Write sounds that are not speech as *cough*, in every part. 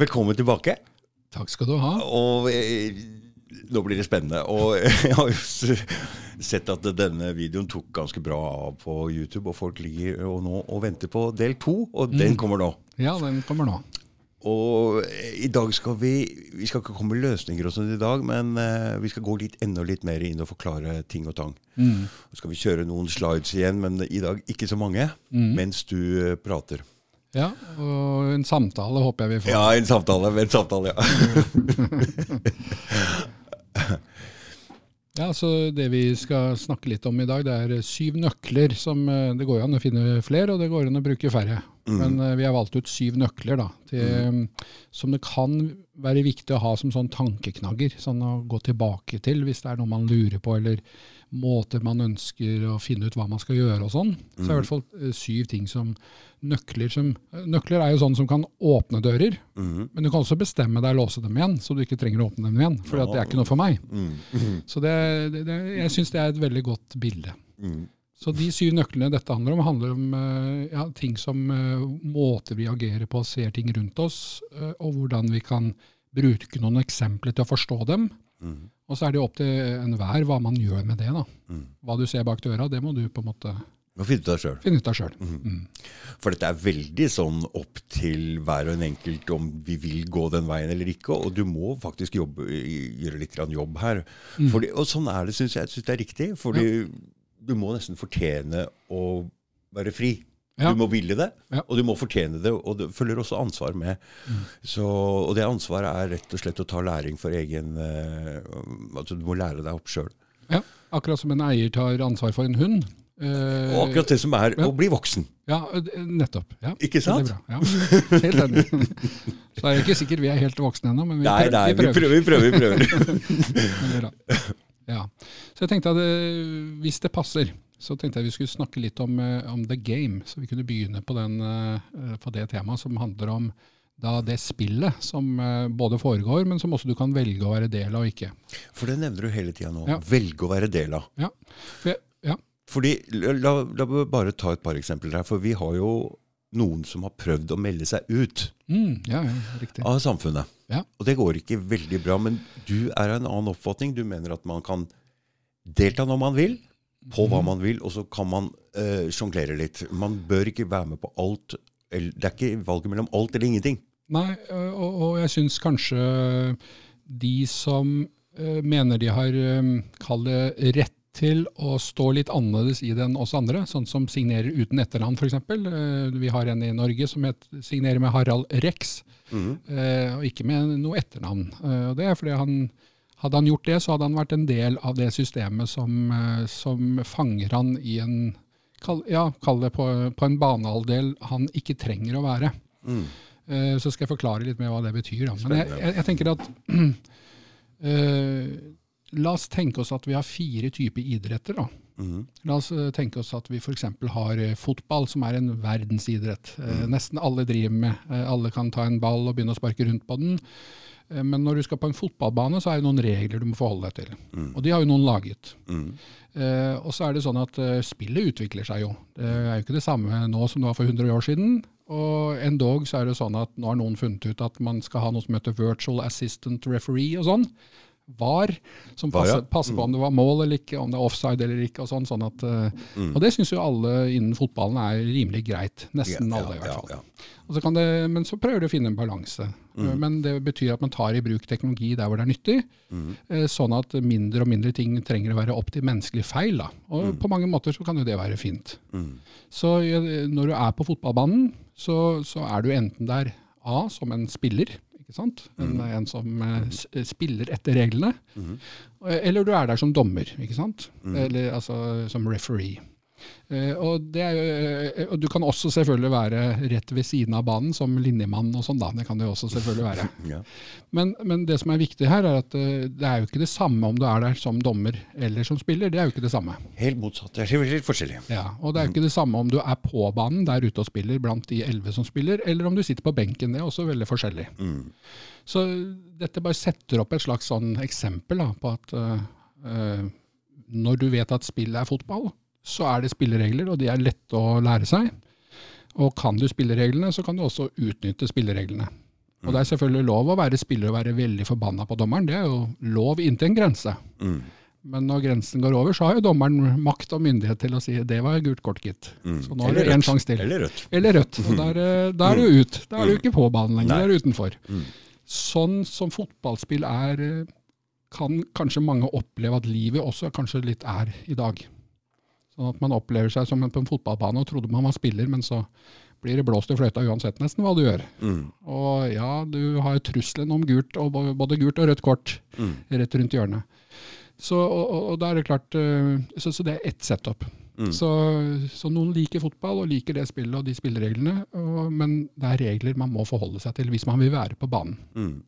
Velkommen tilbake. Takk skal du ha. Og eh, nå blir det spennende. Og *laughs* jeg har jo sett at denne videoen tok ganske bra av på YouTube, og folk ligger og nå og venter på del to, og den kommer nå. Ja, den kommer nå. Og eh, i dag skal vi Vi skal ikke komme med løsninger og sånn i dag, men eh, vi skal gå litt enda litt mer inn og forklare ting og tang. Så skal vi kjøre noen slides igjen, men i dag ikke så mange, mens du eh, prater. Ja, og en samtale håper jeg vi får. Ja, en samtale. En samtale, ja. Ja, så Det vi skal snakke litt om i dag, det er syv nøkler. som eh, Det går an å finne flere, og det går an å bruke færre. Men eh, vi har valgt ut syv nøkler da, til, som det kan være viktig å ha som sånn tankeknagger. Sånn å gå tilbake til hvis det er noe man lurer på, eller måter man ønsker å finne ut hva man skal gjøre og sånn. Så er det i hvert fall eh, syv ting som nøkler som Nøkler er jo sånn som kan åpne dører, men du kan også bestemme deg å låse dem igjen, så du ikke trenger å åpne dem igjen. For det er ikke noe for meg. Så det, det, det, jeg syns det er et veldig godt bilde. Så de syv nøklene dette handler om, handler om eh, ja, ting som eh, måter vi agerer på, ser ting rundt oss, eh, og hvordan vi kan bruke noen eksempler til å forstå dem. Og så er det jo opp til enhver hva man gjør med det. da. Hva du ser bak døra, det må du på en måte Må finne ut av sjøl. finne ut av sjøl. For dette er veldig sånn opp til hver og en enkelt om vi vil gå den veien eller ikke. Og du må faktisk jobbe, gjøre litt jobb her. Fordi, og sånn er det, syns jeg. Synes det er riktig. Fordi du må nesten fortjene å være fri. Ja. Du må ville det, Ja. og du må fortjene det. Og det følger også ansvar med. Så, og det ansvaret er rett og slett å ta læring for egen eh, Altså du må lære deg opp sjøl. Ja, akkurat som en eier tar ansvar for en hund. Eh, Og akkurat det som er ja. å bli voksen. Ja, nettopp. Ja. Ikke sant? Helt enig. Så er det ikke sikkert vi er helt voksne ennå, men vi, prøver, nei, nei, vi prøver. vi prøver. Vi prøver. *laughs* Men det er bra. Ja. Så jeg tenkte at eh, hvis det passer, så tenkte jeg vi skulle snakke litt om, eh, om the game. Så vi kunne begynne på, den, eh, på det temaet som handler om da det spillet som eh, både foregår, men som også du kan velge å være del av og ikke. For det nevner du hele tida nå. Ja. Velge å være del av. Ja. For jeg, ja. Fordi, la, la, meg bare ta et par eksempler her. For vi har jo noen som har prøvd å melde seg ut Mm, ja, ja, av samfunnet. Ja. Og det går ikke veldig bra. Men du er av en annen oppfatning. Du mener at man kan delta når man vil, på Mhm. hva man vil, og så kan man uh, sjonglere litt. Man bør ikke være med på alt. Eller, det er ikke valget mellom alt eller ingenting. Nei, øh, og, og jeg syns kanskje de som uh, mener de har um, kall det rett til å stå litt annerledes i det enn oss andre, sånn som signerer uten etternavn f.eks. Vi har en i Norge som het, signerer med Harald Rex, øh, og ikke med noe etternavn. Og det er fordi han hadde han gjort det, så hadde han vært en del av det systemet som, øh, som fanger han i en Kall, ja, kall det på, på en banehalvdel han ikke trenger å være. Eh, Så skal jeg forklare litt mer hva det betyr. Da. Men jeg, jeg, jeg tenker at uh, *clears throat* La oss tenke oss at vi har fire typer idretter. Da. La oss eh, tenke oss at vi f.eks. har eh, fotball, som er en verdensidrett. Eh, Nesten alle driver med. Eh, Alle kan ta en ball og begynne å sparke rundt på den. Eh, Men når du skal på en fotballbane, så er det noen regler du må forholde deg til. Og de har jo noen laget. Eh, og så er det sånn at eh, spillet utvikler seg jo. Det er jo ikke det samme nå som det var for 100 år siden. Og endog så er det sånn at nå har noen funnet ut at man skal ha noe som heter virtual assistant referee og sånn. VAR, som VAR, ja. passer, passer på om det var mål eller ikke, om det er offside eller ikke. Og sånn, sånn at, mm. og det syns jo alle innen fotballen er rimelig greit. Nesten Ja, alle, i hvert fall. så kan det, men så prøver de å finne en balanse. Men det betyr at man tar i bruk teknologi der hvor det er nyttig, mm. sånn at mindre og mindre ting trenger å være opp til menneskelig feil. Da. Og på mange måter så kan jo det være fint. Så eh, når du er på fotballbanen, så, så er du enten der A som en spiller, ikke sant? En, en som eh, spiller etter reglene, Mm. eller du er der som dommer, ikke sant? Eller altså som referee. Eh, og, det er eh, og du kan også selvfølgelig være rett ved siden av banen som linjemann og sånn, da. Det kan du også selvfølgelig være. *laughs* Ja. Men, men det som er viktig her, er at eh, det er jo ikke det samme om du er der som dommer eller som spiller. Det er jo ikke det samme. Helt motsatt. Det er litt forskjellig. Ja, og det er jo ikke det samme om du er på banen der ute og spiller blant de elleve som spiller, eller om du sitter på benken. Det er også veldig forskjellig. Så dette bare setter opp et slags sånn eksempel da, på at eh, når du vet at spillet er fotball, så er det spilleregler, og de er lette å lære seg. Og kan du spillereglene, så kan du også utnytte spillereglene. Og det er selvfølgelig lov å være spiller og være veldig forbanna på dommeren. Det er jo lov inntil en grense. Mm. Men når grensen går over, så har jo dommeren makt og myndighet til å si det var gult kort, gitt. Mm. Så nå har du én sjanse til. Eller rødt. Eller rødt. Og der, der er du ut. Da er du ikke på banen lenger, da er du utenfor. Mm. Sånn som fotballspill er, eh, kan kanskje mange oppleve at livet også kanskje litt er i dag. Sånn at man opplever seg som på en fotballbane og trodde man var spiller, men så blir det blåst i fløyta uansett nesten hva du gjør. Mm. Og ja, du har trusselen om gult, og både gult og rødt kort Mm. rett rundt hjørnet. Så, og, og, og da er det klart, eh, så, så det er ett setup. Mm. Så, så noen liker fotball og liker det spillet og de spillereglene, og, men det er regler man må forholde seg til hvis man vil være på banen. Mm.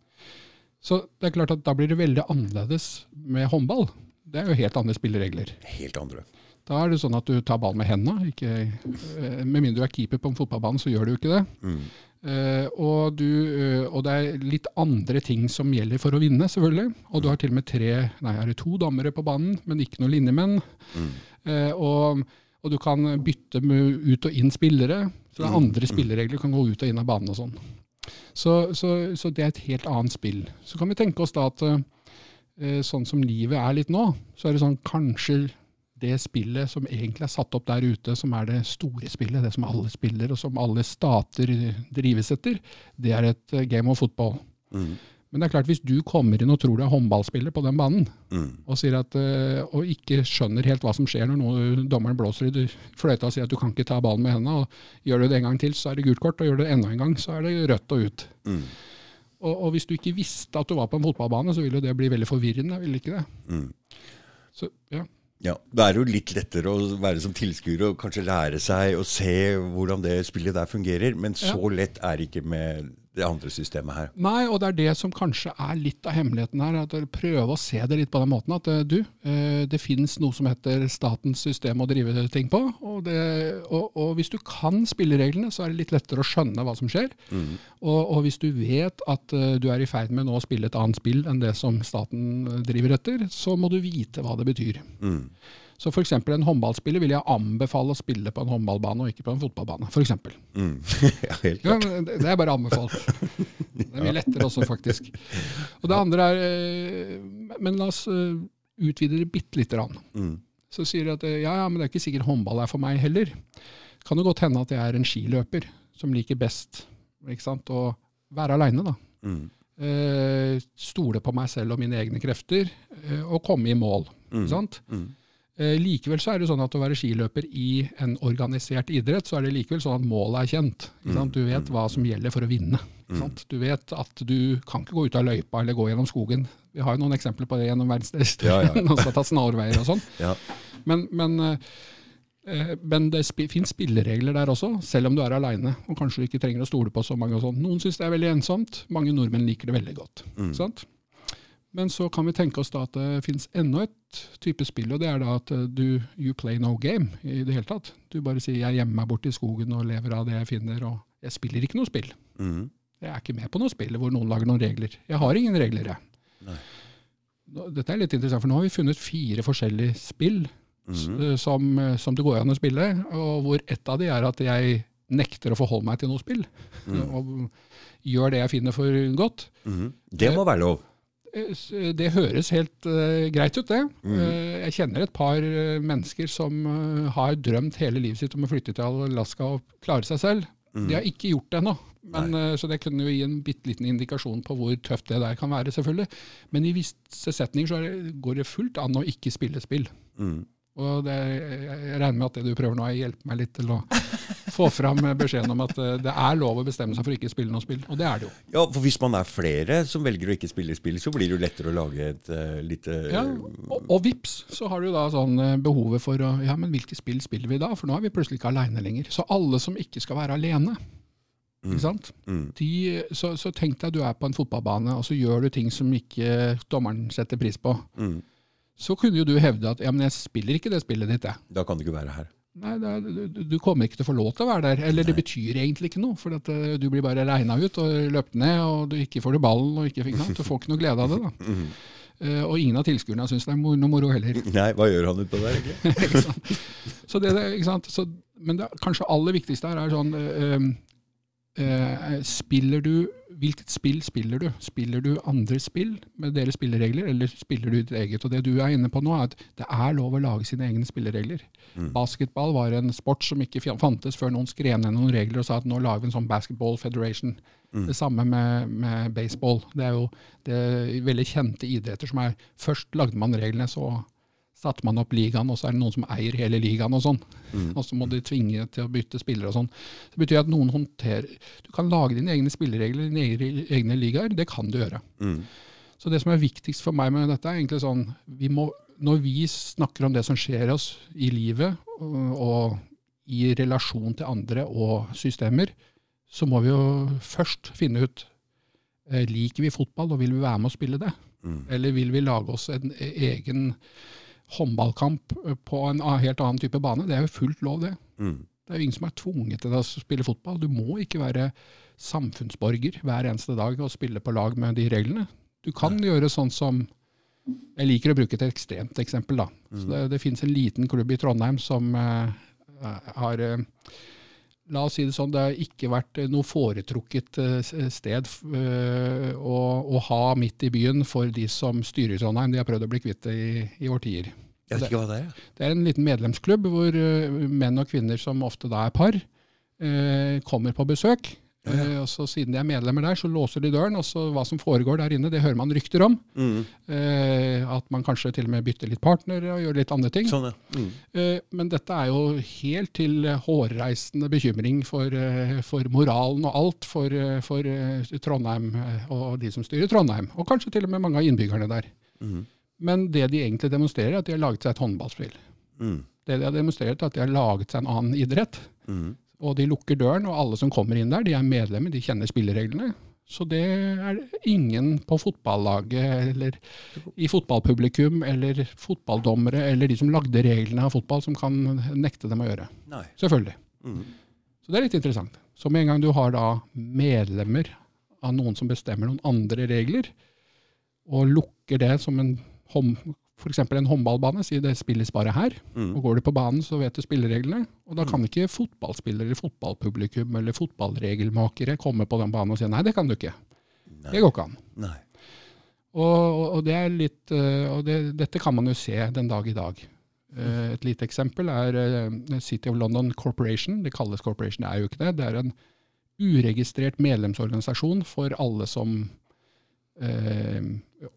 Så det er klart at da blir det veldig annerledes med håndball. Det er jo helt andre spilleregler. Helt andre. Da er det sånn at du tar ballen med hendene. Ikke, eh, med mindre du er keeper på en fotballbane, så gjør du jo ikke det. Mm. Eh, og, du, eh, og det er litt andre ting som gjelder for å vinne, selvfølgelig. Og du har til og med tre, nei, er det to dommere på banen, men ikke noen linjemenn. Mm. Og, og du kan bytte med ut og inn spillere. Så det er Mm. andre spilleregler, kan gå ut og inn av banen og sånn. Så, så, så det er et helt annet spill. Så kan vi tenke oss da at sånn som livet er litt nå, så er det sånn kanskje det spillet som egentlig er satt opp der ute, som er det store spillet, det som alle spiller, og som alle stater drives etter, det er et eh, game of football. Mm. Men det er klart, hvis du kommer inn og tror du er håndballspiller på den banen, Mm. og, at, eh, og ikke skjønner helt hva som skjer når noe, dommeren blåser i fløyta og sier at du kan ikke ta ballen med hendene, og gjør du det en gang til, så er det gult kort, og gjør du det enda en gang, så er det rødt og ut. Mm. Og, og hvis du ikke visste at du var på en fotballbane, så ville det bli veldig forvirrende, ville ikke det? Mm. Så, ja. Ja, Det er jo litt lettere å være som tilskuer og kanskje lære seg å se hvordan det spillet der fungerer, men så lett er det ikke med det andre systemet her. Nei, og det er det som kanskje er litt av hemmeligheten her. at Prøve å se det litt på den måten at eh, du, eh, det finnes noe som heter statens system å drive ting på. Og, det, og, og hvis du kan spillereglene, så er det litt lettere å skjønne hva som skjer. Mm. Og, og hvis du vet at eh, du er i ferd med nå å spille et annet spill enn det som staten driver etter, så må du vite hva det betyr. Mm. Så f.eks. en håndballspiller vil jeg anbefale å spille på en håndballbane og ikke på en fotballbane. For eksempel. Mm. *laughs* ja, helt klart. Ja, det er bare anbefalt. Det er mye lettere også, faktisk. Og det andre er eh, Men la oss eh, utvide det bitte lite grann. Mm. Så sier de at eh, ja, ja, men det er ikke sikkert håndball er for meg heller. Kan det godt hende at jeg er en skiløper som liker best ikke sant? å være aleine, da. Mm. Eh, stole på meg selv og mine egne krefter, eh, og komme i mål. Mm. Ikke sant? Mm. Eh, likevel så er det sånn at å være skiløper i en organisert idrett, så er det likevel sånn at målet er kjent. Sant? Du vet hva som gjelder for å vinne. Sant? Du vet at du kan ikke gå ut av løypa eller gå gjennom skogen. Vi har jo noen eksempler på det gjennom verdensdelen, Ja, ja. *laughs* Noen som har tatt snarveier og sånn. Ja. Men, men, eh, eh, men det finnes spilleregler der også, selv om du er aleine og kanskje du ikke trenger å stole på så mange. og sånn. Noen syns det er veldig ensomt, mange nordmenn liker det veldig godt. Mm. Sant? Men så kan vi tenke oss da at det finnes enda et type spill, og det er da at eh, du you play no game i det hele tatt. Du bare sier jeg gjemmer meg borte i skogen og lever av det jeg finner, og jeg spiller ikke noe spill. Mm. Jeg er ikke med på noe spill hvor noen lager noen regler. Jeg har ingen regler, jeg. Nei. Dette er litt interessant, for nå har vi funnet fire forskjellige spill mm som, eh, som det går an å spille, og hvor ett av de er at jeg nekter å forholde meg til noe spill, Mm. *laughs* og gjør det jeg finner for godt. Mhm. Det må være lov. Det høres helt uh, greit ut, det. Mm. Uh, jeg kjenner et par eh, mennesker som har drømt hele livet sitt om å flytte til Alaska og klare seg selv. Mm. De har ikke gjort det ennå. Men, så det kunne jo gi en bitte liten indikasjon på hvor tøft det der kan være, selvfølgelig. Men i visse setninger så det, går det fullt an å ikke spille spill. Mm. Og det, jeg regner med at det du prøver nå, er å hjelpe meg litt til å få fram beskjeden om at eh, det er lov å bestemme seg for å ikke spille noe spill. Og det er det jo. Ja, for Hvis man er flere som velger å ikke spille spill, så blir det jo lettere å lage et uh, lite Ja, og, og vips, så har du da sånn eh, behovet for å Ja, men hvilke spill spiller vi da? For nå er vi plutselig ikke aleine lenger. Så alle som ikke skal være alene, ikke sant? Mm. De, så, så tenk deg du er på en fotballbane, og så gjør du ting som ikke dommeren setter pris på. Mm. Så kunne jo du hevde at ja, men jeg spiller ikke det spillet ditt, jeg. Da kan du ikke være her. Nei, er, du, du kommer ikke til å få lov til å være der. Eller det betyr egentlig ikke noe, for eh, du blir bare regna ut og løpt ned, og du ikke får du ballen, og ikke, fikk noe. du får ikke noe glede av det. da. *laughs* Eh, og ingen av tilskuerne syns det er noe moro heller. *laughs* Nei, hva gjør han utpå der, egentlig? *laughs* Så det, det, ikke sant? Så, men det kanskje aller viktigste her er sånn uh, uh, Spiller du hvilket spill spiller du? Spiller du andre spill med deres spilleregler, eller spiller du ditt eget? Og Det du er inne på nå, er at det er lov å lage sine egne spilleregler. Mm. Basketball var en sport som ikke fantes før noen skrev ned noen regler og sa at nå lager vi en sånn basketball federation. Mm. Det samme med, med, baseball. Det er jo det er veldig kjente idretter som er Først lagde man reglene, så satte man opp ligaen, og så er det noen som eier hele ligaen og sånn. Mm. Og så må de tvinge til å bytte spillere og sånn. Det betyr at noen håndterer Du kan lage dine egne spilleregler, dine egne ligaer. Det kan du gjøre. Mm. Så det som er viktigst for meg med dette, er egentlig sånn vi må, Når vi snakker om det som skjer oss i livet, og, i relasjon til andre og systemer, så må vi jo først finne ut eh, liker vi fotball, og vil vi være med å spille det? Mm. Eller vil vi lage oss en egen håndballkamp eh, på en helt annen type bane. Det er jo fullt lov, det. Mm. Det er jo ingen som er tvunget til å spille fotball. Du må ikke være samfunnsborger hver eneste dag og spille på lag med de reglene. Du kan ja. gjøre sånn som Jeg liker å bruke et ekstremt eksempel. da. Mm. Det, det finnes en liten klubb i Trondheim som uh, har uh, La oss si det sånn, det har ikke vært noe foretrukket sted å, å, ha midt i byen for de som styrer Trondheim. De har prøvd å bli kvitt det i, i årtier. Jeg vet ikke hva det er. Det er en liten medlemsklubb hvor menn og kvinner, som ofte da er par, kommer på besøk. Ja. Uh, og så Siden de er medlemmer der, så låser de døren. og så Hva som foregår der inne, det hører man rykter om. Mm. at man kanskje til og med bytter litt partner og gjør litt andre ting. Sånn, ja. mm. men dette er jo helt til hårreisende bekymring for, for moralen og alt for, for, Trondheim og de som styrer Trondheim. Og kanskje til og med mange av innbyggerne der. Mm. Men det de egentlig demonstrerer, er at de har laget seg et håndballspill. Mm. Det de har demonstrert, er at de har laget seg en annen idrett. Og de lukker døren, og alle som kommer inn der, de er medlemmer, de kjenner spillereglene. Så det er ingen på fotballaget eller i fotballpublikum eller fotballdommere eller de som lagde reglene av fotball, som kan nekte dem å gjøre. Nei. Selvfølgelig. Mm. Så det er litt interessant. Så med en gang du har da medlemmer av noen som bestemmer noen andre regler, og lukker det som en f.eks. en håndballbane, sier det spilles bare her. Mm. og Går du på banen, så vet du spillereglene. Og da kan mm. ikke fotballspillere, fotballpublikum eller fotballregelmakere komme på den banen og si nei, det kan du ikke. Nei. Det går ikke an. Nei. Og, og, det er litt, eh, og det, dette kan man jo se den dag i dag. Eh, et lite eksempel er eh, City of London Corporation. Det kalles corporation, det er jo ikke det. Det er en uregistrert medlemsorganisasjon for alle som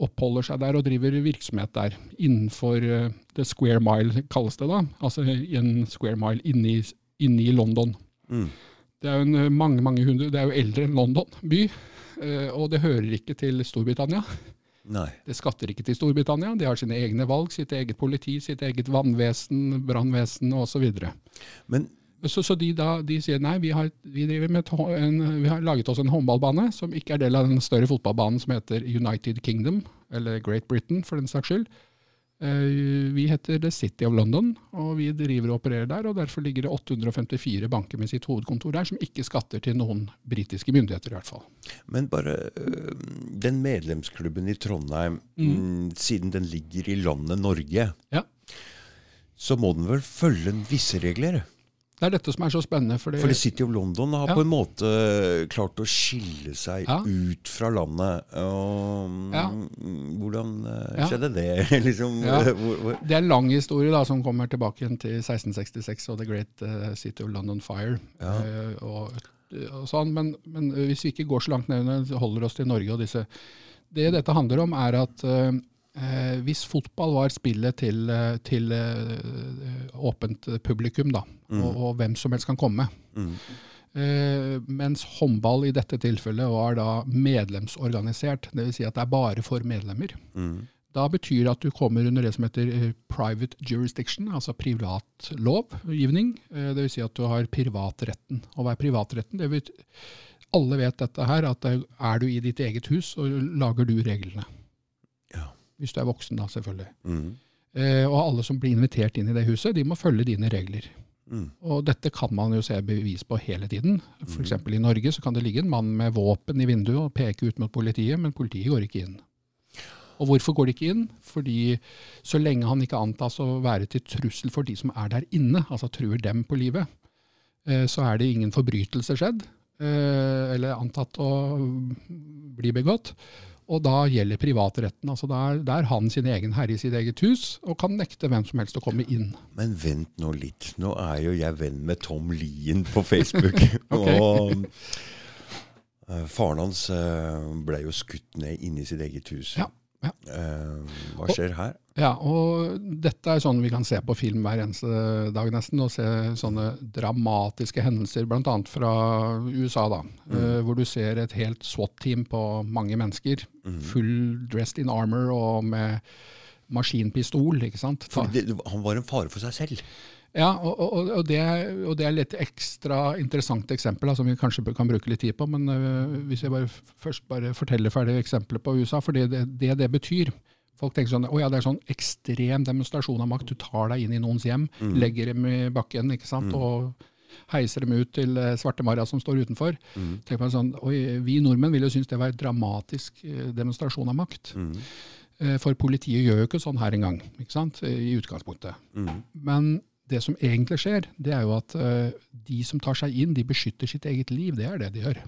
oppholder seg der og driver virksomhet der. Innenfor uh, the square mile, kalles det da. Altså en square mile inni, inni London. Mm. Det er jo en, mange, mange hundre, det er jo eldre enn London by, og det hører ikke til Storbritannia. Nei. Det skatter ikke til Storbritannia. De har sine egne valg, sitt eget politi, sitt eget vannvesen, brannvesen osv. Men så, så de, da, de sier nei, vi har, vi, en, vi har, laget oss en håndballbane som ikke er del av den større fotballbanen som heter United Kingdom, eller Great Britain for den saks skyld. Uh, vi heter The City of London, og vi driver og opererer der. og Derfor ligger det 854 banker med sitt hovedkontor der, som ikke skatter til noen britiske myndigheter. i hvert fall. Men bare øh, den medlemsklubben i Trondheim, mm. mm. siden den ligger i landet Norge, ja. så må den vel følge visse regler? Det er dette som er så spennende. Fordi, fordi City of London har ja. på en måte klart å skille seg ja. ut fra landet. Og, ja. Hvordan uh, skjedde det? *laughs* liksom, hvor, hvor? Det er en lang historie da, som kommer tilbake til 1666 og The Great uh, City of London Fire. Uh, og, og sånn, men, men, hvis vi ikke går så langt ned, holder oss til Norge og disse Det dette handler om, er at Eh, hvis fotball var spillet til, eh, til eh, åpent publikum, da, mm. og, og, hvem som helst kan komme. Mm. Eh, mens håndball i dette tilfellet var da medlemsorganisert, dvs. Si at det er bare for medlemmer. Mm. Da betyr det at du kommer under det som heter eh, private jurisdiction, altså privatlovgivning. Eh, dvs. Si at du har privatretten. Og hva er privatretten? Det betyr, alle vet dette her, at er du i ditt eget hus, så lager du reglene. Hvis du er voksen, da, selvfølgelig. Mm. Eh, og alle som blir invitert inn i det huset, de må følge dine regler. Mm. Og dette kan man jo se bevis på hele tiden. F.eks. Mm. i Norge så kan det ligge en mann med våpen i vinduet og peke ut mot politiet, men politiet går ikke inn. Og hvorfor går de ikke inn? Fordi så lenge han ikke antas å være til trussel for de som er der inne, altså truer dem på livet, eh, så er det ingen forbrytelse skjedd. eh, eller antatt å bli begått. Og da gjelder privatretten. altså det er, han sin egen herre i sitt eget hus og kan nekte hvem som helst å komme inn. Men vent nå litt. Nå er jo jeg venn med Tom Lien på Facebook. *laughs* Ok. Og eh, faren hans uh, ble jo skutt ned inni sitt eget hus. Ja, ja. Eh, hva skjer her? Ja, og dette er sånn vi kan se på film hver eneste dag nesten, og se sånne dramatiske hendelser, bl.a. fra USA, da, eh, hvor du ser et helt SWAT-team på mange mennesker, full dressed in armor og med maskinpistol, ikke sant? For det, han var en fare for seg selv. Ja, og, og, og, det, og det er litt ekstra interessant eksempel da, som vi kanskje kan bruke litt tid på. Men uh, hvis jeg bare først bare forteller ferdig eksempelet på USA, for det det, det det betyr Folk tenker sånn å ja, det er sånn ekstrem demonstrasjon av makt. Du tar deg inn i noens hjem, legger dem i bakken ikke sant, og heiser dem ut til eh, Svarte-Maria som står utenfor. Tenk på en sånn, oi, Vi nordmenn ville jo synes det var en dramatisk eh, demonstrasjon av makt. Eh, For politiet gjør jo ikke sånn her engang, ikke sant, i utgangspunktet. Men det som egentlig skjer, det er jo at eh, de som tar seg inn, de beskytter sitt eget liv. Det er det de gjør.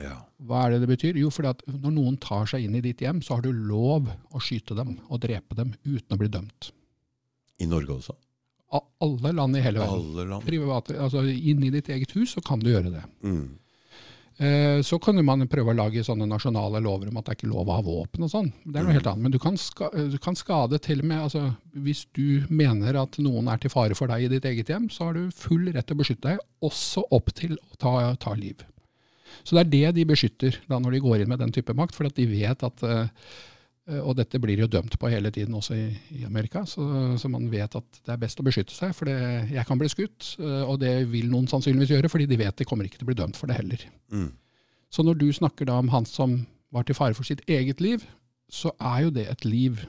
Ja. Hva er det det betyr? Jo, fordi at når noen tar seg inn i ditt hjem, så har du lov å skyte dem og drepe dem uten å bli dømt. I Norge også. Av alle land i hele verden. Alle land. Private, altså Inn i ditt eget hus så kan du gjøre det. Mm. Eh, Så kan man prøve å lage sånne nasjonale lover om at det er ikke lov å ha våpen og sånn. Det er noe helt annet. Men du kan, ska, du kan skade til og med altså, Hvis du mener at noen er til fare for deg i ditt eget hjem, så har du full rett til å beskytte deg, også opp til å ta, ta liv. Så det er det de beskytter da når de går inn med den type makt, for at de vet at eh, og dette blir jo dømt på hele tiden også i, i Amerika, så, så man vet at det er best å beskytte seg. For det, jeg kan bli skutt, eh, og det vil noen sannsynligvis gjøre, fordi de vet de kommer ikke til å bli dømt for det heller. Mm. Så når du snakker da om han som var til fare for sitt eget liv, så er jo det et liv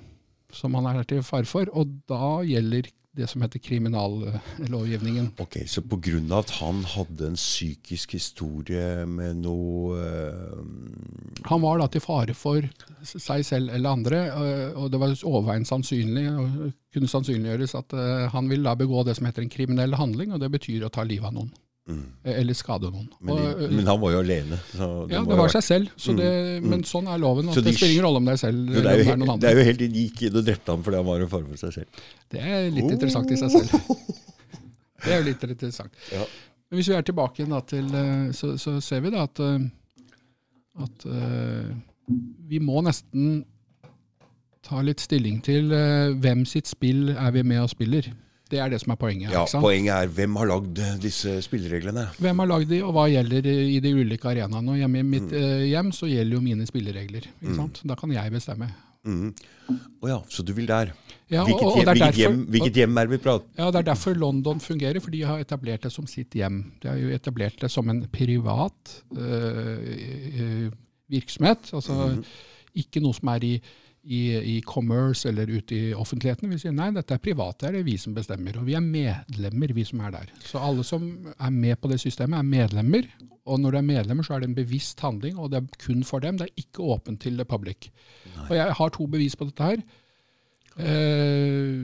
som han er til fare for, og da gjelder det som heter kriminallovgivningen. Ok, Så av at han hadde en psykisk historie med noe uh... Han var da til fare for seg selv eller andre, øh, og det var overveiende sannsynlig, og kunne sannsynliggjøres at øh, han vil da begå det som heter en kriminell handling, og det betyr å ta livet av noen. Mm. Eller skade noen. men, de, øh, men han var jo alene. Så ja, det var seg selv, så det, Mm, men sånn er loven. Så de det spiller ingen rolle om det er selv Jo, eller det, om er jo, det er noen helt- det er jo helt De gikk inn og drepte ham fordi han var en fare for seg selv. Det er litt interessant i seg selv. *laughs* Det er jo litt interessant. Ja. Men hvis vi er tilbake til, øh, så, så ser vi da at, at vi må nesten ta litt stilling til hvem sitt spill er vi med og spiller. Det er det som er poenget. Ja? Poenget er hvem har lagd eh, disse spillereglene? Hvem har lagd de, og hva gjelder i de ulike arenaene. Hjemme i mitt Mm. øh, hjem så gjelder jo mine spilleregler. Ikke sant? Da kan jeg bestemme. Mm. Oh ja, så du vil der. Ja, og, Hvilket, hjem, er hvilket, derfor, hjem, hvilket hjem er det vi prater Ja, Det er derfor London fungerer, for de har etablert det som sitt hjem. De har jo etablert det som en privat øh, øh, virksomhet. altså Ikke noe som er i, i, i commerce eller ute i offentligheten. Vi sier nei, dette er private, det er vi som bestemmer. Og vi er medlemmer, vi som er der. Så alle som er med på det systemet, er medlemmer. Og når du er medlemmer, så er det en bevisst handling, og det er kun for dem. Det er ikke åpent til the public. Og jeg har to bevis på dette her. Eh,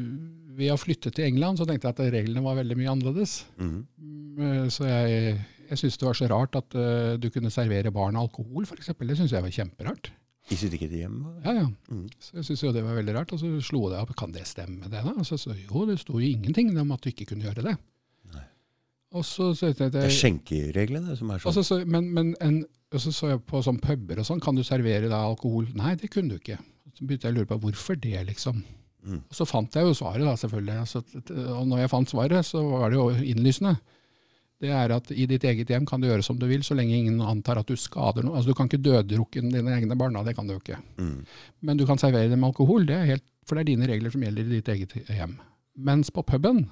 ved å flytte til England så tenkte jeg at reglene var veldig mye annerledes. Mm Så jeg, jeg syntes det var så rart at uh, du kunne servere barn alkohol, f.eks. Det syns jeg var kjemperart. I sitt eget hjem? Ja, ja. Mm. Så jeg syntes jo det var veldig rart. Og så slo det opp, kan det stemme det da? Og så, sa jo, det sto jo ingenting om at du ikke kunne gjøre det. Og så, så, jeg Det er skjenkereglene som er sånn. så, så, men, men en, så så jeg på sånn puber og sånn, kan du servere da alkohol? Nei, det kunne du ikke. Så begynte jeg å lure på hvorfor det, liksom. Mm. Og så fant jeg jo svaret, da, selvfølgelig. Altså, og når jeg fant svaret, så var det jo innlysende. Det er at i ditt eget hjem kan du gjøre som du vil, så lenge ingen antar at du skader noe. Altså Du kan ikke døddrukke dine egne barna, det kan du jo ikke. Mm. Men du kan servere dem alkohol, det er helt, for det er dine regler som gjelder i ditt eget hjem. Mens på puben,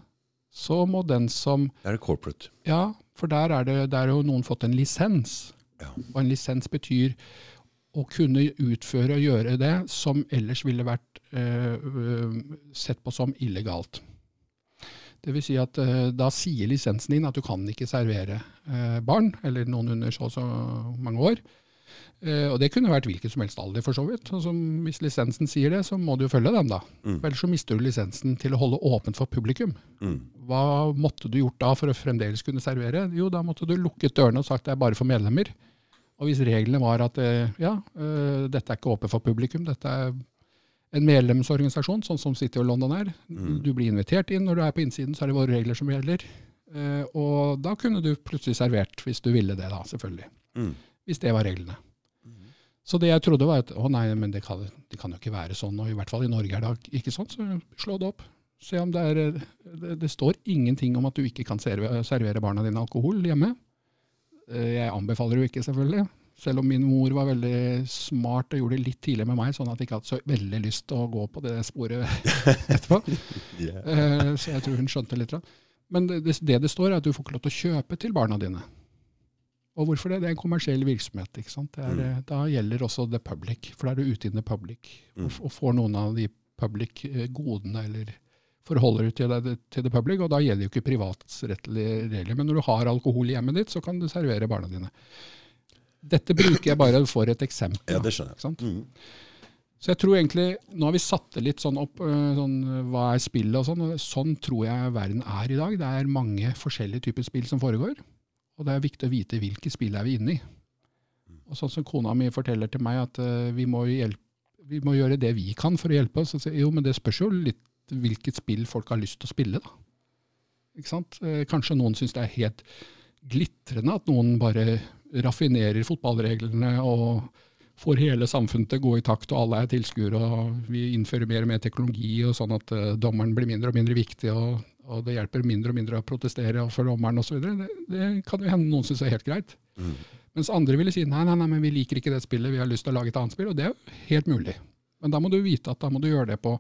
så må den som Det er corporate. Ja, for der er det der jo noen fått en lisens. Ja. Og en lisens betyr å kunne utføre og gjøre det som ellers ville vært øh, sett på som illegalt. Det vil si at eh, da sier lisensen din at du kan ikke servere eh, barn, eller noen under så og så mange år. Eh, og det kunne vært hvilken som helst alder, for så vidt. Altså, hvis lisensen sier det, så må du jo følge den, da. Mm. Ellers så mister du lisensen til å holde åpent for publikum. Mm. Hva måtte du gjort da for å fremdeles kunne servere? Jo, da måtte du lukket dørene og sagt det er bare for medlemmer. Og hvis reglene var at ja, dette er ikke åpent for publikum, dette er en medlemsorganisasjon, sånn som City og London er. Mm. Du blir invitert inn, når du er på innsiden, så er det våre regler som gjelder. Uh, og da kunne du plutselig servert, hvis du ville det, da, selvfølgelig. Mm. Hvis det var reglene. Så det jeg trodde var at å nei, men det kan, det kan jo ikke være sånn, og i hvert fall i Norge er det ikke sånn, så slå det opp. Se om det er Det, det står ingenting om at du ikke kan servere, servere barna dine alkohol hjemme. Eh, Jeg anbefaler jo ikke, selvfølgelig. Selv om min mor var veldig smart og gjorde det litt tidligere med meg, sånn at jeg ikke hadde så veldig lyst til å gå på det sporet *laughs* etterpå. *laughs* Yeah. Eh, Så jeg tror hun skjønte litt. Men det, det det det står, er at du får ikke lov til å kjøpe til barna dine. Og hvorfor det? Det er en kommersiell virksomhet. ikke sant? Det er, Mm. eh, Da gjelder også the public, for da er du ute in the public og, Mm. og får noen av de public-godene eller forholder du til, deg til the public, og da gjelder jo ikke privatsrettelige regler. Men når du har alkohol i hjemmet ditt, så kan du servere barna dine. Dette bruker jeg bare for et eksempel. Ja, det skjønner jeg. sant? Mm. Så jeg tror egentlig, Nå har vi satt det litt sånn opp, øh, sånn, hva er spillet og sånn. og Sånn tror jeg verden er i dag. Det er mange forskjellige typer spill som foregår. Og det er viktig å vite hvilke spill er vi inne i. Og sånn som kona mi forteller til meg at uh, vi, må hjelpe, vi må gjøre det vi kan for å hjelpe oss. Så sier jo, men det spørs jo litt hvilket spill folk har lyst til å spille, da. Ikke sant? Uh, Kanskje noen syns det er helt glitrende at noen bare raffinerer fotballreglene og får hele samfunnet til å gå i takt, og alle er tilskuere, og vi innfører mer og mer teknologi, og sånn at eh, dommeren blir mindre og mindre viktig, og, og det hjelper mindre og mindre å protestere for dommeren osv. Det, det kan jo hende noen syns er helt greit. Mm. Mens andre ville si nei, nei, nei, men vi liker ikke det spillet, vi har lyst til å lage et annet spill. Og det er jo helt mulig. Men da må du vite at da må du gjøre det på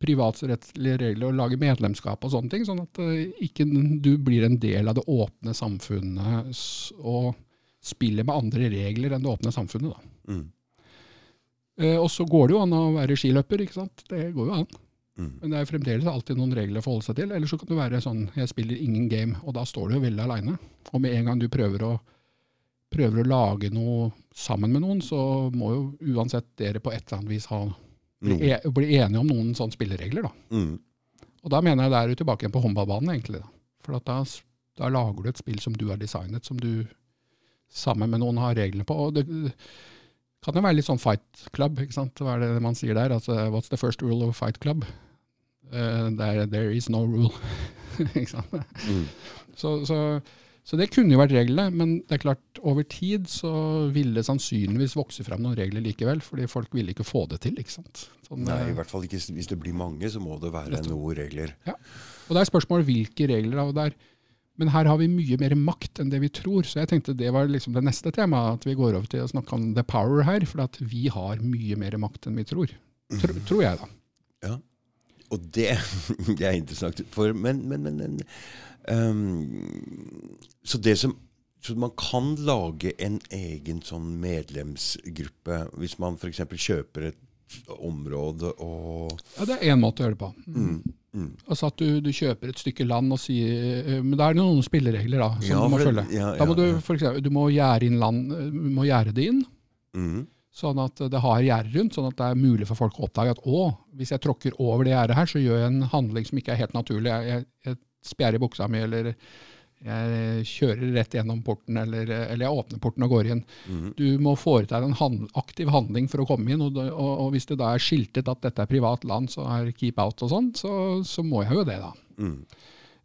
privatrettslige regler og lage medlemskap og sånne ting, sånn at eh, ikke du blir en del av det åpne samfunnet og spiller med andre regler enn det åpne samfunnet. da. Mm. Eh, og så går det jo an å være skiløper, ikke sant. Det går jo an. Mm. Men det er fremdeles alltid noen regler å forholde seg til. Eller så kan du være sånn jeg spiller ingen game, og da står du jo veldig aleine. Og med en gang du prøver å, prøver å lage noe sammen med noen, så må jo uansett dere på et eller annet vis ha, bli, e bli enige om noen sånne spilleregler. da. Mm. Og da mener jeg det er du tilbake igjen på håndballbanen, egentlig. da. For at da, da lager du et spill som du har designet, som du sammen med noen har reglene på. Og det kan jo være litt sånn fight club, ikke sant. Hva er det man sier der? Altså, what's the first rule of fight club? Uh, there, there is no rule. *laughs* ikke sant? Mm. Så, så, så det kunne jo vært reglene, men det er klart, over tid så ville det sannsynligvis vokse fram noen regler likevel, fordi folk ville ikke få det til, ikke sant. Sånn, Nei, eh, i hvert fall ikke hvis det blir mange, så må det være noen regler. Ja. Og det er spørsmål hvilke regler. Og der, men her har vi mye mer makt enn det vi tror. Så jeg tenkte det var liksom det neste temaet, at vi går over til å snakke om the power her. For at vi har mye mer makt enn vi tror. Tro, tror jeg, da. Ja. Og det, *laughs* det er interessant. For, men, men, men, men um, Så det som så man kan lage en egen sånn medlemsgruppe hvis man f.eks. kjøper et område og Ja, Det er én måte å gjøre det på. mm, mm. Altså at du, du kjøper et stykke land og sier eh, Men da er det noen spilleregler da, som Ja, du må følge. ja, Da må du for eksempel, du må gjære inn land, du må gjære det inn. Mm, Sånn at det har gjerde rundt, sånn at det er mulig for folk å oppdage at å, hvis jeg tråkker over det gjerdet her, så gjør jeg en handling som ikke er helt naturlig. Jeg, jeg, jeg spjærer buksa mi, eller jeg kjører rett gjennom porten, eller, eller jeg åpner porten og går inn. mm, Du må foreta en hand, aktiv handling for å komme inn, og, og, og hvis det da er skiltet at dette er privat land, så er keep out og sånn, så, så må jeg jo det, da. mm.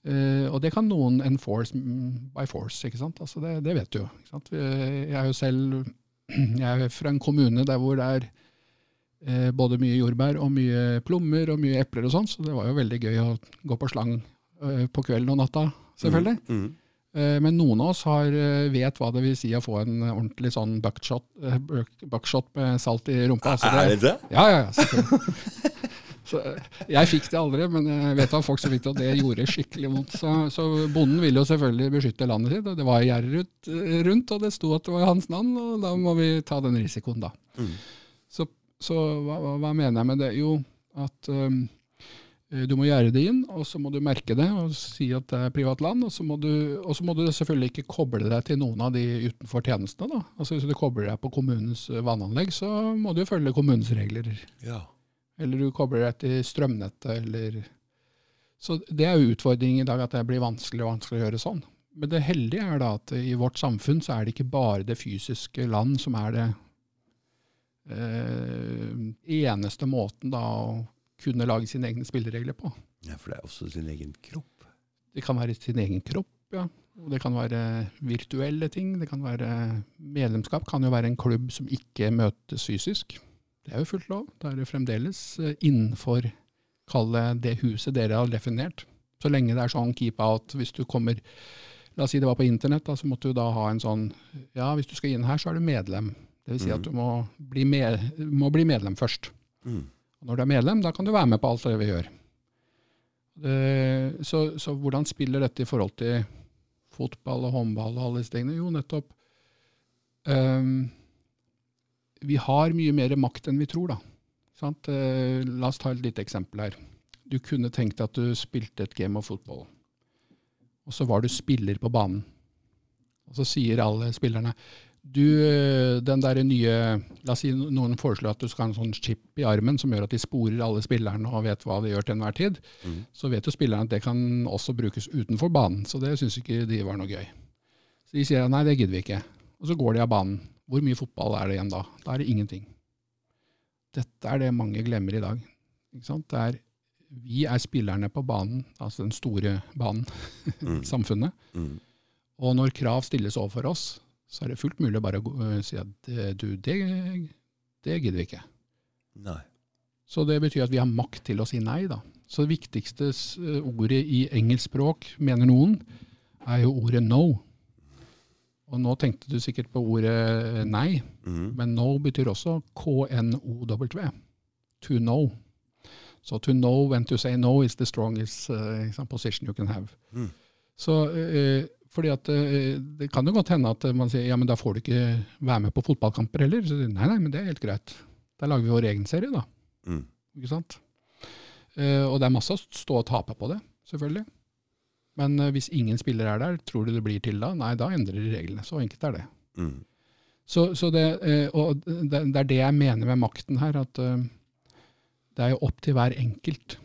Uh, og det kan noen enforce mm, by force, ikke sant? Altså det, det vet du jo. Eh, Jeg er jo selv *clears throat* jeg er fra en kommune der hvor det er uh, både mye jordbær og mye plommer og mye epler og sånn, så det var jo veldig gøy å gå på slang uh, på kvelden og natta, selvfølgelig. Mm, mm. Eh, men noen av oss har, eh, vet hva det vil si å få en ordentlig sånn buckshot, eh, buckshot med salt i rumpa. Altså Er det det? ja, ja, ja. *laughs* Så, jeg fikk det aldri, men jeg vet av folk som fikk det, og det gjorde skikkelig vondt. Så, så bonden ville jo selvfølgelig beskytte landet sitt, og det var gjerde rundt, og det sto at det var hans navn, og da må vi ta den risikoen, da. Mm. Så, så hva, hva- mener jeg med det? Jo, at Eh, du må gjøre det inn, og så må du merke det og si at det er privat land. Og så må du, og så må du selvfølgelig ikke koble deg til noen av de utenfor tjenestene. Da. Altså Hvis du kobler deg på kommunens eh, vannanlegg, så må du følge kommunens regler. Ja. Eller du kobler deg til strømnettet, eller Så det er jo utfordringen i dag, at det blir vanskelig og vanskelig å gjøre sånn. Men det heldige er da at i vårt samfunn så er det ikke bare det fysiske land som er det eh, eneste måten da å kunne lage sine egne spilleregler på. ja, for det er også sin egen kropp. Det kan være sin egen kropp, ja. Og det kan være virtuelle ting. Det kan være Medlemskap kan jo være en klubb som ikke møtes fysisk. Det er jo fullt lov. Da er det fremdeles eh, innenfor kall det det huset dere har definert. Så lenge det er sånn keep out. Hvis du kommer La oss si det var på internett, da, så måtte du da ha en sånn Ja, hvis du skal inn her, så er du medlem. Det vil si at du må bli, med, må bli medlem først. Mm. Når du er medlem, da kan du være med på alt det vi gjør. Det, så, så hvordan spiller dette i forhold til fotball og håndball og alle disse tingene? Jo, nettopp um, Vi har mye mer makt enn vi tror, da. Sant? Eh, la oss ta et lite eksempel her. Du kunne tenkt deg at du spilte et game of football, og så var du spiller på banen. Og så sier alle spillerne du, eh, den der nye La oss si noen foreslår at du skal ha en sånn chip i armen som gjør at de sporer alle spillerne og vet hva de gjør til enhver tid. Mm. Så vet jo spillerne at det kan også brukes utenfor banen, så det syns ikke de var noe gøy. Så de sier nei, det gidder vi ikke. Og så går de av banen. Hvor mye fotball er det igjen da? Da er det ingenting. Dette er det mange glemmer i dag. Ikke sant? Det er, vi er spillerne på banen, altså den store banen, *laughs* Mm. samfunnet. Mm. Og når krav stilles overfor oss, så er det fullt mulig bare å øh, si at eh, du, det, det gidder vi ikke. Nei. Så det betyr at vi har makt til å si nei, da. Så det viktigste eh, ordet i engelsk språk, mener noen, er jo ordet no. Og nå tenkte du sikkert på ordet eh, nei, Mm. men no betyr også K-N-O-W. To know. So to know when to say no is the strongest uh, position you can have. Mm. Så eh, fordi at eh, Det kan jo godt hende at man sier ja, men da får du ikke være med på fotballkamper heller. Så, nei, nei, men det er helt greit. Da lager vi vår egen serie, da. Mm. Ikke sant? Eh, og det er masse å stå og tape på det, selvfølgelig. Men eh, hvis ingen spiller er der, tror du det blir til da? Nei, da endrer de reglene. Så enkelt er det. Mm. Så, så det, og det, er det jeg mener med makten her, at det er jo opp til hver enkelt.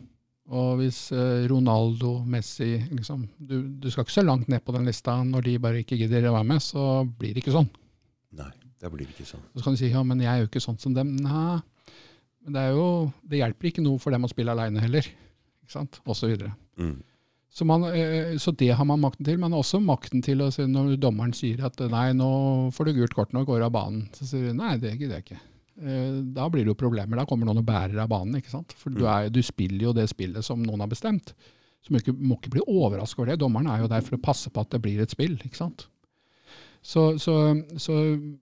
Og hvis eh, Ronaldo, Messi liksom, du, du skal ikke så langt ned på den lista når de bare ikke gidder å være med, så blir det ikke sånn. Nei, det blir ikke sånn. Så kan du si ja, men jeg er jo ikke sånn som dem. Nei, men det, jo, det hjelper ikke noe for dem å spille aleine heller. Ikke sant? Og så videre. Mm. Så, man, eh, så det har man makten til. Man har også makten til å si når dommeren sier at nei, nå får du gult kort, nå går du av banen. Så sier du nei, det gidder jeg ikke. Eh, Da blir det jo problemer. Da kommer noen og bærer av banen. ikke sant? For du, er, du spiller jo det spillet som noen har bestemt. Så må ikke, må ikke bli overraska over det. Dommeren er jo der for å passe på at det blir et spill. ikke sant? Så, så, så,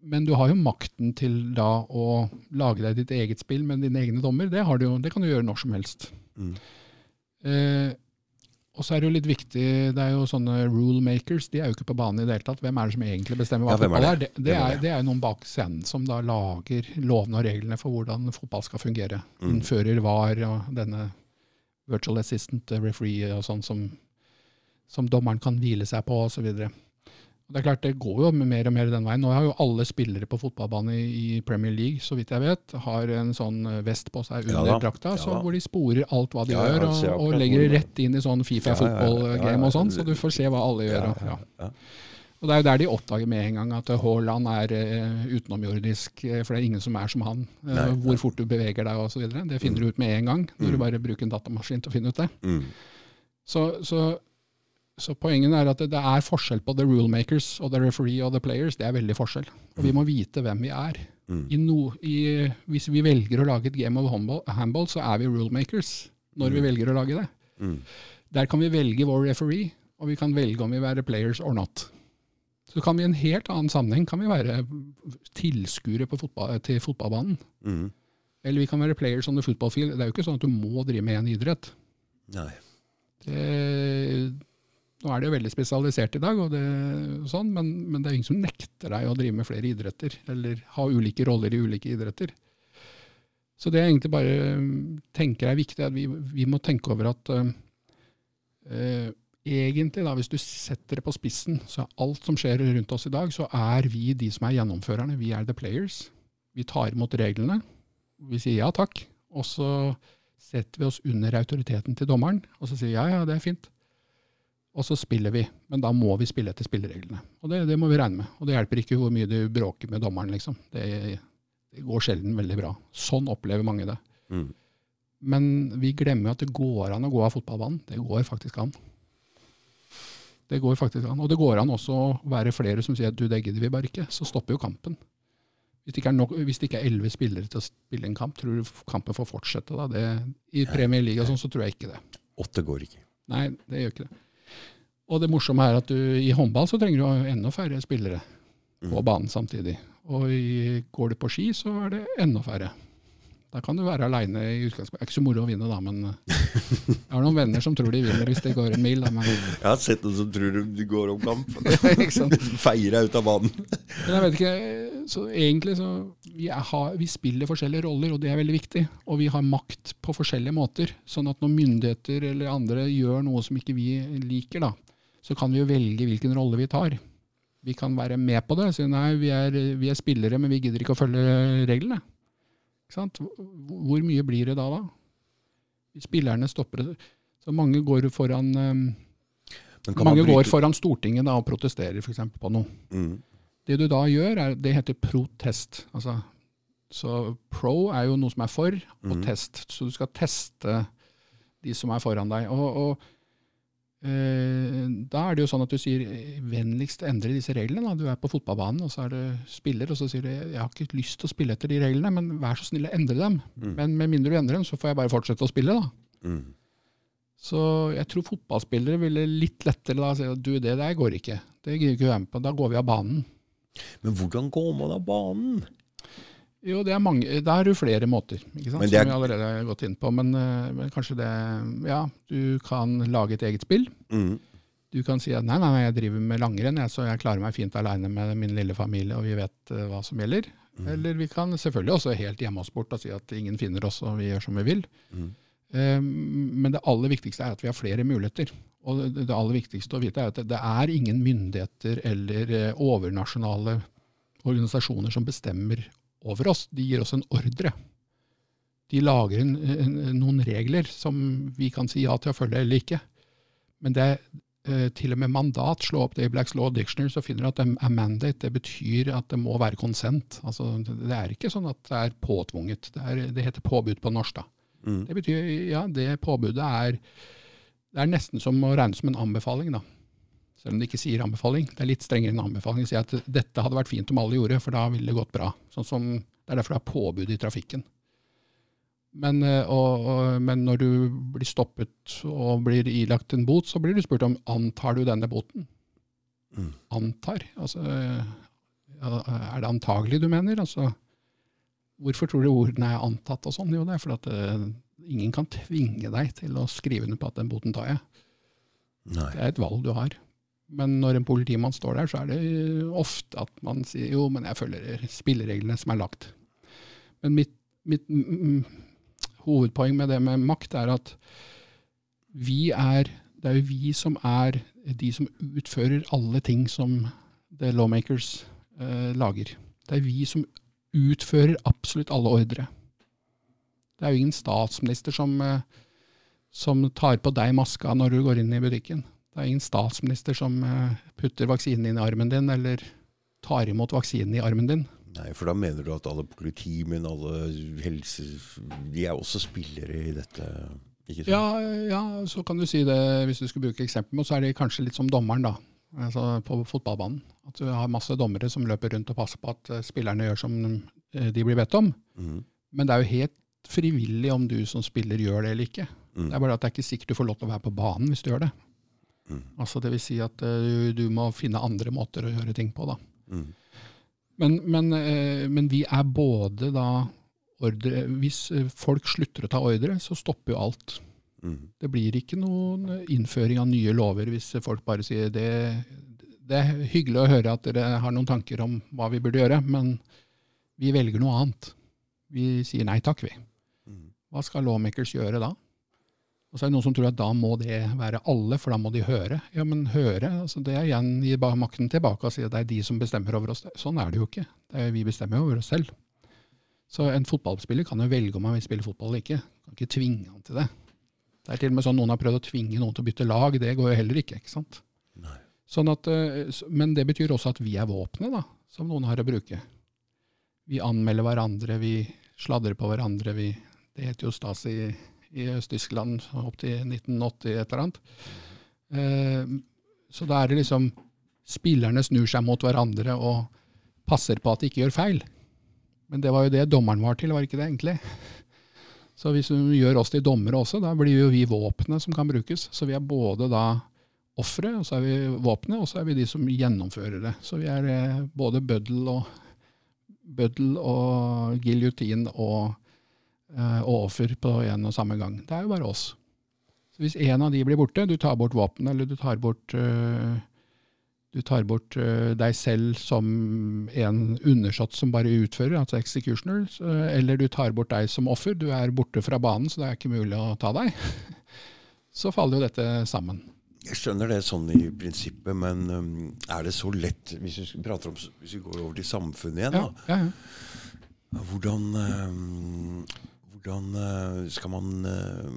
men du har jo makten til da å lage deg ditt eget spill med dine egne dommer. Det, har du jo, det kan du gjøre når som helst. Mm. Eh, og så er det jo litt viktig, det er jo sånne rule makers, de er jo ikke på banen i det hele tatt. Hvem er det som egentlig bestemmer hva Ja, fotball er? det? Det, det, er det er noen bak scenen som da lager lovene og reglene for hvordan fotball skal fungere. Mm. Innfører VAR og denne virtual assistant referee og sånn som, som dommeren kan hvile seg på osv. Det er klart, det går jo mer og mer den veien. Nå har jo alle spillere på fotballbane i Premier League, så vidt jeg vet, har en sånn vest på seg under ja, drakta, ja så hvor de sporer alt hva de Ja, gjør, og, og legger det rett inn i sånn Fifa Ja, ja, ja, fotballgame ja, ja. og sånn, så du får se hva alle gjør. Og, og det er jo der de oppdager med en gang at Haaland er uh, utenomjordisk, eh, for det er ingen som er som han. Uh, Nei, hvor fort du beveger deg osv. Det finner du ut med en gang, når du bare bruker en datamaskin til å finne ut det. Mm. Så, så, så poenget er at det, det er forskjell på the rulemakers og the referee og the players. Det er veldig forskjell. Og vi må vite hvem vi er. Mm. I no, i, hvis vi velger å lage et game of handball, handball så er vi rulemakers når vi velger å lage det. Mm. Der kan vi velge vår referee, og vi kan velge om vi vil være players or not. Så kan vi i en helt annen sammenheng kan vi være tilskuere fotball, til fotballbanen. Mm. Eller vi kan være players on the football field. Det er jo ikke sånn at du må drive med én idrett. Nei. Det, nå er det jo veldig spesialisert i dag, det, sånn, men, men det er ingen som nekter deg å drive med flere idretter, eller ha ulike roller i ulike idretter. Så det jeg egentlig bare tenker er viktig, er at vi, vi må tenke over at uh, uh, egentlig, da, hvis du setter det på spissen, så er alt som skjer rundt oss i dag, så er vi de som er gjennomførerne. Vi er the players. Vi tar imot reglene. Vi sier ja takk. Og så setter vi oss under autoriteten til dommeren, og så sier ja, ja, det er fint. Og så spiller vi, men da må vi spille etter spillereglene. Og det, det må vi regne med. Og det hjelper ikke hvor mye du bråker med dommeren, liksom. Det, det går sjelden veldig bra. Sånn opplever mange det. Mm. Men vi glemmer at det går an å gå av fotballbanen. Det går faktisk an. Det går faktisk an. Og det går an også å være flere som sier at du, det gidder vi bare ikke. Så stopper jo kampen. Hvis det, nok, hvis det ikke er elleve spillere til å spille en kamp, tror du kampen får fortsette da? Det, I Premier League og sånn, så tror jeg ikke det. Åtte går ikke. Nei, det gjør ikke det. Og det morsomme er at du, i håndball så trenger du enda færre spillere på mm. banen samtidig. Og i, går du på ski, så er det enda færre. Da kan du være aleine i utgangspunktet. Det er ikke så moro å vinne, da, men eh, jeg har noen venner som tror de vinner hvis det går en mil. Da, men... Jeg har sett noen som tror de går om kamp. *laughs* *laughs* Feier deg ut av banen. men jeg vet ikke, så egentlig så vi, har, vi, spiller forskjellige roller, og det er veldig viktig. Og vi har makt på forskjellige måter. Sånn at når myndigheter eller andre gjør noe som ikke vi liker, da, så kan vi jo velge hvilken rolle vi tar. Vi kan være med på det. Si nei, vi er, vi er spillere, men vi gidder ikke å følge reglene. Hvor mye blir det da, da? Spillerne stopper det. Så mange går foran um, mange går foran Stortinget da, og protesterer f.eks. på noe. Mm. Det du da gjør, er, det heter protest. Altså, så pro er jo noe som er for, og mm. test. Så du skal teste de som er foran deg. Og, og da er det jo sånn at du sier eh, vennligst endre disse reglene. Da. Du er på fotballbanen, og så er det spiller, og så sier du jeg har ikke lyst til å spille etter de reglene, men vær så snill å endre dem. Mm. Men med mindre du endrer dem, så får jeg bare fortsette å spille, da. Mm. Så jeg tror fotballspillere ville litt lettere da si at du, det der går ikke. Det gidder vi ikke være med på. Da går vi av banen. Men hvordan går man av banen? Jo, det er mange, Da er det jo flere måter, ikke sant? Er, som vi allerede har gått inn på. Men, eh, men, kanskje det Ja, du kan lage et eget spill. Mm. Du kan si at nei, nei, jeg driver med langrenn, jeg, så jeg klarer meg fint aleine med min lille familie, og vi vet uh, hva som gjelder. Mm. Eller vi kan selvfølgelig også helt gjemme oss bort og si at ingen finner oss, og vi gjør som vi vil. Mm. Um, men det aller viktigste er at vi har flere muligheter. Og det, det aller viktigste å vite er at det, det er ingen myndigheter eller overnasjonale organisasjoner som bestemmer over oss. De gir oss en ordre. De lager en, en, noen regler som vi kan si ja til å følge eller ikke. Men det eh, til og med mandat. Slå opp det i Blacks Law Dictionary, så finner du at det er mandate. Det betyr at det må være konsent. Altså, det er ikke sånn at det er påtvunget. Det, er, det heter påbud på norsk. da. Mm. Det betyr, ja, det påbudet er det er nesten som å regne som en anbefaling. da. Selv om det ikke sier anbefaling. Det er litt strengere enn anbefaling. å si at dette hadde vært fint om alle gjorde, for da ville det gått bra. Sånn som, det er derfor det er påbud i trafikken. Men, eh, og, og, men, når du blir stoppet og blir ilagt en bot, så blir du spurt om antar du denne boten. Mm. Antar? Altså, er det antagelig du mener? Altså, hvorfor tror du ordene er antatt og sånn? Jo, det er fordi at uh, ingen kan tvinge deg til å skrive under på at den boten tar jeg. Nei. Det er et valg du har. Men når en politimann står der, så er det ofte at man sier jo, men jeg følger spillereglene som er lagt. Men mitt, mitt hovedpoeng med det med makt er at vi er Det er jo vi som er de som utfører alle ting som the lawmakers eh, lager. Det er vi som utfører absolutt alle ordre. Det er jo ingen statsminister som, eh, som tar på deg maska når du går inn i butikken. Det er ingen statsminister som eh, putter vaksinen inn i armen din, eller tar imot vaksinen i armen din. Nei, for da mener du at alle politimenn, alle helse... De er også spillere i dette? ikke sant? Ja, ja, så kan du si det, hvis du skulle bruke eksempel, så er det kanskje litt som dommeren, da. Altså på fotballbanen. At du har masse dommere som løper rundt og passer på at eh, spillerne gjør som eh, de blir bedt om. Mm. Men det er jo helt frivillig om du som spiller gjør det eller ikke. Mm. Det er bare at det er ikke sikkert du får lov til å være på banen hvis du gjør det. Mm. Altså det vil si at uh, du, du, må finne andre måter å gjøre ting på. da. Mm. Men, men, uh, men, vi er både da ordre Hvis uh, folk slutter å ta ordre, så stopper jo alt. Mm. Det blir ikke noen innføring av nye lover hvis folk bare sier det, det er hyggelig å høre at dere har noen tanker om hva vi burde gjøre, men vi velger noe annet. Vi sier nei takk, vi. Mm. Hva skal lawmakers gjøre da? Og så er det noen som tror at da må det være alle, for da må de høre. Ja, men høre, altså det er igjen gi makten tilbake og si at det er de som bestemmer over oss. Sånn er det jo ikke. Det er, vi bestemmer over oss selv. Så en fotballspiller kan jo velge om han vil spille fotball eller ikke. Kan ikke tvinge han til det. Det er til og med sånn noen har prøvd å tvinge noen til å bytte lag. Det går jo heller ikke. ikke sant? Nei. Sånn at, eh, men det betyr også at vi er våpenet som noen har å bruke. Vi anmelder hverandre, vi sladrer på hverandre. Vi, det heter jo Stasi i, Øst-Tyskland opp til 1980 et eller annet. Eh, så da er det liksom Spillerne snur seg mot hverandre og passer på at de ikke gjør feil. Men det var jo det dommeren var til, var ikke det egentlig? *laughs* Så hvis hun gjør oss til dommere også, da blir jo vi våpenet som kan brukes. Så vi er både da ofre, og så er vi våpenet, og så er vi de som gjennomfører det. Så vi er eh, både bøddel og, bøddel og giljotin og, og offer på en og samme gang. Det er jo bare oss. Så hvis en av de blir borte, du tar bort våpenet, eller du tar bort eh, du tar bort eh, deg selv som en undersått som bare utfører, altså executioner, eller du tar bort deg som offer, du er borte fra banen, så det er ikke mulig å ta deg, *laughs* så faller jo dette sammen. Jeg skjønner det sånn i prinsippet, men er det så lett hvis vi, om, hvis vi går over til samfunnet igjen, Ja, da, ja, ja. hvordan, um, hvordan uh, skal man uh,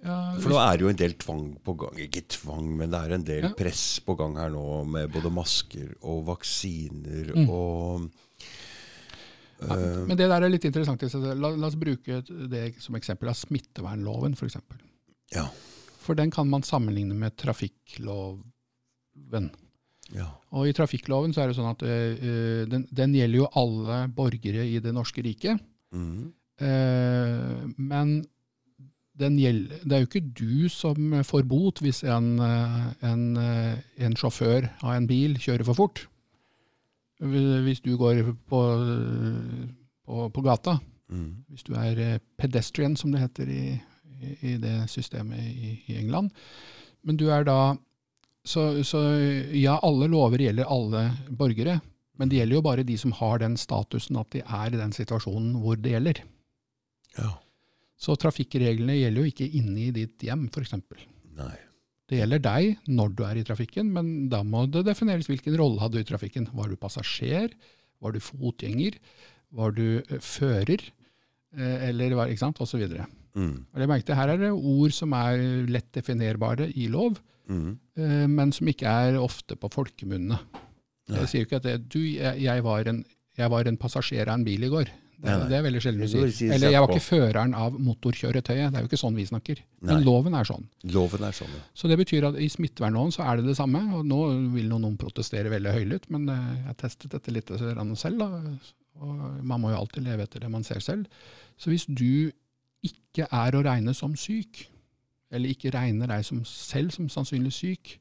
Ja, For nå er det jo en del tvang på gang. Ikke tvang, men det er en del Ja. press på gang her nå med både masker og vaksiner Mm. og Ja, uh, Men det der er litt interessant. La, la oss bruke det som eksempel av smittevernloven, f.eks. For, Ja. for den kan man sammenligne med trafikkloven. ja. Og i trafikkloven så er det sånn at eh, den, den gjelder jo alle borgere i det norske riket. Mhm. Eh, men den gjelder, det er jo ikke du som får bot hvis en, eh, en, eh, en sjåfør av en bil kjører for fort. Hvis du går på, på, på gata. Mm. Hvis du er pedestrian, som det heter i, i, i det systemet i, i England. Men du er da så, så ja, alle lover gjelder alle borgere. Men det gjelder jo bare de som har den statusen at de er i den situasjonen hvor det gjelder. Ja. Så trafikkreglene gjelder jo ikke inne i ditt hjem, f.eks. Det gjelder deg når du er i trafikken, men da må det defineres hvilken rolle hadde du i trafikken. Var du passasjer? Var du fotgjenger? Var du eh, fører? Eh, eller var, ikke sant, osv. Mm. Og jeg merkte, Her er det ord som er lett definerbare i lov, Mhm. eh, men som ikke er ofte på folkemunne. Jeg sier jo ikke at det, du, jeg, jeg, var en, jeg var en passasjer av en bil i går. Det, Nei, nei. det er veldig sjelden du sier. Eller jeg var ikke føreren av motorkjøretøyet. Det er jo ikke sånn vi snakker. Men Nei. loven er sånn. Loven er sånn, ja. Så det betyr at i smittevernloven så er det det samme. og Nå vil noen protestere veldig høylytt, men eh, jeg testet dette litt selv. Da. Og man må jo alltid leve etter det man ser selv. Så hvis du ikke er å regne som syk, eller ikke regner deg som selv som sannsynlig syk,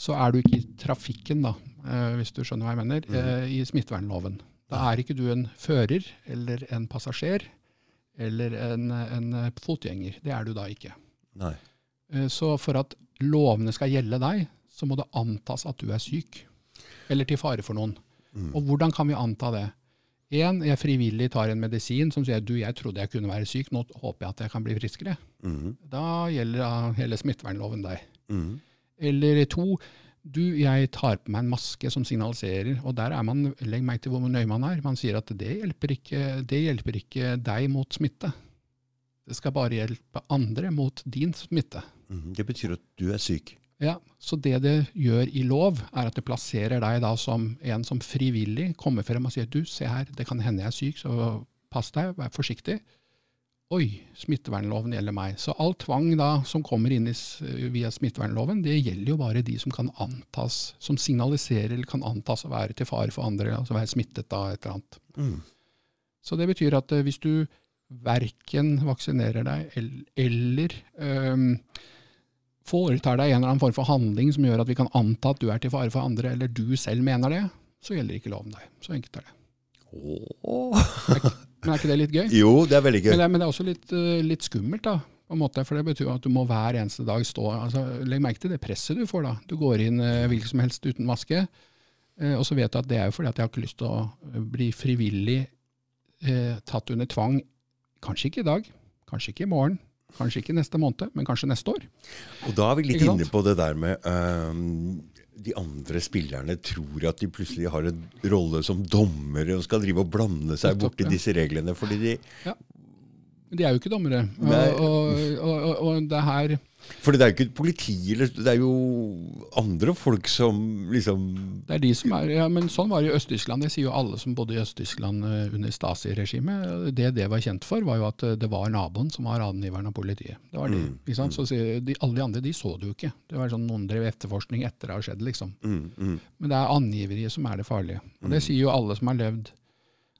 så er du ikke i trafikken, da, eh, hvis du skjønner hva jeg mener, mm. i smittevernloven. Da er ikke du en fører eller en passasjer eller en, en fotgjenger. Det er du da ikke. Nei. Eh, Så for at lovene skal gjelde deg, så må det antas at du er syk. Eller til fare for noen. Mm. Og hvordan kan vi anta det? En, jeg frivillig tar en medisin som sier du, jeg trodde jeg kunne være syk, nå håper jeg at jeg kan bli friskere. Mm. Da gjelder hele smittevernloven deg. Mm. Eller to, du, jeg tar på meg en maske som signaliserer, og der er man, legg meg til hvor nøye man er, man sier at det hjelper, ikke, det hjelper ikke deg mot smitte. Det skal bare hjelpe andre mot din smitte. Mhm. Det betyr at du er syk. Ja, Så det det gjør i lov, er at det plasserer deg da som en som frivillig kommer frem og sier du, se her, det kan hende jeg er syk, så pass deg, vær forsiktig. Oi, smittevernloven gjelder meg. Så all tvang da som kommer inn i, via smittevernloven, det gjelder jo bare de som kan antas, som signaliserer eller kan antas å være til fare for andre, altså være smittet av et eller annet. Mm. Så det betyr at eh, hvis du verken vaksinerer deg eller, eller um, foretar deg en eller annen form for handling som gjør at vi kan anta at du er til fare for andre, eller du selv mener det, så gjelder ikke loven deg. Så enkelt er det. Åh. Men er ikke det litt gøy? Jo, det er veldig gøy. Men det, men det er også litt, øh, litt skummelt, da. På en måte, for det betyr at du må hver eneste dag stå altså, Legg merke til det presset du får da. Du går inn øh, hvilken som helst uten maske, øh, og så vet du at det er jo fordi at jeg har ikke lyst til å bli frivillig eh, tatt under tvang. Kanskje ikke i dag, kanskje ikke i morgen, kanskje ikke neste måned, men kanskje neste år. Og da er vi litt inne på det der med øhm, de andre spillerne tror at de plutselig har en rolle som dommere og skal drive og blande seg borti disse reglene. fordi de, Men de er jo ikke dommere. Og, og, og, og, det her fordi det er jo ikke politi, det er jo andre folk som liksom Det er de som er, ja, men Sånn var det i Øst-Tyskland. Det sier jo alle som bodde i Øst-Tyskland eh, under Stasi-regimet. Det det var kjent for, var jo at eh, det var naboen som var angiveren av politiet. Det var de, Mm, ikke sant? Så sier de, Alle de andre de så det jo ikke. Det var sånn Noen drev etterforskning etter det har skjedd. liksom. mm, mm, Men det er angiveriet som er det farlige. Og Det sier jo alle som har levd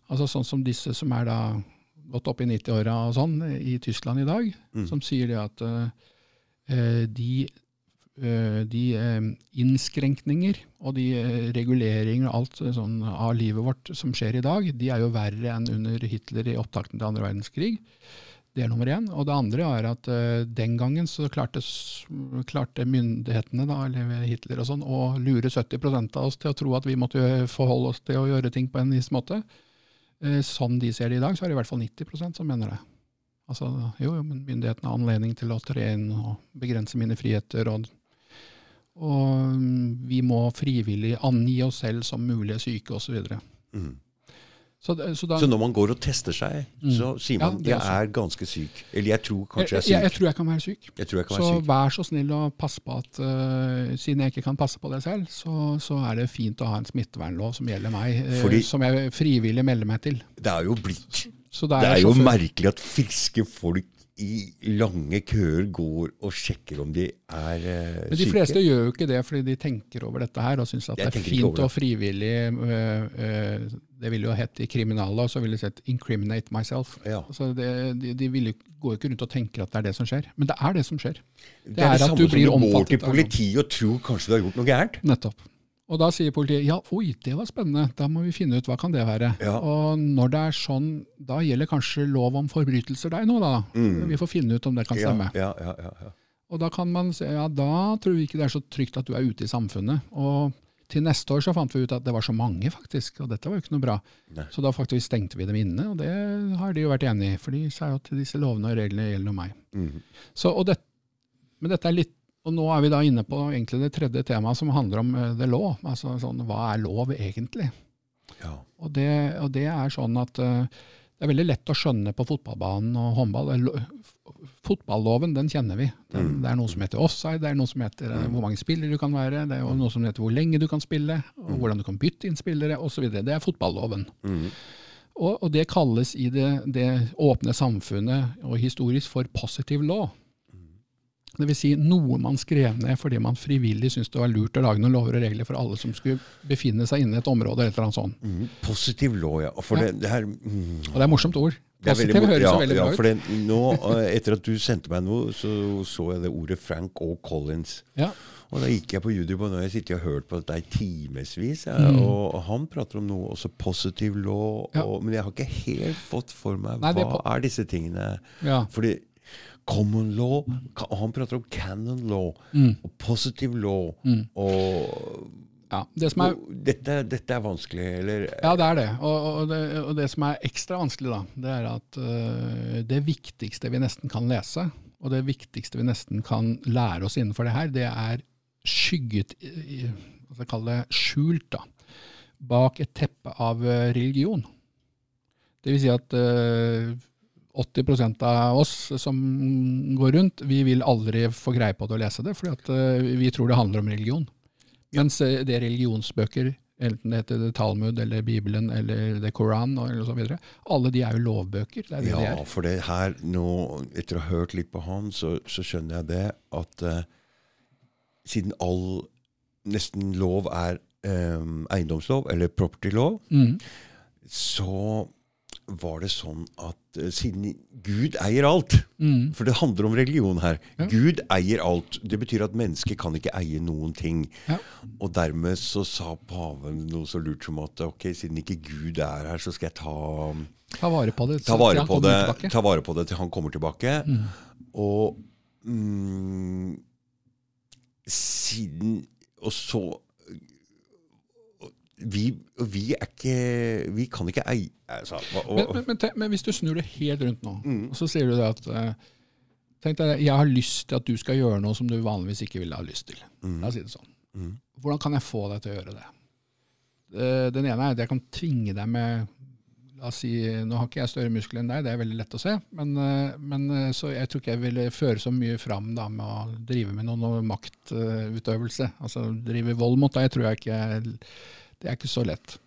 altså Sånn som disse som er da gått opp i 90-åra og sånn i Tyskland i dag, som sier det at eh, de, uh, de eh, innskrenkninger og de reguleringer og alt sånn av livet vårt som skjer i dag, de er jo verre enn under Hitler i opptakten til andre verdenskrig. Det er nummer én. Og det andre er at uh, den gangen så klarte, klarte myndighetene, da, eller Hitler og sånn, å lure 70% av oss til å tro at vi måtte forholde oss til å gjøre ting på en viss måte. Sånn de ser det i dag, så er det i hvert fall 90% som mener det. Altså, jo, men myndighetene har anledning til å tre inn og begrense mine friheter. Og, og mm, vi må frivillig angi oss selv som mulige syke osv. Mm. Så, så da Så når man går og tester seg, så sier man Ja, jeg er ganske syk. Eller jeg tror kanskje jeg jeg, jeg, er jeg tror jeg kan være syk. Jeg tror jeg kan Så være syk. vær så snill å passe på at uh, siden jeg ikke kan passe på det selv, så, så er det fint å ha en smittevernlov som gjelder meg, eh, Fordi- som jeg frivillig melder meg til. Det er jo blitt Så Det er jo merkelig at friske folk i lange køer går og sjekker om de er syke. Men de fleste gjør jo ikke det fordi de tenker over dette her og syns at Jeg det er fint det. og frivillig Uh, uh, Det ville jo hett i kriminallov, så ville det sett 'incriminate myself'. Ja. Altså det, de de vil går jo ikke rundt og tenker at det er det som skjer, men det er det som skjer. Det er det samme som du går til politiet og tror kanskje du har gjort noe gærent. Nettopp. Og da sier politiet ja, oi, det var spennende, da må vi finne ut hva kan det være. Ja. Og når det er sånn, da gjelder kanskje lov om forbrytelser deg nå, da. Vi får finne ut om det kan Mm. Stemme. ja, ja, ja, ja. Og da kan man si ja, da tror vi ikke det er så trygt at du er ute i samfunnet. Og til neste år så fant vi ut at det var så mange, faktisk, og dette var jo ikke noe bra. Nei. Så da faktisk stengte vi dem inne, og det har de jo vært enig i. For de sa jo at disse lovene og reglene gjelder jo meg. Mm. Så, og det, men dette er litt og nå er vi da inne på egentlig det tredje temaet, som handler om uh, the law. Altså sånn, hva er lov egentlig? ja. Og det, og det er sånn at uh, det er veldig lett å skjønne på fotballbanen og håndball. Eh, lo- Fotballoven, den kjenner vi. Den, Det er noe som heter offside, det er noe som heter mm. hvor mange spillere du kan være, det er noe som heter hvor lenge du kan spille, og hvordan du kan bytte inn spillere osv. Det er fotballoven. Mhm. Og, og det kalles i det, det åpne samfunnet og historisk for positive law. Vil si noe man skrev ned fordi man frivillig syntes det var lurt å lage noen lover og regler for alle som skulle befinne seg inne i et område. eller et eller annet sånt. Mm, Positiv law, ja. For Ja. det, det her mm, Og det er morsomt ord. Det er veldig Positiv høres ja, så veldig ja, bra ut. det, nå, eh, etter at du sendte meg noe, så så jeg det ordet Frank O. Collins. Ja. Og da gikk jeg på YouTube, og nå har jeg sittet og hørt på dette i timevis. Ja, Mm. og, han prater om noe også positiv law, Ja. og, men jeg har ikke helt fått for meg Nei, hva er er disse tingene. Ja. Fordi common law, Og han prater om canon law, Mm. og positive law, og ja. Det som er dette, dette er vanskelig, eller Ja, det er det. Og, og, det. og det som er ekstra vanskelig, da, det er at uh, det viktigste vi nesten kan lese, og det viktigste vi nesten kan lære oss innenfor det her, det er skygget i- Hva skal jeg kalle det? Skjult, da. Bak et teppe av øh, religion. Det vil si at øh, 80% av oss som går rundt, vi vil aldri få greie på det og lese det, fordi øh, vi tror det handler om religion. Mens eh, det er religionsbøker, enten det heter Talmud eller Bibelen eller The Koran eller så videre, alle de er jo lovbøker. Det er det de Ja, er. for det her nå, etter å ha hørt litt på han, så, så skjønner jeg det at eh, siden all nesten lov er eh, eiendomslov, eller property law, Mm. så var det sånn at eh, siden Gud eier alt Mm. For det handler om religion her. Ja. Gud eier alt. Det betyr at mennesket kan ikke eie noen ting. Ja. Og dermed så sa paven noe så lurt som at ok, siden ikke Gud er her, så skal jeg ta Ta vare på det. ta vare på, det, ta vare på det til han kommer tilbake. Og mm, siden Og så vi, vi ikke Vi kan ikke eie altså, og, Men, men, men, men, hvis du snur det helt rundt nå, mm. og så sier du det at uh, Tenk deg, Jeg har lyst til at du skal gjøre noe som du vanligvis ikke ville ha lyst til. Mm. La oss si det sånn. Mm. Hvordan kan jeg få deg til å gjøre det? Uh, den ene er at jeg kan tvinge deg med la oss si, Nå har ikke jeg større muskler enn deg, det er veldig lett å se. Men, uh, men så jeg tror ikke jeg ville føre så mye fram da, med å drive med noen noe maktutøvelse. altså drive vold mot deg tror jeg ikke det er ikke så lett.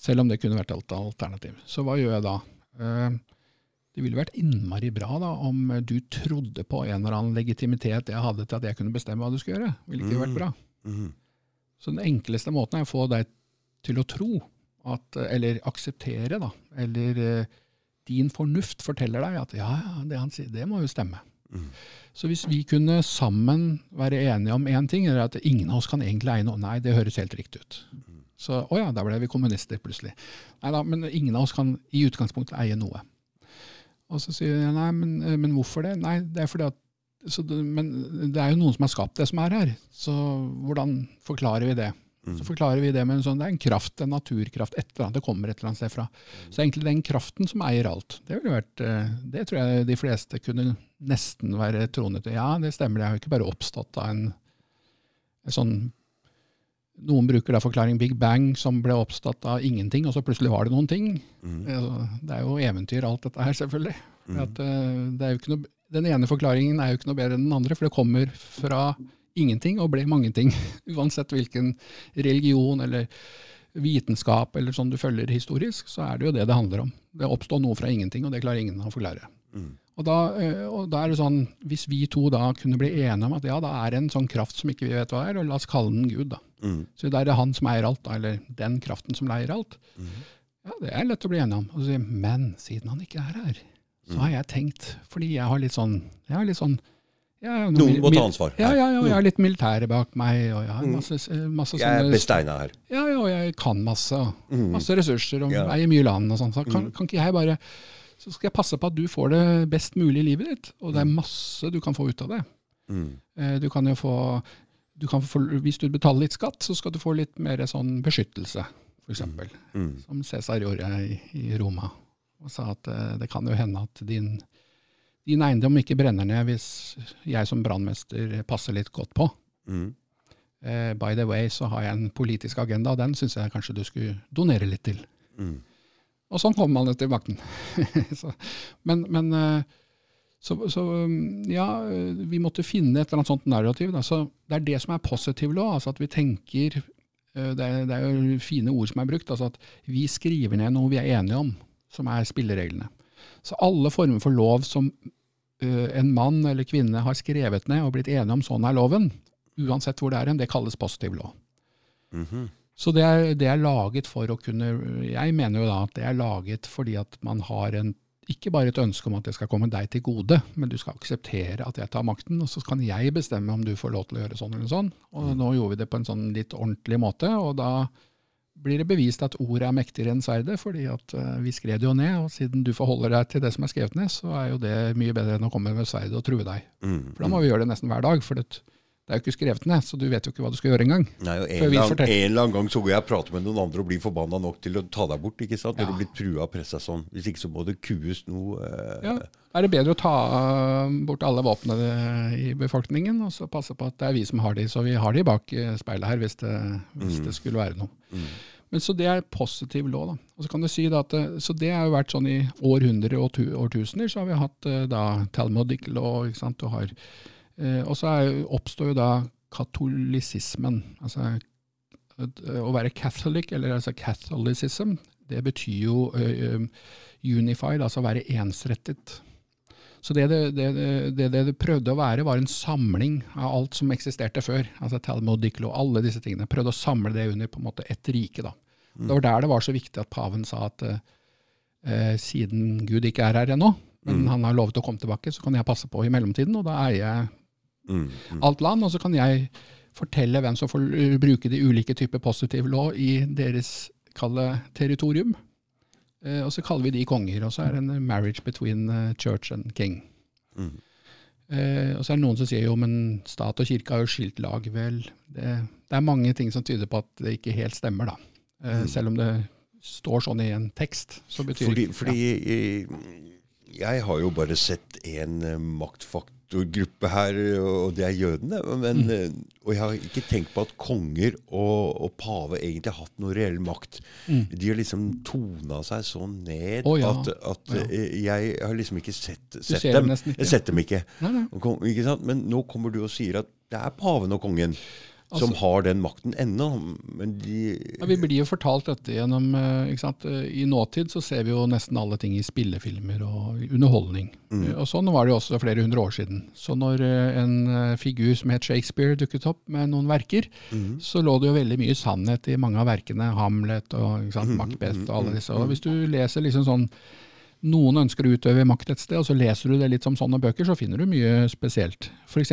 Selv om det kunne vært et alternativ. Så hva gjør jeg da? Eh, det ville vært innmari bra da, om du trodde på en eller annen legitimitet jeg hadde til at jeg kunne bestemme hva du skulle gjøre. Ville ikke vært bra. Mm. Mm. Så den enkleste måten er å få deg til å tro, at, eller akseptere, da, eller uh, din fornuft forteller deg at ja, ja, det han sier, det må jo stemme. Mm. Så hvis vi kunne sammen være enige om én ting, eller at ingen av oss kan egentlig eie noe, nei, det høres helt riktig ut. Så å ja, da ble vi kommunister plutselig. Nei da, men ingen av oss kan i utgangspunktet eie noe. Og så sier jeg nei, men, eh, men hvorfor det? Nei, det er fordi at det, Men det er jo noen som har skapt det som er her. Så hvordan forklarer vi det? Mm. Så forklarer vi det med en sånn, det er en kraft, en naturkraft, et eller annet, det kommer et eller annet sted fra. Så det er egentlig den kraften som eier alt. Det vært, eh, det tror jeg de fleste kunne nesten være troende til. Ja, det stemmer, det har jo ikke bare oppstått av en, en sånn noen bruker da forklaring Big Bang, som ble oppstått av ingenting, og så plutselig var det noen ting. Mm. Det er jo eventyr, alt dette her, selvfølgelig. Mm. At, uh, noe, den ene forklaringen er jo ikke noe bedre enn den andre, for det kommer fra ingenting og ble mange ting. *laughs* Uansett hvilken religion eller vitenskap eller sånn du følger historisk, så er det jo det det handler om. Det oppstår noe fra ingenting, og det klarer ingen å forklare. Mm. Og da, eh, og da, er det sånn, Hvis vi to da kunne bli enige om at ja, da er det en sånn kraft som ikke vi vet hva er, og la oss kalle den Gud, da. Mm. Så da er det han som eier alt, eller den kraften som leier alt. Mm. Ja, Det er lett å bli enig om. Og så Men siden han ikke er her, så har jeg tenkt Fordi jeg har litt sånn, jeg har litt sånn ja, Noen må ta ansvar. Ja, ja, ja, jeg har litt militære bak meg. og Jeg har masse, masse, sånne... Jeg er besteina her. Ja, ja, og jeg kan masse. Mm. Masse ressurser og eier mye land. og sånn. Så kan, kan, ikke jeg bare så skal jeg passe på at du får det best mulig i livet ditt. Og det er mm. masse du kan få ut av det. Mm. Eh, du kan jo få, du kan få, Hvis du betaler litt skatt, så skal du få litt mer sånn beskyttelse, f.eks. Mm. mm. Som Cæsar gjorde i, i, Roma. Og sa at uh, det kan jo hende at din, din eiendom ikke brenner ned hvis jeg som brannmester passer litt godt på. Mm. Uh, by the way så har jeg en politisk agenda, og den syns jeg kanskje du skulle donere litt til. Mm. Og sånn kommer man til makten. *laughs* så, men, men eh, så, så, mm, ja, vi måtte finne et eller annet sånt narrativ. Da. Så det er det som er positiv lov, altså at vi tenker eh, det er, det er, jo fine ord som er brukt. altså At vi skriver ned noe vi er enige om, som er spillereglene. Så alle former for lov som uh, en mann eller kvinne har skrevet ned og blitt enige om sånn er loven, uansett hvor det er hen, det kalles positiv lov. Mm -hmm. Så det er, det er, laget for å kunne Jeg mener jo da at det er laget fordi at man har en, ikke bare et ønske om at det skal komme deg til gode, men du skal akseptere at jeg tar makten, og så kan jeg bestemme om du får lov til å gjøre sånn eller sånn. Og nå gjorde vi det på en sånn litt ordentlig måte, og da blir det bevist at ordet er mektigere enn sverdet, fordi at uh, vi skrev det jo ned. Og siden du forholder deg til det som er skrevet ned, så er jo det mye bedre enn å komme med sverdet og true deg. Mm, for da må vi gjøre det nesten hver dag. for det, det er jo ikke skrevet ned, så du vet jo ikke hva du skal gjøre engang. Nei, og en, lang, en eller annen gang så går jeg og prater med noen andre og blir forbanna nok til å ta deg bort. ikke sant? Når ja. du blir trua og pressa sånn. Hvis ikke så må det kues noe. Eh. Ja. Er det bedre å ta uh, bort alle våpnene i befolkningen og så passe på at det er vi som har de, så vi har de bak eh, speilet her hvis det, hvis mm. det skulle være noe. Mm. Men Så det er positiv lov. da. Og Så kan du si da at, eh, så det har jo vært sånn i århundrer og årtusener. Så har vi hatt da Talmodic law. ikke sant? Du har Eh, og så oppstår jo da katolisismen. Altså å være catholic, eller altså catholicism, det betyr jo uh, unified, altså å være ensrettet. Så det det, det det, det prøvde å være, var en samling av alt som eksisterte før. altså Talmud, Diklo, alle disse tingene. Prøvde å samle det under på en måte ett rike. da. Mm. Det var der det var så viktig at paven sa at uh, siden Gud ikke er her ennå, men mm. han har lovet å komme tilbake, så kan jeg passe på i mellomtiden, og da eier jeg Mm, mm. alt land. Og så kan jeg fortelle hvem som får bruke de ulike typer positive lov i deres kalle territorium. Eh, og så kaller vi de konger. Og så er det en marriage between uh, church and king. Mm. Eh, og så er det noen som sier jo, men stat og kirke har jo skilt lag. Vel, det, det, er mange ting som tyder på at det ikke helt stemmer, da. Eh, selv om det står sånn i en tekst, så betyr Fordi, ikke fordi eh, jeg har jo bare sett en eh, gruppe her, og det er jødene. Men, Mm. eh, Og jeg har ikke tenkt på at konger og, og pave egentlig har hatt noe reell makt. De har liksom tona seg så ned oh, ja. at, at Ja. eh, jeg har liksom ikke sett, sett dem. dem ikke. Jeg har sett dem ikke. Nei, nei. Kom- ikke sant? Men nå kommer du og sier at det er paven og kongen som Altså- har den makten ennå. Men de Ja, vi blir jo fortalt dette gjennom eh? Eh, I nåtid så ser vi jo nesten alle ting i spillefilmer og underholdning. Mm. Og sånn var det jo også flere hundre år siden. Så når eh, en eh, figur som het Shakespeare dukket opp med noen verker, så lå det jo veldig mye sannhet i mange av verkene. Hamlet og sant? Macbeth og alle disse. Og hvis du leser liksom sånn noen ønsker å utøve makt et sted, og så leser du det litt som sånne bøker, så finner du mye spesielt. F.eks.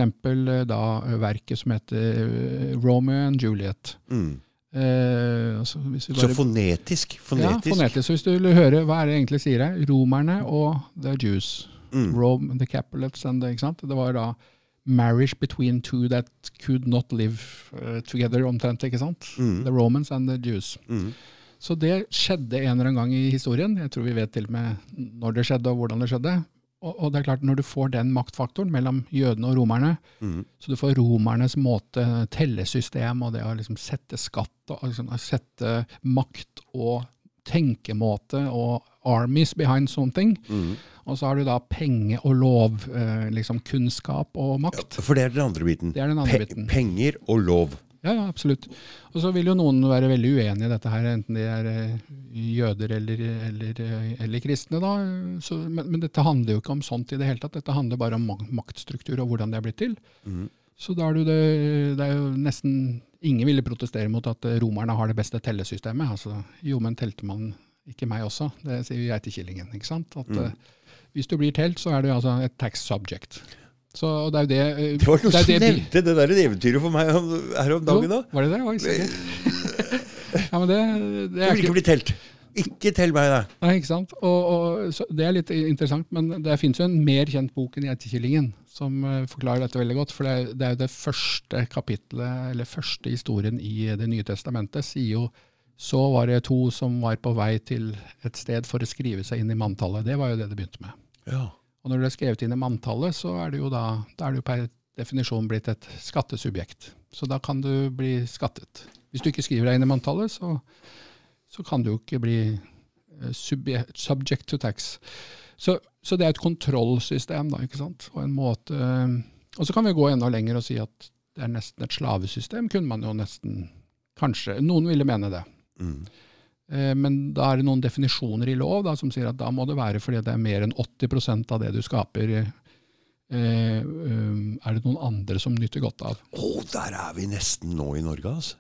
da eh, verket som heter eh, Romeo and Juliet. mm. Eh, altså, hvis vi Så fonetisk, fonetisk. ja, Fonetisk. Så hvis du vil høre hva er det egentlig sier her, romerne og the Jews. Mm. Rome, the Capulets and the, ikke sant? Det var da marriage between two that could not live eh, together, omtrent. ikke sant? Mm. The Romans and the Jews. Mm. Så det skjedde en eller annen gang i historien. Jeg tror vi vet til og med når det skjedde og hvordan det skjedde. Og, og det er klart, når du får den maktfaktoren mellom jødene og romerne, Mm. så du får romernes måte, tellesystem og det å liksom sette skatt, og liksom sette makt og tenkemåte og armies behind something. Mm. Og så har du da penge og lov, eh, liksom kunnskap og makt. For det er den andre biten. Det er den andre Pe biten. Penger og lov. Ja, ja, absolutt. Og så vil jo noen være veldig uenige i dette her, enten de er eh, jøder eller, eller, eh, eller kristne. da. Så, men, men dette handler jo ikke om sånt i det hele tatt. Dette handler bare om maktstruktur og hvordan det er blitt til. Mm. Så da er det, det, er jo nesten Ingen ville protestere mot at eh, romerne har det beste tellesystemet. Altså, jo, men telte man ikke meg også? Det sier jo Killingen. ikke sant? At Mm. Hvis du blir telt, så er du altså et tax subject. Så det er jo det eh, Det var noen det som det nevnte det der eventyret for meg om- her om dagen. da. jo, Var det det? Oi, sikkert. *laughs* ja, men det, det er du vil ikke ikke bli telt. Ikke tell meg det. Nei, ikke sant? Og, og, det er litt interessant, men det finnes jo en mer kjent bok enn Geitekillingen som eh, forklarer dette veldig godt. For det er, det er jo det første kapitlet, eller første historien i Det nye testamentet, sier jo så var det to som var på vei til et sted for å skrive seg inn i manntallet. Det var jo det det begynte med. Ja. Og når det er skrevet inn i manntallet, så er det jo da, da er det jo per definisjon blitt et skattesubjekt. Så da kan du bli skattet. Hvis du ikke skriver deg inn i manntallet, så, så kan du jo ikke bli subject, subject to tax. Så, så det er et kontrollsystem, da, ikke sant. Og en måte eh, Og så kan vi gå enda lenger og si at det er nesten et slavesystem, kunne man jo nesten Kanskje. Noen ville mene det. Mm. Eh, Men da er det noen definisjoner i lov da, som sier at da må det være fordi det er mer enn 80% av det du skaper, eh, eh, er det noen andre som nyter godt av. Å, der er vi nesten nå i Norge, altså.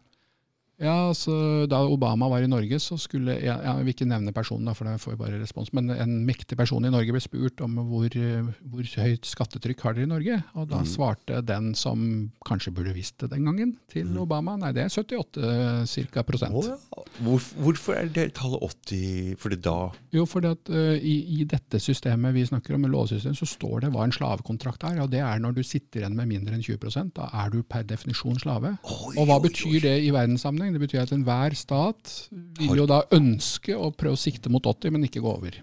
Ja, altså Da Obama var i Norge, så skulle Jeg, jeg vil ikke nevne personen, da, for da får vi bare respons, men en mektig person i Norge ble spurt om hvor, hvor høyt skattetrykk har dere i Norge. Og da svarte den som kanskje burde visst det den gangen, til Obama nei, det er 78 cirka prosent. Oh, ja. Hvor, hvorfor er det tallet 80? Fordi da Jo, for uh, i, i dette systemet vi snakker om, med lovsystem, så står det hva en slavekontrakt er. og Det er når du sitter igjen med mindre enn 20% Da er du per definisjon slave. Oi, Og hva oi, betyr det i verdenssammenheng? Det betyr at enhver stat vil jo da ønske å prøve å sikte mot 80, men ikke gå over.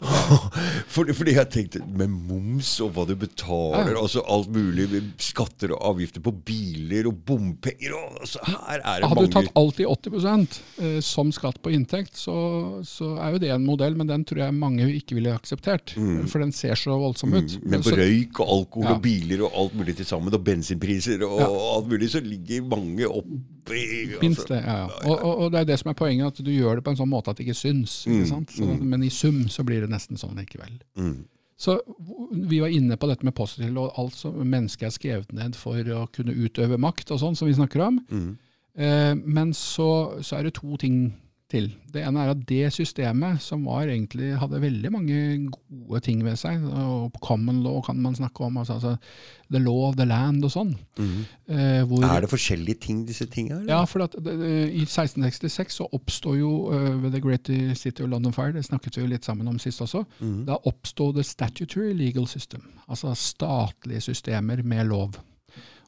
*laughs* Fordi, fordi jeg tenkte med moms og hva du betaler, Ja. altså alt mulig, skatter og avgifter på biler og bompenger og altså, Her er det Hadde du tatt alt i 80 eh, som skatt på inntekt, så, så er jo det en modell, men den tror jeg mange ikke ville akseptert. For den ser så voldsom ut. Mm, Men på røyk og alkohol Ja. og biler og alt mulig til sammen, og bensinpriser og Ja. alt mulig, så ligger mange oppi Minst altså. det, ja. ja. Og, og, og det er det som er poenget, at du gjør det på en sånn måte at det ikke syns. Ikke sant? Så, Men i sum så blir det nesten sånn likevel. Mm. Så vi var inne på dette med positivt, og alt som mennesket er skrevet ned for å kunne utøve makt og sånn, som vi snakker om. Mm. Eh, men så, så er det to ting til. Det ene er at det systemet, som var egentlig, hadde veldig mange gode ting ved seg, og common law kan man snakke om, altså, altså the law of the land og sånn. Eh, hvor, Er det forskjellige ting, disse tingene? ja, for at det, I 1666 så oppstod jo uh, ved The Great City of London Fire, det snakket vi jo litt sammen om sist også, da oppstod the statutory legal system, altså statlige systemer med lov.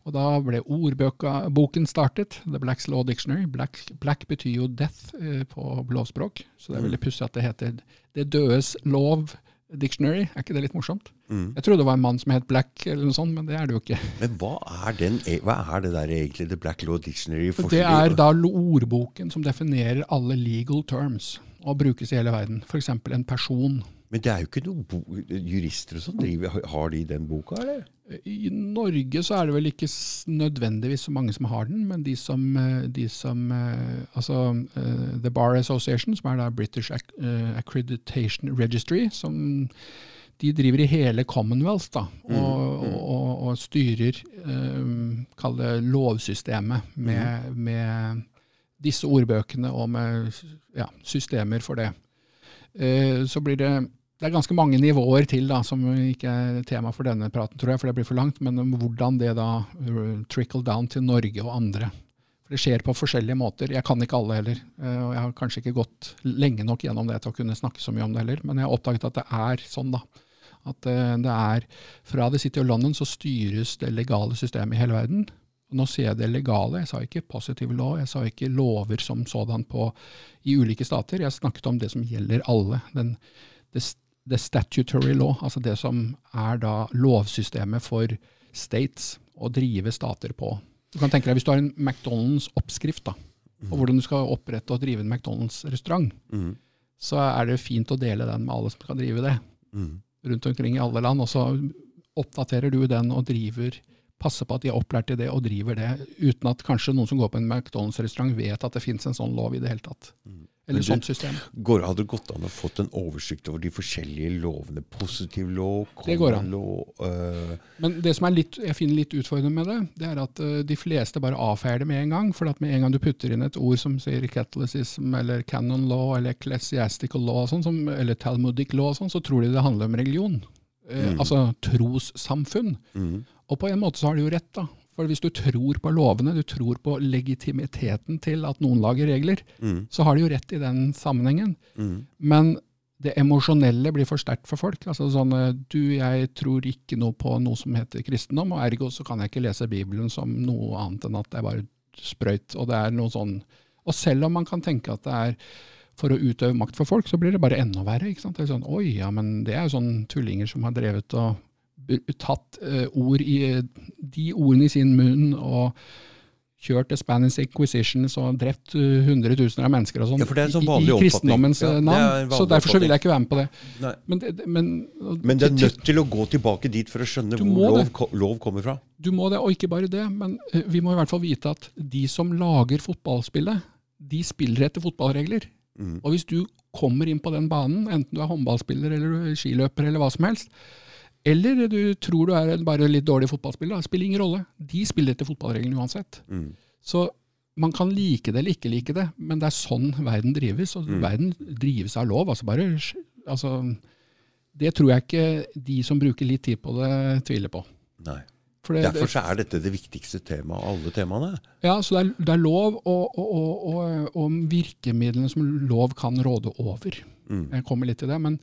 Og da ble ordboken startet, The Black's Law Dictionary. Black, black betyr jo death eh, på lovspråk, så det er veldig pussig at det heter Det dødes lov Dictionary. Er ikke det litt morsomt? Mm. Jeg trodde det var en mann som het Black, eller noe sånt, men det er det jo ikke. Men hva er, den, e- hva er det der egentlig, The Black Law Dictionary? Det er da ordboken som definerer alle legal terms, og brukes i hele verden. F.eks. en person. Men det er jo ikke noen jurister og sånn. driver- Har de den boka, eller? I Norge så er det vel ikke nødvendigvis så mange som har den, men de som, eh, de som eh, Altså eh, The Bar Association, som er da British Accreditation Registry, som de driver i hele Commonwealth da, og, og, og, og styrer um, kall det lovsystemet med, med disse ordbøkene og med ja, systemer for det. Uh, så blir det det er ganske mange nivåer til da, som ikke er tema for denne praten, tror jeg, for det blir for langt, men om hvordan det da uh, trickle down til Norge og andre. For Det skjer på forskjellige måter. Jeg kan ikke alle heller, eh, og jeg har kanskje ikke gått lenge nok gjennom det til å kunne snakke så mye om det heller, men jeg har oppdaget at det er sånn, da. At eh, det er Fra The City of London så styres det legale systemet i hele verden. Nå sier jeg det legale, jeg sa ikke positive law, jeg sa ikke lover som sådan på, i ulike stater. Jeg snakket om det som gjelder alle. Den, det, det statutory law, altså det som er da lovsystemet for states å drive stater på. Du kan tenke deg Hvis du har en McDonald's-oppskrift da, på hvordan du skal opprette og drive en McDonald's-restaurant, Mm. så er det fint å dele den med alle som skal drive det, Mm. rundt omkring i alle land. Og så oppdaterer du den og driver, passer på at de er opplært i det og driver det, uten at kanskje noen som går på en McDonald's-restaurant vet at det finnes en sånn lov i det hele tatt. Men Eller sånt system. Går, hadde det gått an å fått en oversikt over de forskjellige lovene? Positiv lov, Det går an. common law øh, Men det som litt, jeg finner litt utfordrende med det, det er at uh, de fleste bare avfeier det med en gang. For at med en gang du putter inn et ord som sier catalysism eller canon law eller ecclesiastical law, sånn, som, eller talmudic law, sånn, så tror de det handler om religion. Uh, Mm. Altså trossamfunn. mm. Og på en måte så har de jo rett, da. For hvis du tror på lovene, du tror på legitimiteten til at noen lager regler, Mm. så har de jo rett i den sammenhengen. Mm. Men det emosjonelle blir for sterkt for folk. Altså sånn, eh, du, jeg tror ikke noe på noe som heter kristendom, og ergo så kan jeg ikke lese Bibelen som noe annet enn at det er bare sprøyt. Og det er noe sånn, og selv om man kan tenke at det er for å utøve makt for folk, så blir det bare enda verre. ikke sant? Det er sånn, Oi, ja, men det er jo sånn tullinger som har drevet og tatt eh, ord i de ordene i sin munn og kjørt The Spanish Inquisition og drept eh, hundretusener av mennesker og sånn Ja, sånn i- i kristendommens Ja, eh, navn. Så derfor så vil jeg ikke være med på det. Men, det, men, Men det er nødt til å gå tilbake dit for å skjønne hvor lov, lov kommer fra. Du må det, og ikke bare det, men vi må i hvert fall vite at de som lager fotballspillet, de spiller etter fotballregler. Mm. Og hvis du kommer inn på den banen, enten du er håndballspiller eller er skiløper eller hva som helst, eller du tror du er en bare litt dårlig fotballspiller, det spiller ingen rolle. De spiller etter fotballreglene uansett. Mm. Så man kan like det eller ikke like det, men det er sånn verden drives. Og Mm. verden drives av lov. Altså bare, altså, det tror jeg ikke de som bruker litt tid på det, tviler på. Nei. For det, Derfor så er dette det viktigste temaet av alle temaene. Ja, så det er, det er lov og, og, og, og, og virkemidlene som lov kan råde over. Mm. Jeg kommer litt til det, men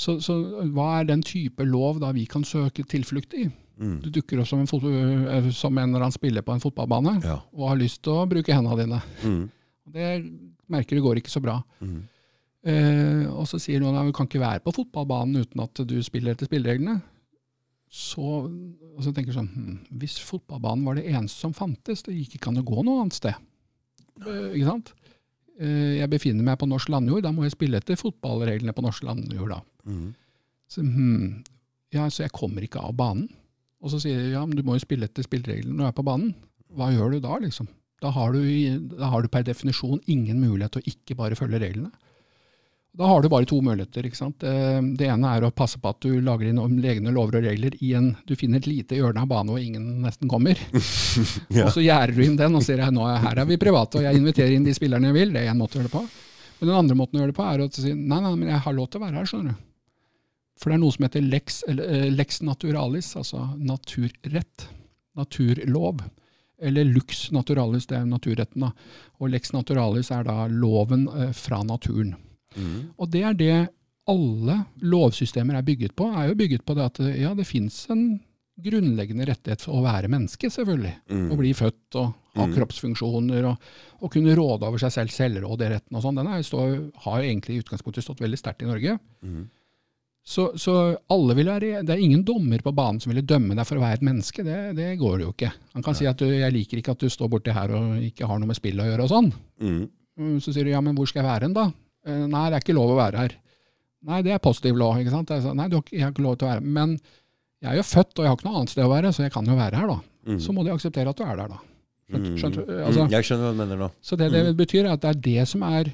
så, så hva er den type lov da vi kan søke tilflukt i? Mm. Du dukker opp som en, eh, som en eller annen spiller på en fotballbane Ja. og har lyst til å bruke hendene dine. Mm. Det merker du går ikke så bra. Mm. Eh, og så sier noen at du kan ikke være på fotballbanen uten at du spiller etter spillereglene. Så, og så tenker jeg sånn, hm, Hvis fotballbanen var det eneste som fantes, det gikk ikke an å gå noe annet sted. Eh, ikke sant? Eh, jeg befinner meg på norsk landjord, da må jeg spille etter fotballreglene på norsk landjord. da. Mm. Så, hmm, ja, så jeg kommer ikke av banen. Og så sier de ja, men du må jo spille etter spillereglene når du er på banen. Hva gjør du da, liksom? Da har du, da har du per definisjon ingen mulighet til å ikke bare følge reglene. Da har du bare to muligheter. ikke sant? Eh, Det ene er å passe på at du lager inn om egne lover og regler i en Du finner et lite hjørne av banen hvor ingen nesten kommer. Ja. *laughs* Og så gjerder du inn den og sier at er, her er vi private, og jeg inviterer inn de spillerne jeg vil. Det er én måte å gjøre det på. Men den andre måten å gjøre det på er å si nei, nei, men jeg har lov til å være her, skjønner du. For det er noe som heter lex, eh, lex naturalis, altså naturrett. Naturlov. Eller lux naturalis, det er naturretten. da. Og lex naturalis er da loven eh, fra naturen. Mm. Og det er det alle lovsystemer er bygget på. er jo bygget på det at ja, det fins en grunnleggende rettighet for å være menneske, selvfølgelig. Mm. Å bli født og ha kroppsfunksjoner og, og kunne råde over seg selv, selvråderetten og sånn. Den er, står, har jo egentlig i utgangspunktet stått veldig sterkt i Norge. Mm. Så, så alle vil være, det er ingen dommer på banen som ville dømme deg for å være et menneske. Det, det går jo ikke. Han kan si at du, 'jeg liker ikke at du står borti her og ikke har noe med spill å gjøre' og sånn. Mm. Mm, Så sier du ja, men hvor skal jeg være hen da? Eh, Nei, det er ikke lov å være her. Nei, det er positiv lov, ikke sant? Nei, du har ikke, jeg har ikke lov til å være her. Men jeg er jo født, og jeg har ikke noe annet sted å være, så jeg kan jo være her da. Mm. Så må de akseptere at du er der da. Skjønt, Mm. altså, Mm. Jeg skjønner hva du mener nå. Så det det betyr er at det er det som er,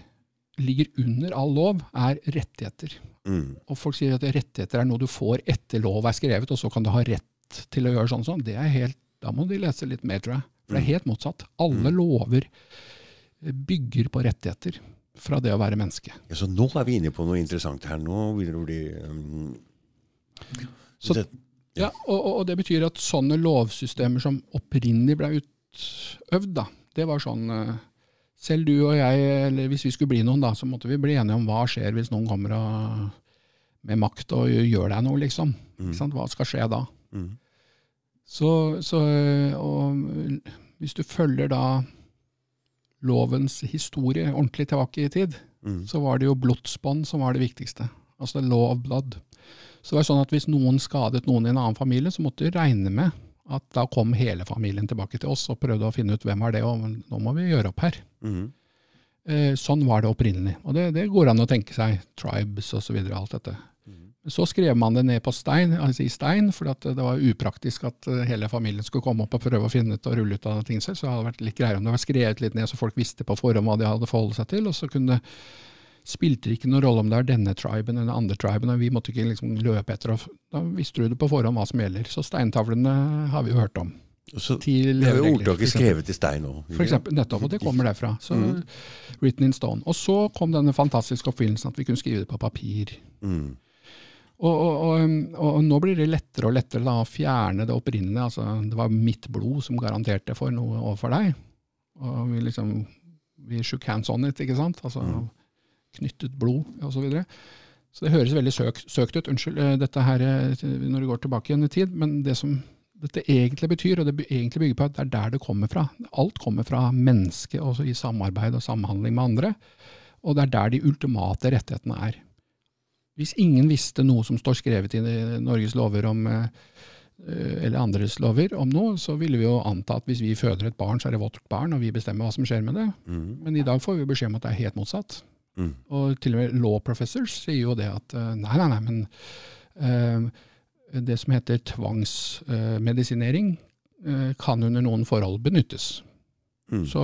ligger under all lov, er rettigheter. Mm. Og folk sier at rettigheter er noe du får etter lov er skrevet, og så kan du ha rett til å gjøre sånn og sånn. Det er helt, da må de lese litt mer, tror jeg. For det er helt motsatt. Alle lover bygger på rettigheter fra det å være menneske. Ja, så nå er vi inne på noe interessant her. Nå begynner det bli um, Så- det, Ja, og, og, og det betyr at sånne lovsystemer som opprinnelig ble utøvd, da, det var sånn eh, Selv du og jeg, eller hvis vi skulle bli noen, da, så måtte vi bli enige om hva skjer hvis noen kommer og, med makt og gjør deg noe, liksom. Sant? Hva skal skje da? mm. Så, så og hvis du følger da lovens historie ordentlig tilbake i tid, Mm. så var det jo blodsbånd som var det viktigste. Altså law of blood. Så det var sånn at hvis noen skadet noen i en annen familie, så måtte du regne med at da kom hele familien tilbake til oss og prøvde å finne ut hvem er det, og nå må vi gjøre opp her. Mm. Eh, sånn var det opprinnelig. Og det, det går an å tenke seg. Tribes osv. alt dette. Så skrev man det ned på stein, altså i stein, for at det var upraktisk at eh, hele familien skulle komme opp og prøve å finne ut og rulle ut av ting selv. Så det hadde vært litt greiere om det var skrevet litt ned, så folk visste på forhånd hva de hadde forholdt seg til. Og så kunne spilte det ikke noen rolle om det er denne triben eller den andre triben. og Vi måtte ikke liksom løpe etter. og Da visste du det på forhånd hva som gjelder. Så steintavlene har vi jo hørt om. Så, Til det er jo ordtaket skrevet i stein eksempel, nettopp, og det kommer derfra. Så, Written in stone. Og så kom denne fantastiske oppfinnelsen at vi kunne skrive det på papir. Mm. Og, og, og, og, og nå blir det lettere og lettere da, å fjerne det opprinnelige. Altså, det var mitt blod som garanterte for noe overfor deg. Og vi liksom, vi shook hands on it, ikke sant? Altså, Knyttet blod, og så videre. Så det høres veldig søk, søkt ut. Unnskyld eh, dette her eh, når det går tilbake igjen i tid. Men det som dette egentlig betyr, og det egentlig bygger på at det er der det kommer fra. Alt kommer fra mennesket, også i samarbeid og samhandling med andre. Og det er der de ultimate rettighetene er. Hvis ingen visste noe som står skrevet i Norges lover om, eh, eller andres lover om noe, så ville vi jo anta at hvis vi føder et barn, så er det vårt barn, og vi bestemmer hva som skjer med det. Mm. Men i dag får vi beskjed om at det er helt motsatt. Mm. Og til og med law professors sier jo det at eh, nei, nei, nei, men uh, det som heter tvangsmedisinering uh, kan under noen forhold benyttes. Mm. Så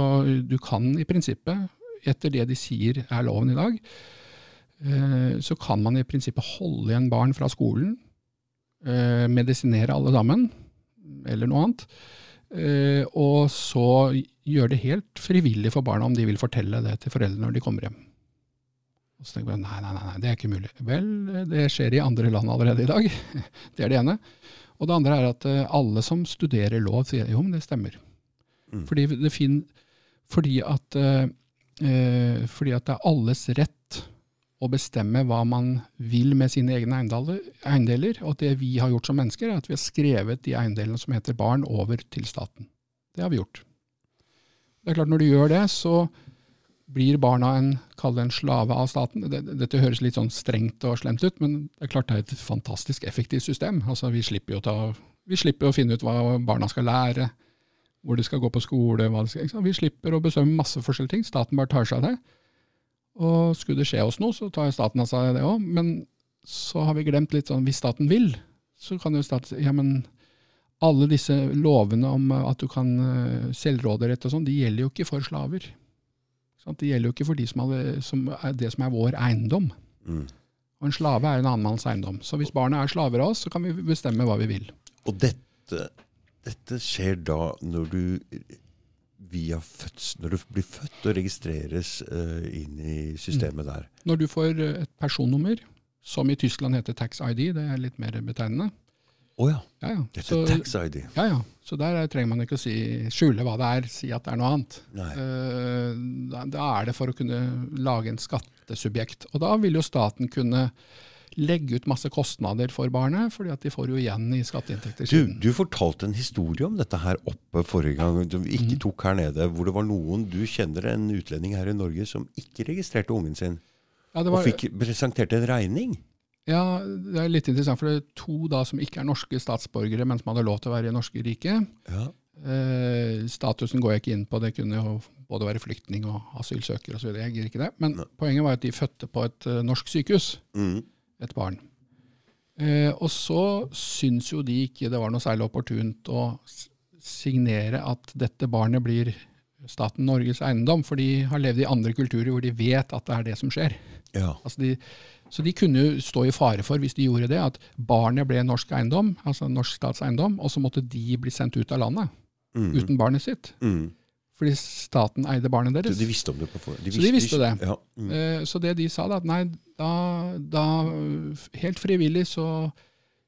du kan i prinsippet, etter det de sier er loven i dag, uh, så kan man i prinsippet holde igjen barn fra skolen, medisinere alle sammen, eller noe annet, Uh, og så gjøre det helt frivillig for barna om de vil fortelle det til foreldrene når de kommer hjem. Og så tenker jeg, nei, nei, nei, det er ikke mulig. Vel, det skjer i andre land allerede i dag. *laughs* Det er det ene. Og det andre er at eh, alle som studerer lov, sier jo, men det stemmer. Mm. Fordi, det fin, fordi, at, eh, eh, fordi at det er alles rett å bestemme hva man vil med sine egne eiendeler. Og det vi har gjort som mennesker, er at vi har skrevet de eiendelene som heter barn, over til staten. Det har vi gjort. Det er klart, når du gjør det, så blir barna en, en slave av staten. Dette høres litt sånn strengt og slemt ut, men det er klart det er et fantastisk effektivt system. Altså, vi slipper jo ta, vi slipper å finne ut hva barna skal lære, hvor de skal gå på skole. Skal? Vi slipper å besøke masse forskjellige ting. Staten bare tar seg av det. Og skulle det skje oss noe, så tar staten av seg det òg. Men så har vi glemt litt sånn, hvis staten vil, så kan jo staten si ja, men alle disse lovene om at du kan eh, selvråderett og sånn, de gjelder jo ikke for slaver. Det gjelder jo ikke for de som, hadde, som er det som er vår eiendom. Mm. Og en slave er en annen manns eiendom. Så hvis barna er slaver av oss, så kan vi bestemme hva vi vil. Og dette, dette skjer da når du via føds, når du blir født og registreres uh, inn i systemet der. Når du får eh, et personnummer, som i Tyskland heter tax ID, det er litt mer betegnende. Å ja. Ja, ja. Dette Så, er tax ID. ja, ja. Så der er- trenger man ikke å si, skjule hva det er, si at det er noe annet. Eh, Da, er det for å kunne lage en skattesubjekt. Og da vil jo staten kunne legge ut masse kostnader for barnet, fordi at de får jo igjen i skatteinntekter. Du, du fortalte en historie om dette her oppe forrige gang, som vi Mhm. ikke tok her nede. Hvor det var noen Du kjenner en utlending her i Norge som ikke registrerte ungen sin, Ja, var, og fikk presentert en regning. Ja, det er litt interessant, for det er to da som ikke er norske statsborgere, men som hadde lov til å være i norske riket. Ja. Eh, statusen går jeg ikke inn på, det kunne jo både være flyktning og asylsøker osv. Jeg gir ikke det. Men ne. poenget var at de fødte på et uh, norsk sykehus, Mm. et barn. Eh, og så syns jo de ikke det var noe særlig opportunt å signere at dette barnet blir staten Norges eiendom, for de har levd i andre kulturer hvor de vet at det er det som skjer. ja. Altså de, så de kunne jo stå i fare for, hvis de gjorde det, at barnet ble norsk eiendom, altså norsk statseiendom, og så måtte de bli sendt ut av landet Mm. uten barnet sitt. Mm. Fordi staten eide barnet Så deres. de visste om det på forhånd? Så de visste det. Ja. Mm. Eh, Så det de sa, da, at nei, da, da helt frivillig så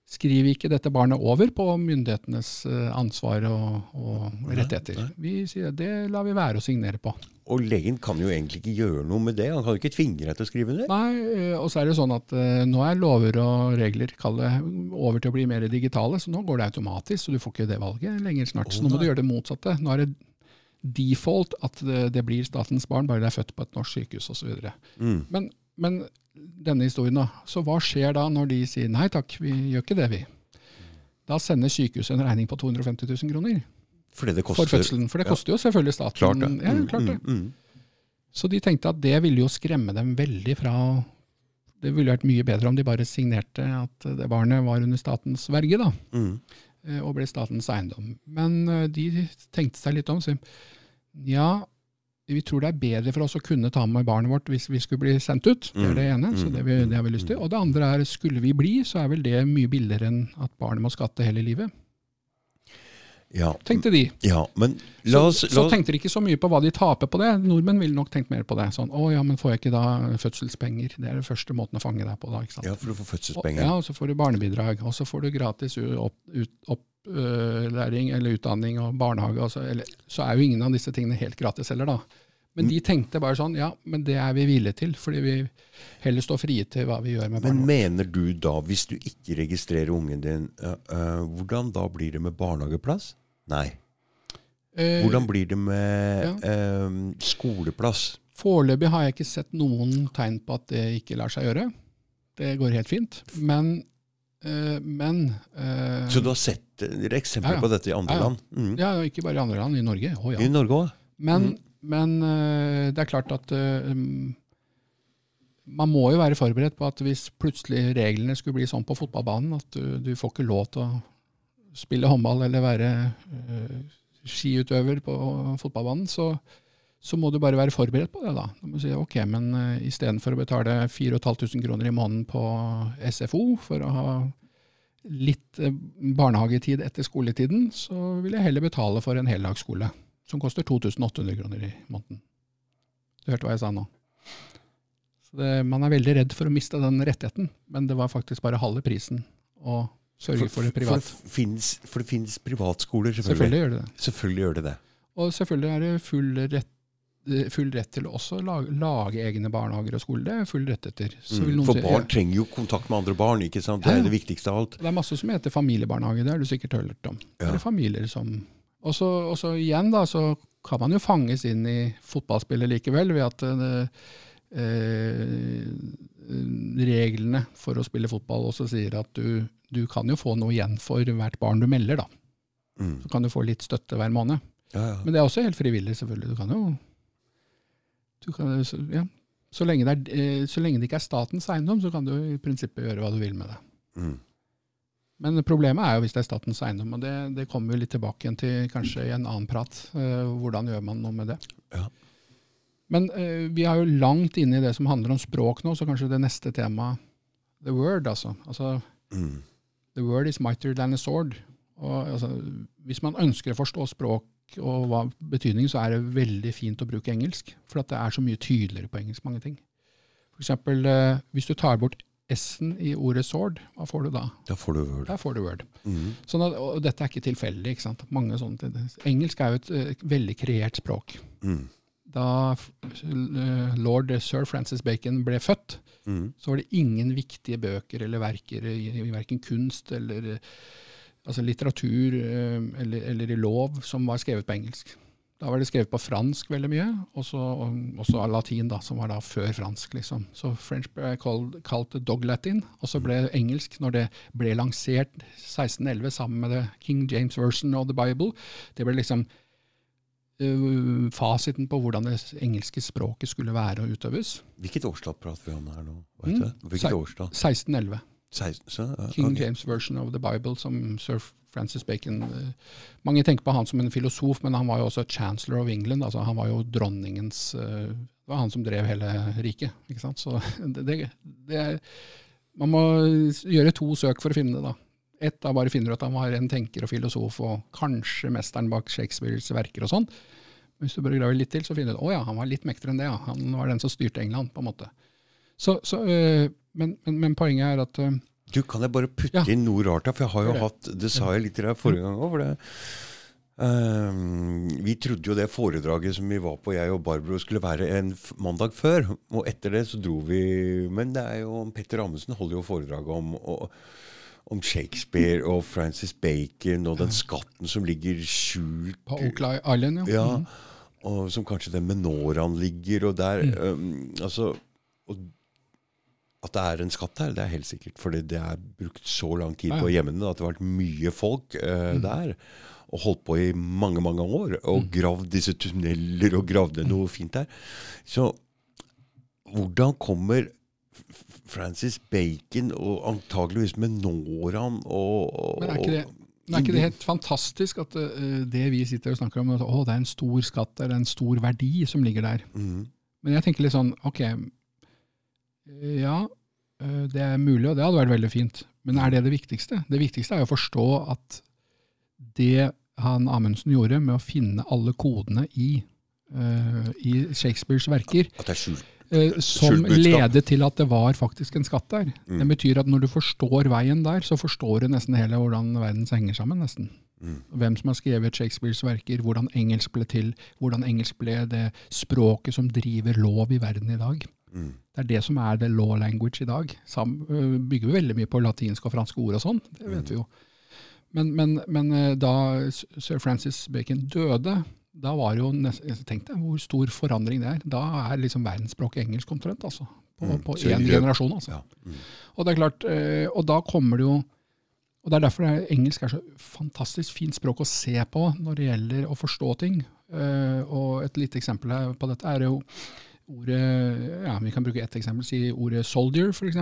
skriver ikke dette barnet over på myndighetenes eh, ansvar og, og rettigheter. nei. Vi sier det lar vi være å signere på. Og legen kan jo egentlig ikke gjøre noe med det. Han kan jo ikke tvinge deg til å skrive under. Nei, eh, og så er det sånn at eh, nå er lover og regler kall over til å bli mer digitale, så nå går det automatisk, så du får ikke det valget lenger snart. Så nå må du gjøre det motsatte. Nå er det default at det, det blir statens barn, bare det er født på et norsk sykehus osv. Mm. Men, men denne historien, da. Så hva skjer da når de sier nei takk, vi gjør ikke det, vi. Da sender sykehuset en regning på 250 000 kroner Fordi det for koster fødselen. For det ja. koster jo selvfølgelig staten. Klart det. Ja, Mm, klart det. mm, mm. Så de tenkte at det ville jo skremme dem veldig fra Det ville vært mye bedre om de bare signerte at det barnet var under statens verge, da, Mm. eh, og ble statens eiendom. Men eh, de tenkte seg litt om. Så, ja, vi tror det er bedre for oss å kunne ta med barnet vårt hvis vi skulle bli sendt ut. Det er det Mm, ene, så mm, det, vi, det har vi lyst til. mm. Og det andre er, skulle vi bli, så er vel det mye billigere enn at barnet må skatte hele livet, Ja. tenkte de. ja, men la oss, så la oss tenkte de ikke så mye på hva de taper på det. Nordmenn ville nok tenkt mer på det. Sånn, å ja, men får jeg ikke da fødselspenger? Det er den første måten å fange deg på da, ikke sant. Ja, for du får Og, fødselspenger. ja, og så får du barnebidrag, og så får du gratis opplæring opp, opplæring eller utdanning og barnehage. og så- eller, så er jo ingen av disse tingene helt gratis heller, da. Men Mm. de tenkte bare sånn, ja, men det er vi villige til, fordi vi heller står frie til hva vi gjør med Men mener du da, hvis du ikke registrerer ungen din, uh, uh, hvordan da blir det med barnehageplass? Nei. Eh, Hvordan blir det med eh, skoleplass? Foreløpig har jeg ikke sett noen tegn på at det ikke lar seg gjøre. Det går helt fint. Men, eh, men eh, Så du har sett eksempler Ja, ja. på dette i andre Ja, ja. land? Mm. Ja, ikke bare i andre land, i Norge. Oh, ja. I Norge òg? Men, mm. men eh, det er klart at um, man må jo være forberedt på at hvis plutselig reglene skulle bli sånn på fotballbanen at du, du får ikke lov til å spille håndball eller være eh, skiutøver på fotballbanen, så, så må du bare være forberedt på det. da. Du må si ok, men uh, istedenfor å betale 4500 kroner i måneden på SFO for å ha litt eh, barnehagetid etter skoletiden, så vil jeg heller betale for en heldagsskole som koster 2800 kroner i måneden. Du hørte hva jeg sa nå. Det, man er veldig redd for å miste den rettigheten, men det var faktisk bare halve prisen å sørge for det privat. For, det finnes, for det finnes privatskoler, selvfølgelig. Selvfølgelig gjør det det. Selvfølgelig gjør det det. Og selvfølgelig er det full rett, eh, full rett til å lage, lage egne barnehager og skoler. Det er full rett etter. Mm. For barn trenger jo kontakt med andre barn. ikke sant? Det er ja. det viktigste av alt. Det er masse som heter familiebarnehage, det har du sikkert hørt om. Det Ja. er familier som Og så igjen, da, så kan man jo fanges inn i fotballspillet likevel, ved at eh, eh, reglene for å spille fotball også sier at du, du kan jo få noe igjen for hvert barn du melder, da. Mm. Så kan du få litt støtte hver måned. Ja, ja. Men det er også helt frivillig, selvfølgelig. Du kan jo du kan, så, ja. så, lenge det er, eh, så lenge det ikke er statens eiendom, så kan du i prinsippet gjøre hva du vil med det. Mm. Men problemet er jo hvis det er statens eiendom, og det, det kommer vi litt tilbake igjen til kanskje i en annen prat. Eh, hvordan gjør man noe med det? Ja. Men uh, vi er jo langt inne i det som handler om språk nå, så kanskje det neste temaet The word, altså. altså Mm. The word is mightier than a sword. Og, altså, hvis man ønsker å forstå språk og hva betydning, så er det veldig fint å bruke engelsk. For at det er så mye tydeligere på engelsk, mange ting. For eksempel, eh, hvis du tar bort S-en i ordet sword, hva får du da? Da får du word. Da får du word. Mm. Sånn at, og dette er ikke tilfeldig. ikke sant? Engelsk er jo et, eh, veldig kreert språk. Mm. Da eh, lord Sir Francis Bacon ble født, Mm. så var det ingen viktige bøker eller verker i, i verken kunst eller eh, altså litteratur eh, eller, eller i lov som var skrevet på engelsk. Da var det skrevet på fransk veldig mye, og så også latin, da, som var da før fransk. liksom. Så French ble kalt, kalt dog latin, og så ble engelsk, når det ble lansert 1611 sammen med the King James version of the Bible, det ble liksom fasiten på hvordan det engelske språket skulle være og utøves. Hvilket årstall prater vi om her nå? Mm. Hvilket årstall? 1611. 16, så, uh, King okay. James version of the Bible, som sir Francis Bacon uh, Mange tenker på han som en filosof, men han var jo også chancellor of England. altså Han var jo dronningens uh, Det var han som drev hele riket. ikke sant? Så *laughs* det, det, det er, Man må gjøre to søk for å finne det, da. Ett da bare finner du at han var en tenker og filosof, og kanskje mesteren bak Shakespeares verker og sånn. Men hvis du bare graver litt til, så finner du ut å ja, han var litt mektigere enn det. ja. Han var den som styrte England, på en måte. Så, så, øh, men, men, men poenget er at øh, Du, Kan jeg bare putte Ja. inn noe rart her? For jeg har jo det. hatt Det sa jeg litt til deg forrige gang òg. vi trodde jo det foredraget som vi var på, jeg og Barbro, skulle være en mandag før. Og etter det så dro vi Men det er jo Petter Amundsen holder jo foredrag om og, om Shakespeare og Francis Bacon og den skatten som ligger skjult på Oakley Island, ja. Ja, Mhm. og som kanskje den menoraen ligger, og der Mm. um, Altså og At det er en skatt der, det er helt sikkert. For det er brukt så lang tid på å gjemme den at det har vært mye folk uh, Mm. der. Og holdt på i mange, mange år. Og gravd disse tunneler og gravde noe fint der. Så hvordan kommer Francis Bacon og antageligvis menoraen og, og Men er ikke det, men er ikke det helt fantastisk at øh, det vi sitter og snakker om, at å, det er en stor skatt, det er en stor verdi som ligger der. Mm. Men jeg tenker litt sånn, ok, øh, ja, øh, det er mulig, og det hadde vært veldig fint. Men er det det viktigste? Det viktigste er å forstå at det han Amundsen gjorde med å finne alle kodene i, uh, i Shakespeares verker, At det er skjult. Eh, som ledet til at det var faktisk en skatt der. Mm. Det betyr at når du forstår veien der, så forstår du nesten hele hvordan verden henger sammen. nesten. Mm. Hvem som har skrevet Shakespeares verker, hvordan engelsk ble til, hvordan engelsk ble det språket som driver lov i verden i dag. Mm. Det er det som er the law language i dag. Sam, bygger vi veldig mye på latinske og franske ord og sånn, det vet vi jo. Men, men, men da sir Francis Bacon døde, da var jo nesten, Tenk deg hvor stor forandring det er. Da er liksom verdensspråket engelsk omtrent, altså. På, Mm. på én generasjon, altså. Ja. Mm. Og det er klart, eh, og da kommer det jo og Det er derfor er- engelsk er så fantastisk fint språk å se på når det gjelder å forstå ting. Eh, og Et lite eksempel på dette er jo ordet ja, Vi kan bruke ett eksempel. Si ordet 'soldier', f.eks.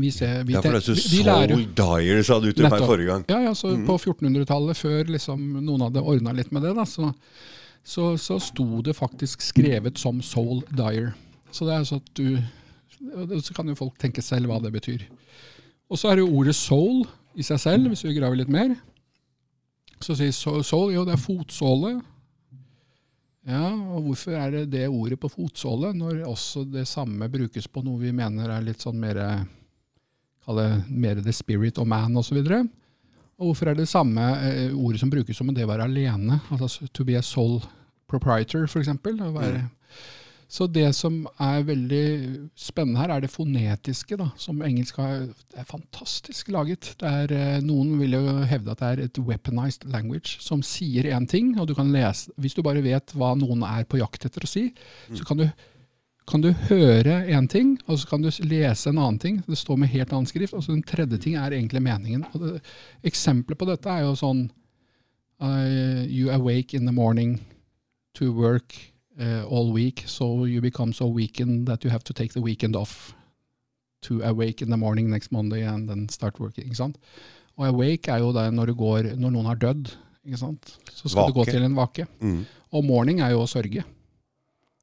Vi ser, vi, Ja, for det er så Soul Dyer, sa du til meg forrige gang. ja, ja, så mm. På 1400-tallet, før liksom noen hadde ordna litt med det, da, så, så, så sto det faktisk skrevet som 'soul dyer'. Så det er så at du Så kan jo folk tenke selv hva det betyr. Og så er det ordet 'soul' i seg selv, hvis vi graver litt mer. Så sier soul jo, det er fotsåle. Ja, og hvorfor er det det ordet på fotsåle, når også det samme brukes på noe vi mener er litt sånn mer Kall det mer the spirit og man osv. Og hvorfor er det samme eh, ordet som brukes om det å være alene? Altså to be a soul proprietor, f.eks. Mm. Så det som er veldig spennende her, er det fonetiske, da, som engelsk har, er fantastisk laget. Det er, eh, noen vil jo hevde at det er et weaponized language som sier én ting, og du kan lese Hvis du bare vet hva noen er på jakt etter å si, så kan du, kan du høre én ting, og så kan du lese en annen ting. Det står med helt annen skrift. Og så den tredje ting er egentlig meningen. Det, Eksempelet på dette er jo sånn uh, You awake in the morning to work uh, all week, so you become so weakened that you have to take the weekend off to awake in the morning next Monday and then start working. ikke sant? Og awake er jo det når, du går, når noen har dødd. ikke sant? Så skal du gå til en vake. Mm. Og morning er jo å sørge.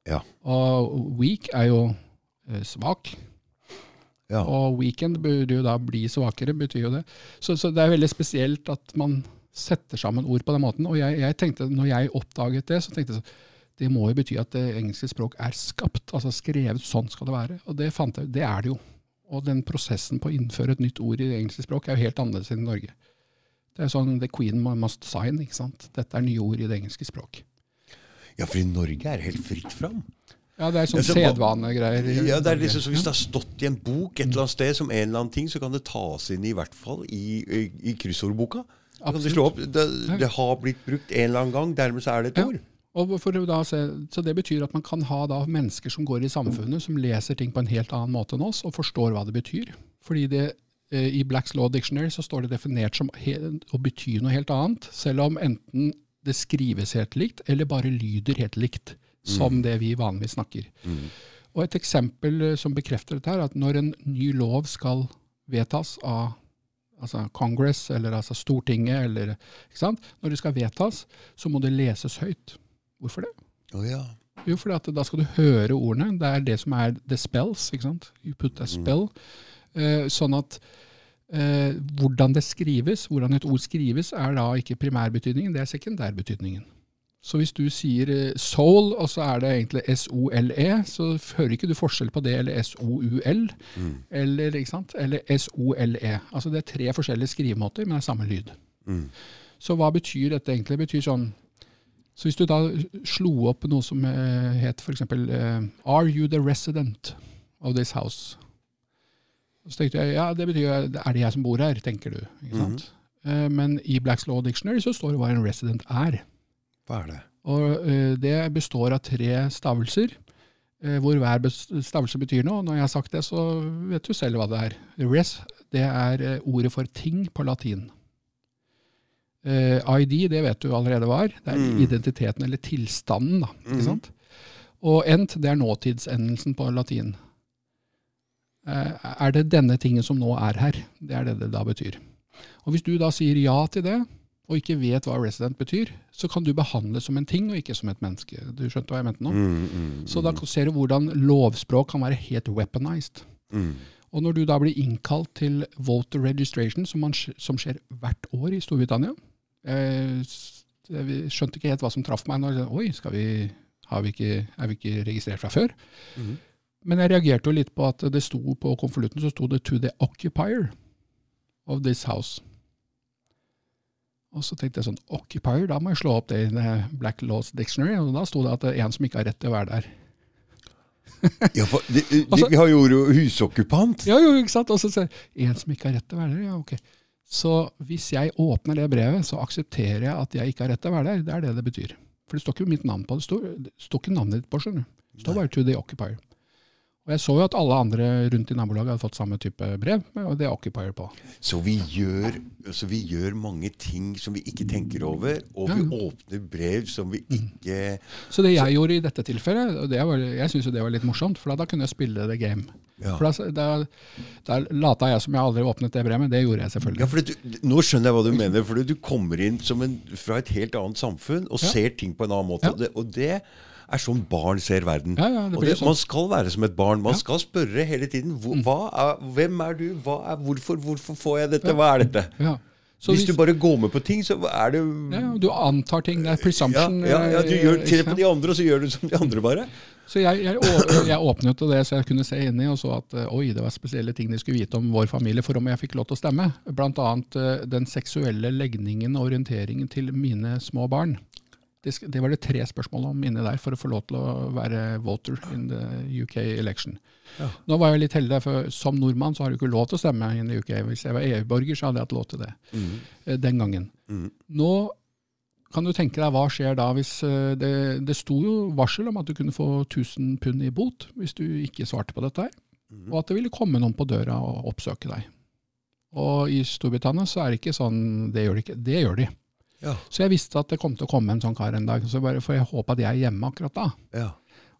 Ja. Og weak er jo eh, svak. Ja. Og weekend burde jo da bli svakere, betyr jo det. Så, så det er veldig spesielt at man setter sammen ord på den måten. Og jeg, jeg tenkte, når jeg oppdaget det, så tenkte jeg så, det må jo bety at det engelske språk er skapt, altså skrevet sånn skal det være. Og det fant jeg, det er det jo. Og den prosessen på å innføre et nytt ord i det engelske språk er jo helt annerledes enn i Norge. Det er sånn the queen must sign, ikke sant. Dette er nye ord i det engelske språk. Ja, for i Norge er det helt fritt fram. Ja, det er sånn Ja, så sedvanegreier. Ja, det er liksom, så Hvis det har stått i en bok et eller annet sted som en eller annen ting, så kan det tas inn i hvert fall i, i, i kryssordboka. Kan du slå opp, det, det har blitt brukt en eller annen gang, dermed så er det et Ja. ord. Da se, så Det betyr at man kan ha da mennesker som går i samfunnet, som leser ting på en helt annen måte enn oss, og forstår hva det betyr. Fordi det, eh, I Blacks Law Dictionary så står det definert som å bety noe helt annet, selv om enten det skrives helt likt, eller bare lyder helt likt, som det vi vanligvis snakker. Og Et eksempel eh, som bekrefter dette, er at når en ny lov skal vedtas av altså Congress, eller altså Stortinget, eller, ikke sant? når det skal vedtas, så må det leses høyt. Hvorfor det? Oh, ja. Jo, fordi da skal du høre ordene. Det er det som er the spells. ikke sant? You put a spell. Eh, sånn at eh, hvordan det skrives, hvordan et ord skrives, er da ikke primærbetydningen, det er sekundærbetydningen. Så hvis du sier eh, soul, og så er det egentlig S-O-L-E, så hører ikke du forskjell på det eller S-O-U-L, eller, ikke sant? eller S-O-L-E. Altså det er tre forskjellige skrivemåter, men det er samme lyd. Så hva betyr dette egentlig? Det betyr sånn så hvis du da slo opp noe som eh, het f.eks. Uh, Are you the resident of this house? Så tenkte jeg ja, det betyr jo er det jeg som bor her, tenker du. ikke sant? Eh, men i Blacks Law Dictionary så står det hva en resident er. Hva er det? Og eh, det består av tre stavelser, eh, hvor hver stavelse betyr noe. Når jeg har sagt det, så vet du selv hva det er. Res, det er ordet for ting på latin. ID, det vet du allerede hva er. Det er Mm. identiteten, eller tilstanden. da, ikke sant? Og ent, det er nåtidsendelsen på latin. Eh, er det denne tingen som nå er her? Det er det det da betyr. Og Hvis du da sier ja til det, og ikke vet hva resident betyr, så kan du behandles som en ting og ikke som et menneske. Du skjønte hva jeg mente nå? Mm, mm, Så da ser du hvordan lovspråk kan være helt weaponized. mm. Og når du da blir innkalt til voter registration, som, man, som skjer hvert år i Storbritannia eh, Jeg skjønte ikke helt hva som traff meg. Når, jeg Oi, skal vi, har vi ikke, er vi ikke registrert fra før? Mhm. Men jeg reagerte jo litt på at det sto på konvolutten så sto det 'to the occupier of this house'. Og så tenkte jeg sånn, occupier, da må jeg slå opp det i Black Laws Dictionary, og da sto det at det er en som ikke har rett til å være der. Ja, for de, de, Altså- vi har jo ordet husokkupant. Ja, jo, ikke sant? Og så sier en som ikke har rett til å være der, ja, ok. Så hvis jeg åpner det brevet, så aksepterer jeg at jeg ikke har rett til å være der. Det er det det betyr. For det står ikke mitt navn på det. står, det står ikke navnet ditt på, skjønner du. Det står bare 'to the occupier'. Og jeg så jo at alle andre rundt i nabolaget hadde fått samme type brev, og det er 'occupier' på. Så vi, gjør, så vi gjør mange ting som vi ikke tenker over, og vi Ja, åpner brev som vi ikke Så det jeg gjorde i dette tilfellet, og det var, jeg syns jo det var litt morsomt, for da kunne jeg spille the game. Ja. For da, da, lata jeg som jeg aldri åpnet det brevet, men det gjorde jeg selvfølgelig. Ja, for du, Nå skjønner jeg hva du mener. for Du kommer inn som en, fra et helt annet samfunn og Ja. ser ting på en annen måte. Og, det, og det er sånn barn ser verden. Ja, ja, det blir det, sånn. Man skal være som et barn. Man Ja. Mm. skal spørre hele tiden. Hva er, hvem er du? Er, hvorfor, hvorfor får jeg dette? Hva er dette? Ja. Så hvis, du bare går med på ting, så er det ja, Du antar ting. Det er presumption. ja, ja, Du eh, gjør, til på de andre, og så gjør du som de andre, bare. Så jeg, jeg, jeg åpnet det så jeg kunne se inni og så at eh, oi, det var spesielle ting de skulle vite om vår familie for om jeg fikk lov til å stemme. Annet eh, den seksuelle legningen og orienteringen til mine små barn. Det, det var det tre spørsmål om inni der for å få lov til å være voter in the UK election. Ja. Nå var jeg litt heldig, for som nordmann så har du ikke lov til å stemme i UK. Hvis jeg var EU-borger, så hadde jeg hatt lov til det Mm. den gangen. Mm. Nå kan du tenke deg hva skjer da hvis eh, det, det sto jo varsel om at du kunne få 1000 pund i bot hvis du ikke svarte på dette her, mm. og at det ville komme noen på døra og oppsøke deg. Og i Storbritannia så er det ikke sånn, det gjør de ikke. Det gjør de. Ja. Så jeg visste at det kom til å komme en sånn kar en dag, så bare får jeg håpe at jeg er hjemme akkurat da. Ja.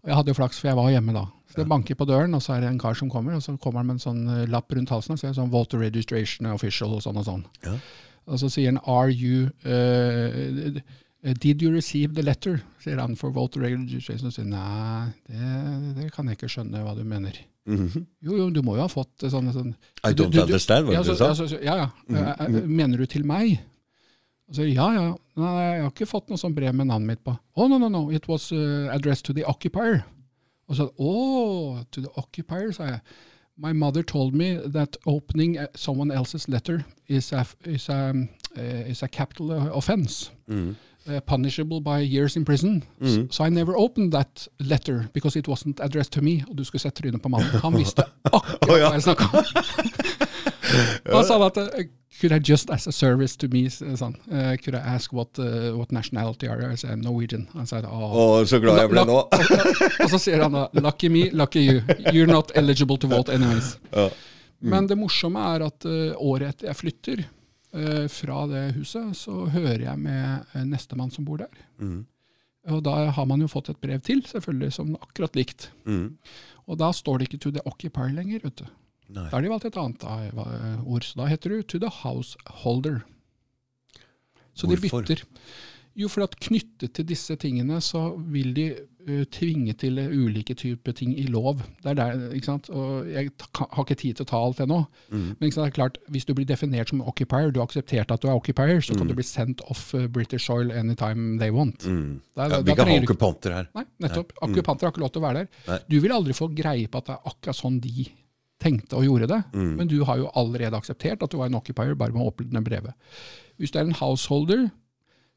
Og jeg hadde jo flaks, for jeg var hjemme da. Så det banker på døren, og så er det en kar som kommer, og så kommer han med en sånn eh, lapp rundt halsen, og så er det sånn voter registration official og sånn og sånn. Ja. Og så sier han, are you, uh, did you receive the letter? Sier han for voter registration, og sier nei, det, det kan jeg ikke skjønne hva du mener. Mhm. Jo, jo, du må jo ha fått sånn, sånn I don't du- du- understand, var det du sa? ja, ja. Eh, eh, Mener du til meg? Og så, ja, ja. Nei, jeg har ikke fått noe sånt brev med navnet mitt på. Oh, no, no, no. It was uh, addressed to the occupier. Og så, oh, to the occupier, sa jeg. My mother told me that opening someone else's letter is a, is a, uh, is a capital offense. Mhm. Uh, punishable by years in prison. Mm. So I never opened that letter because it wasn't addressed to me. Og du skulle sett trynet på mannen. Han *laughs* visste akkurat oh, ja. hva jeg snakka om. *laughs* Han sa at uh, Could I just as a service to me, sånn, uh, could I ask what, uh, what nationality are you? I said Norwegian. Han sa oh. Å, så glad jeg ble nå. og så sier han da Lucky me, lucky you. You're not eligible to vote anyways. Ja. Men det morsomme er at uh, året etter jeg flytter fra det huset, så hører jeg med uh, nestemann som bor der. Mm. Og da har man jo fått et brev til, selvfølgelig, som akkurat likt. Mm. Og da står det ikke 'to the occupier' lenger. vet du. Nei. Da har de valgt et annet uh, ord. Så da heter det 'to the householder'. Så de bytter. Jo, for at knyttet til disse tingene, så vil de tvinge til ulike typer ting i lov. Det er der, ikke sant? Og jeg har ikke tid til å ta alt ennå. Mm. Men det er klart, hvis du blir definert som occupier, du har akseptert at du er occupier, så kan du bli sendt off uh, British soil anytime they want. Mm. Der, Ja, vi kan ha okkupanter her. Nei, nettopp. Okkupanter har ikke lov til å være der. Nei. Du vil aldri få greie på at det er akkurat sånn de tenkte og gjorde det. Mm. Men du har jo allerede akseptert at du var en occupier bare med å åpne brevet. Hvis du er en householder,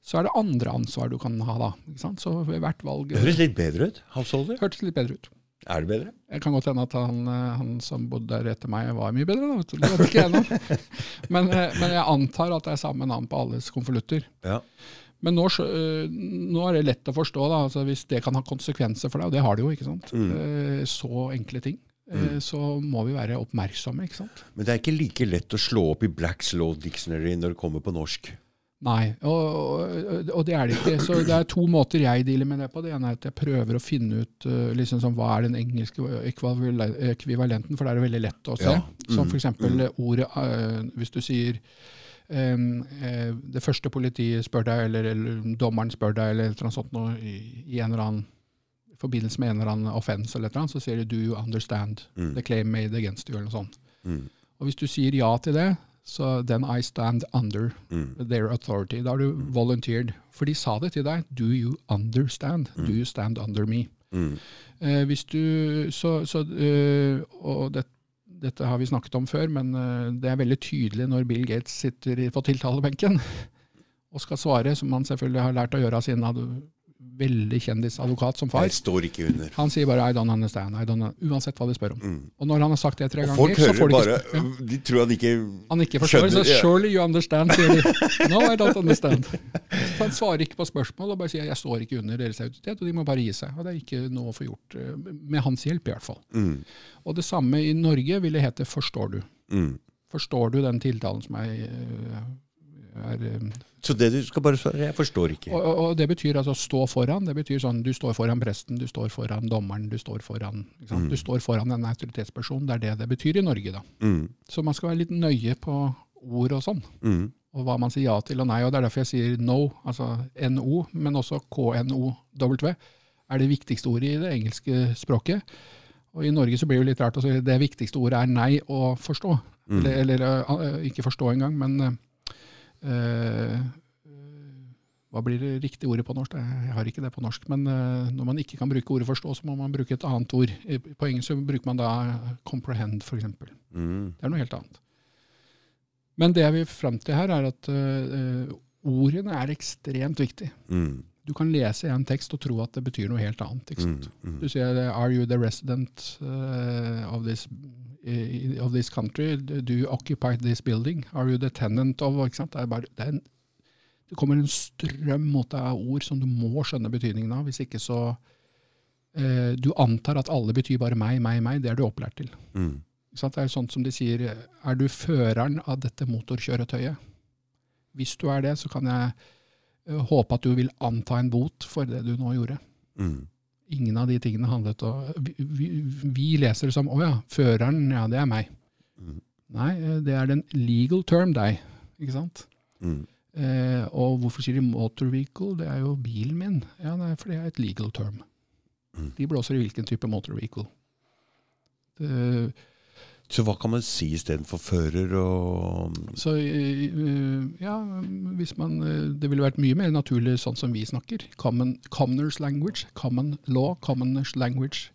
så er det andre ansvar du kan ha da. Så ved hvert valg Det høres litt bedre ut. Householder. hørtes litt bedre ut. Er det bedre? Jeg kan godt hende at han, eh, han som bodde der etter meg, var mye bedre. Da. Det vet ikke jeg nå. *laughs* Men, eh, men jeg antar at det er samme navn på alles konvolutter. Ja. Men nå, øh, nå er det lett å forstå, da, altså hvis det kan ha konsekvenser for deg, og det har det jo, ikke sant? Mm. Eh, Så enkle ting. Mm. Så må vi være oppmerksomme, ikke sant? Men det er ikke like lett å slå opp i Blacks Law Dictionary når det kommer på norsk. Nei, og, og, og det er det ikke. Så det er to måter jeg dealer med det på. Det ene er at jeg prøver å finne ut uh, liksom sånn, hva er den engelske ekvivalenten, for det er det veldig lett å se. Ja. Som Mm, for eksempel ordet uh, Hvis du sier um, uh, det første politiet spør deg, eller, eller dommeren spør deg, eller noe sånt noe, i, i en eller annen i forbindelse med en eller annen offense, eller noe, så sier de 'do you understand Mm. the claim made against you', eller noe sånt. Mm. Og hvis du sier ja til det, så then I stand under Mm. their authority. Da har du volunteered. For de sa det til deg. Do you understand? Do you stand under me? Mm. Eh, hvis du, så, så, eh, og det, dette har vi snakket om før, men eh, det er veldig tydelig når Bill Gates sitter i, på tiltalebenken *laughs* og skal svare, som han selvfølgelig har lært å gjøre av sin ad, veldig kjendisadvokat som far. Jeg står ikke under. Han sier bare 'I don't understand', I don't, uansett hva de spør om. Mm. Og når han har sagt det tre ganger, folk så får de bare ikke spørre. De tror han ikke Han ikke forstår, så Skjønner, så 'surely you understand', sier de. No, I don't understand. Så han svarer ikke på spørsmål og bare sier 'jeg står ikke under deres autoritet', og de må bare gi seg. Og det er ikke noe å få gjort, eh, med hans hjelp i hvert fall. mm. Og det samme i Norge ville hete 'forstår du'. Mm. Forstår du den tiltalen som er, er eh, Så det du skal bare svare Jeg forstår ikke. og, og det betyr altså stå foran. Det betyr sånn du står foran presten, du står foran dommeren, du står foran sant? Du står foran en autoritetsperson. Det er det det betyr i Norge, da. Mm. Så man skal være litt nøye på ord og sånn. Mm. og hva man sier ja til og nei. og Det er derfor jeg sier no, altså NO, men også KNOW, er det viktigste ordet i det engelske språket. Og I Norge så blir det jo litt rart å si det viktigste ordet er nei å forstå. Eller, eller øh, ikke forstå engang, men øh, hva blir det riktige ordet på norsk? Jeg har ikke det på norsk. Men øh, når man ikke kan bruke ordet forstå, så må man bruke et annet ord. På engelsk bruker man da comprehend, f.eks. Mm. Det er noe helt annet. Men det jeg vil fram til her, er at øh, ordene er ekstremt viktige. Mm. Du kan lese en tekst og tro at det betyr noe helt annet. ikke Mm. sant? Mm. Du sier 'Are you the resident uh, of, this, of this country? Do you occupy this building? Are you the tenant of? Det, er bare, det, en, det kommer en strøm mot deg av ord som du må skjønne betydningen av. Hvis ikke så eh, Du antar at alle betyr bare meg, meg, meg. Det er du opplært til. Mm. Det er sånn som de sier, er du føreren av dette motorkjøretøyet? Hvis du er det, så kan jeg eh, håpe at du vil anta en bot for det du nå gjorde. Mm. Ingen av de tingene handlet om vi, vi, vi leser det som å ja, føreren, ja, det er meg. Mm. Nei, eh, det er den legal term, deg. Ikke sant? Mm. Eh, og hvorfor sier de motor vehicle? Det er jo bilen min. Ja, nei, for det er et legal term. Mm. De blåser i hvilken type motor vehicle. Det, Så hva kan man si istedenfor fører og Så eh, ja, hvis man eh, Det ville vært mye mer naturlig sånn som vi snakker. Common, commoners language. Common law, commoners language.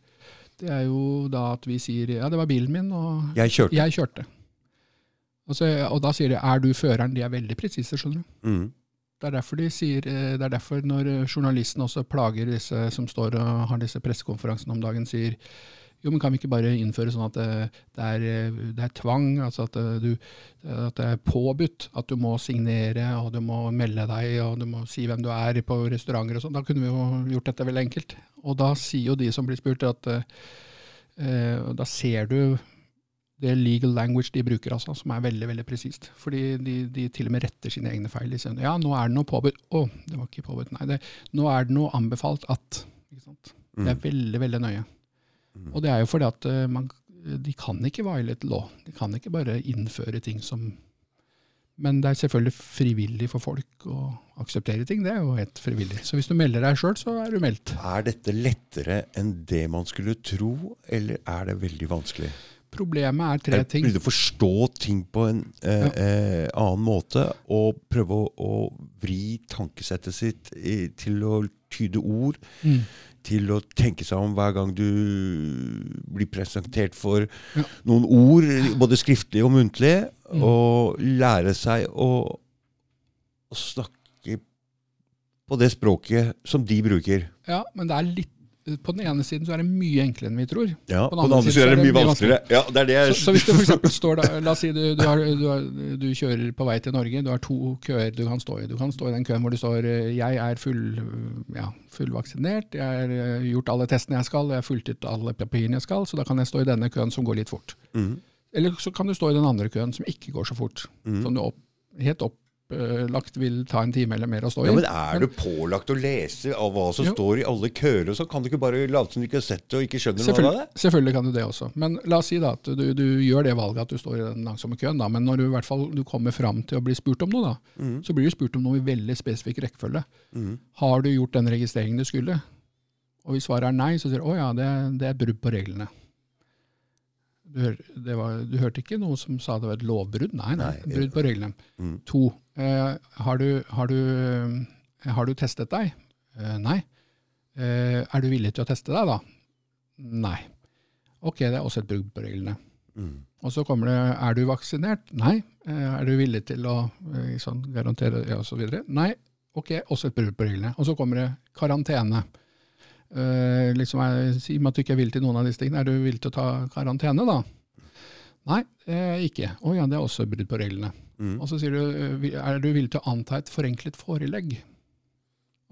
Det er jo da at vi sier ja, det var bilen min, og Jeg kjørte. jeg kjørte. Og, så, og da sier de er du føreren? De er veldig presise, skjønner du. Mm. Det er derfor de sier, eh, det er derfor når eh, journalistene også plager disse som står og har disse pressekonferansene om dagen, sier jo, men kan vi ikke bare innføre sånn at det, det, er, det er, tvang, altså at, du, at, det er påbudt at du må signere og du må melde deg og du må si hvem du er på restauranter og sånn. Da kunne vi jo gjort dette veldig enkelt. Og da sier jo de som blir spurt at eh, da ser du det legal language de bruker, altså, som er veldig veldig presist. Fordi de, de, til og med retter sine egne feil. De sier ja, nå er det noe påbudt. Å, det var ikke påbudt. Nei, det, nå er det noe anbefalt at. Ikke sant? Det er mm. veldig, veldig nøye. Og det er jo fordi at uh, man, de kan ikke violate law. De kan ikke bare innføre ting som Men det er selvfølgelig frivillig for folk å akseptere ting. Det er jo helt frivillig. Så hvis du melder deg sjøl, så er du meldt. Er dette lettere enn det man skulle tro, eller er det veldig vanskelig? Problemet er tre ting. Prøve å forstå ting på en eh, ja. eh, annen måte, og prøve å, å vri tankesettet sitt i, til å tyde ord. Mm til å tenke seg om hver gang du blir presentert for ja. noen ord, både skriftlig og muntlig, mm. og lære seg å, å, snakke på det språket som de bruker. Ja, men det er litt på den ene siden så er det mye enklere enn vi tror. Ja, På den, på den andre, siden er det mye vanskeligere. Ja, det er det jeg... så, så, hvis du for *laughs* står da, La oss si du, du, har, du, har, du, kjører på vei til Norge. Du har to køer du kan stå i. Du kan stå i den køen hvor du står eh, 'jeg er full, ja, fullvaksinert', 'jeg har eh, gjort alle testene jeg skal', 'jeg har fulgt ut alle papirene jeg skal', så da kan jeg stå i denne køen som går litt fort. Mm. Eller så kan du stå i den andre køen som ikke går så fort. Mm. Som du opp, helt opp pålagt vil ta en time eller mer å stå i. Ja, men Er du pålagt å lese av hva som jo. står i alle køer, så kan du ikke bare late som du ikke har sett det og ikke skjønner noe av det? Selvfølgelig kan du det også. Men la oss si da at du, du, gjør det valget at du står i den langsomme køen. da, Men når du i hvert fall du kommer fram til å bli spurt om noe, da, mm. så blir du spurt om noe i veldig spesifikk rekkefølge. Mm. Har du gjort den registreringen du skulle? Og hvis svaret er nei, så sier du å ja, det, det er brudd på reglene. Du, hør, var, du, hørte ikke noe som sa det var et lovbrudd? Nei, nei, nei brudd på reglene. Mm. To, eh, har, du, har, du, eh, har, du, testet deg? Eh, nei. Eh, er du villig til å teste deg, da? Nei. Ok, det er også et brudd på reglene. Mm. Og så kommer det er du vaksinert? Nei. Eh, er du villig til å eh, sånn, garantere ja, osv.? Nei. Ok, også et brudd på reglene. Og så kommer det karantene. Uh, liksom, Si meg at du ikke er villig til noen av disse tingene. Er du villig til å ta karantene, da? Nei, eh, ikke. Å ja, det er også brudd på reglene. Mm. Og så sier du eh, er du villig til å anta et forenklet forelegg?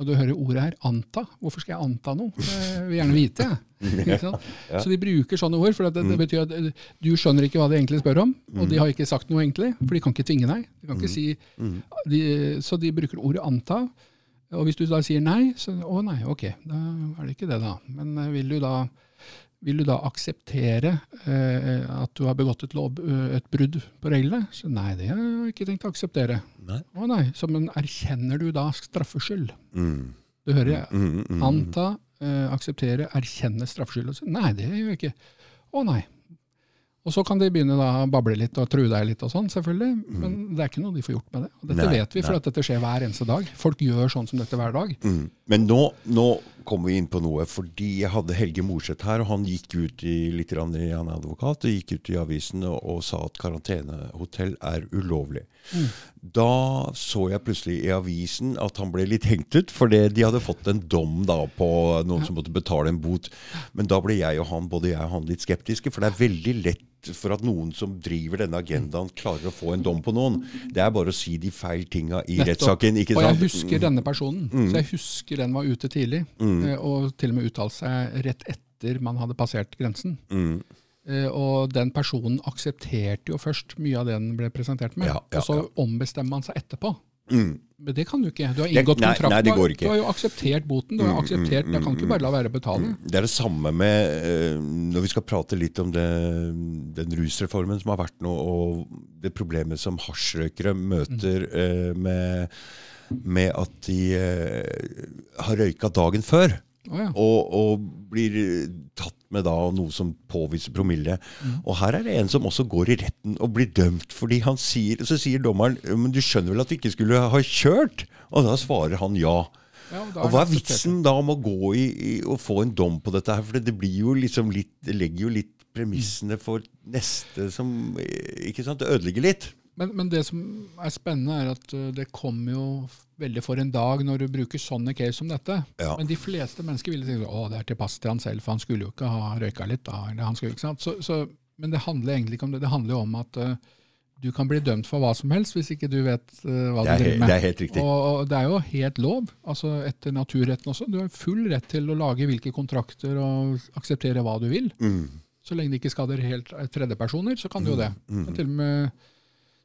Og du hører ordet her 'anta'. Hvorfor skal jeg anta noe? Jeg vil gjerne vite. *laughs* ja. Så de bruker sånne ord, for det, det, mm. betyr at eh, du skjønner ikke hva de egentlig spør om. Og de mm. har ikke sagt noe egentlig, for de kan ikke tvinge deg. De kan ikke mm. si, de, så de bruker ordet 'anta'. Og hvis du da sier nei, så å nei, ok, da er det ikke det, da. Men vil du da, vil du da akseptere eh, at du har begått et, lov, eh, et, brudd på reglene? Så nei, det har jeg ikke tenkt å akseptere. Nei. Å nei, Så men erkjenner du da straffskyld? Mm. Du hører jeg. Mm, mm, mm, Anta, eh, akseptere, erkjenne straffskyld. Nei, det gjør jeg ikke. Å nei. Og så kan de begynne å bable litt og true deg litt og sånn, selvfølgelig. Mm. Men det er ikke noe de får gjort med det. Og dette nei, vet vi, for at dette skjer hver eneste dag. Folk gjør sånn som dette hver dag. Mm. Men nå, nå kommer vi inn på noe, fordi jeg hadde Helge Morseth her, og han gikk ut i litt han er advokat, og gikk ut i avisen og, og sa at karantenehotell er ulovlig. Mm. Da så jeg plutselig i avisen at han ble litt hengt ut, fordi de hadde fått en dom da på noen som måtte betale en bot. Men da ble jeg og han, både jeg og han litt skeptiske, for det er veldig lett for at noen som driver denne agendaen, klarer å få en dom på noen. Det er bare å si de feil tinga i rettssaken. Og jeg husker denne personen. Mm. Så jeg husker den var ute tidlig. Mm. Eh, og til og med uttalte seg rett etter man hadde passert grensen. Mm. Uh, og den personen aksepterte jo først mye av det den ble presentert med. Ja, ja, og så ombestemmer man seg etterpå. Mm. Men det kan du ikke. Du har inngått det, nei, kontrakt. Nei, det. Du har jo akseptert boten. du har mm, akseptert, mm, jeg kan ikke bare la være å betale. Det er det samme med uh, Når vi skal prate litt om det, den rusreformen som har vært nå, og det problemet som hasjrøykere møter uh, med, med, at de har røyka dagen før. Oh, ja. og, og, blir tatt med da noe som påviser promille. Mm. Og her er det en som også går i retten og blir dømt fordi han sier Så sier dommeren men du skjønner vel at du ikke skulle ha kjørt? Og da svarer han ja. ja og Hva er vitsen da om å gå i, i og få en dom på dette her? For det blir jo liksom litt Det legger jo litt premissene for neste som Ikke sant? Det ødelegger litt. Men, men, det som er spennende, er at uh, det kommer jo veldig for en dag når du bruker sånne case som dette. Ja. Men de fleste mennesker ville si å, det er tilpasset til han selv, for han skulle jo ikke ha røyka litt da. skulle? Så, så, men det handler egentlig ikke om det. Det handler jo om at uh, du kan bli dømt for hva som helst hvis ikke du vet uh, hva du driver med. Det er helt riktig. Og, og, det er jo helt lov, altså etter naturretten også. Du har full rett til å lage hvilke kontrakter og akseptere hva du vil. Mm. Så lenge det ikke skader helt tredjepersoner, så kan du jo det. Mm. til og med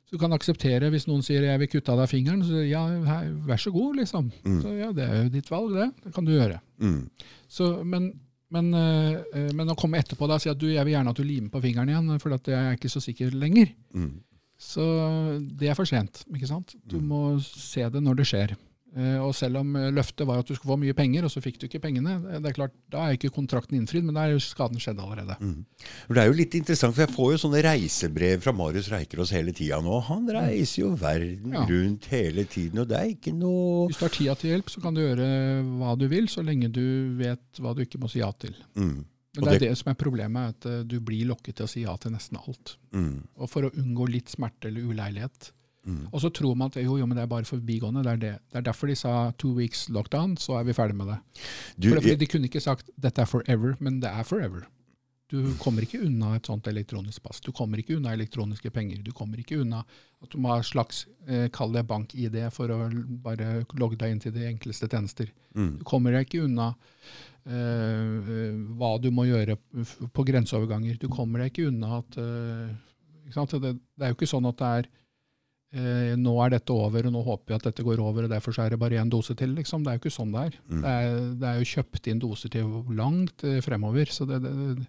så du kan akseptere hvis noen sier 'jeg vil kutte av deg fingeren', så ja, hei, vær så god, liksom. Mm. Så ja, Det er jo ditt valg, det. Det kan du gjøre. Mm. Så, men, men, øh, men, å komme etterpå da og si at du, 'jeg vil gjerne at du limer på fingeren igjen', for at jeg er ikke så sikker lenger, Mm. så det er for sent. ikke sant? Du Mm. må se det når det skjer. Eh, Og selv om eh, løftet var at du skulle få mye penger, og så fikk du ikke pengene, det er klart, da er ikke kontrakten innfridd, men da er jo skaden skjedd allerede. Mm. Det er jo litt interessant, for jeg får jo sånne reisebrev fra Marius Reikerås hele tida nå. Han reiser jo verden Ja. rundt hele tiden, og det er ikke noe Hvis du har tida til hjelp, så kan du gjøre hva du vil, så lenge du vet hva du ikke må si ja til. mm. Men det er det- som er problemet, at eh, du blir lokket til å si ja til nesten alt. Mm. Og for å unngå litt smerte eller uleilighet. Mm. Og så tror man at jo, jo, men det er bare forbigående. Det er, det. det er derfor de sa two weeks lockdown, så er vi ferdig med det. Du, For det, De kunne ikke sagt dette er forever, men det er forever. Du kommer ikke unna et sånt elektronisk pass. Du kommer ikke unna elektroniske penger. Du kommer ikke unna at du må ha slags eh, kall det bank-ID for å bare logge deg inn til de enkleste tjenester. mm. Du kommer deg ikke unna eh, eh, hva du må gjøre på grenseoverganger. Du kommer deg ikke unna at eh, ikke? Det, det er jo ikke sånn at det er nå er dette over, og nå håper vi at dette går over, og derfor så er det bare én dose til. Liksom. Det er jo ikke sånn det er. Mm. Det, er det er jo kjøpt inn doser til langt eh, fremover. Så det, det,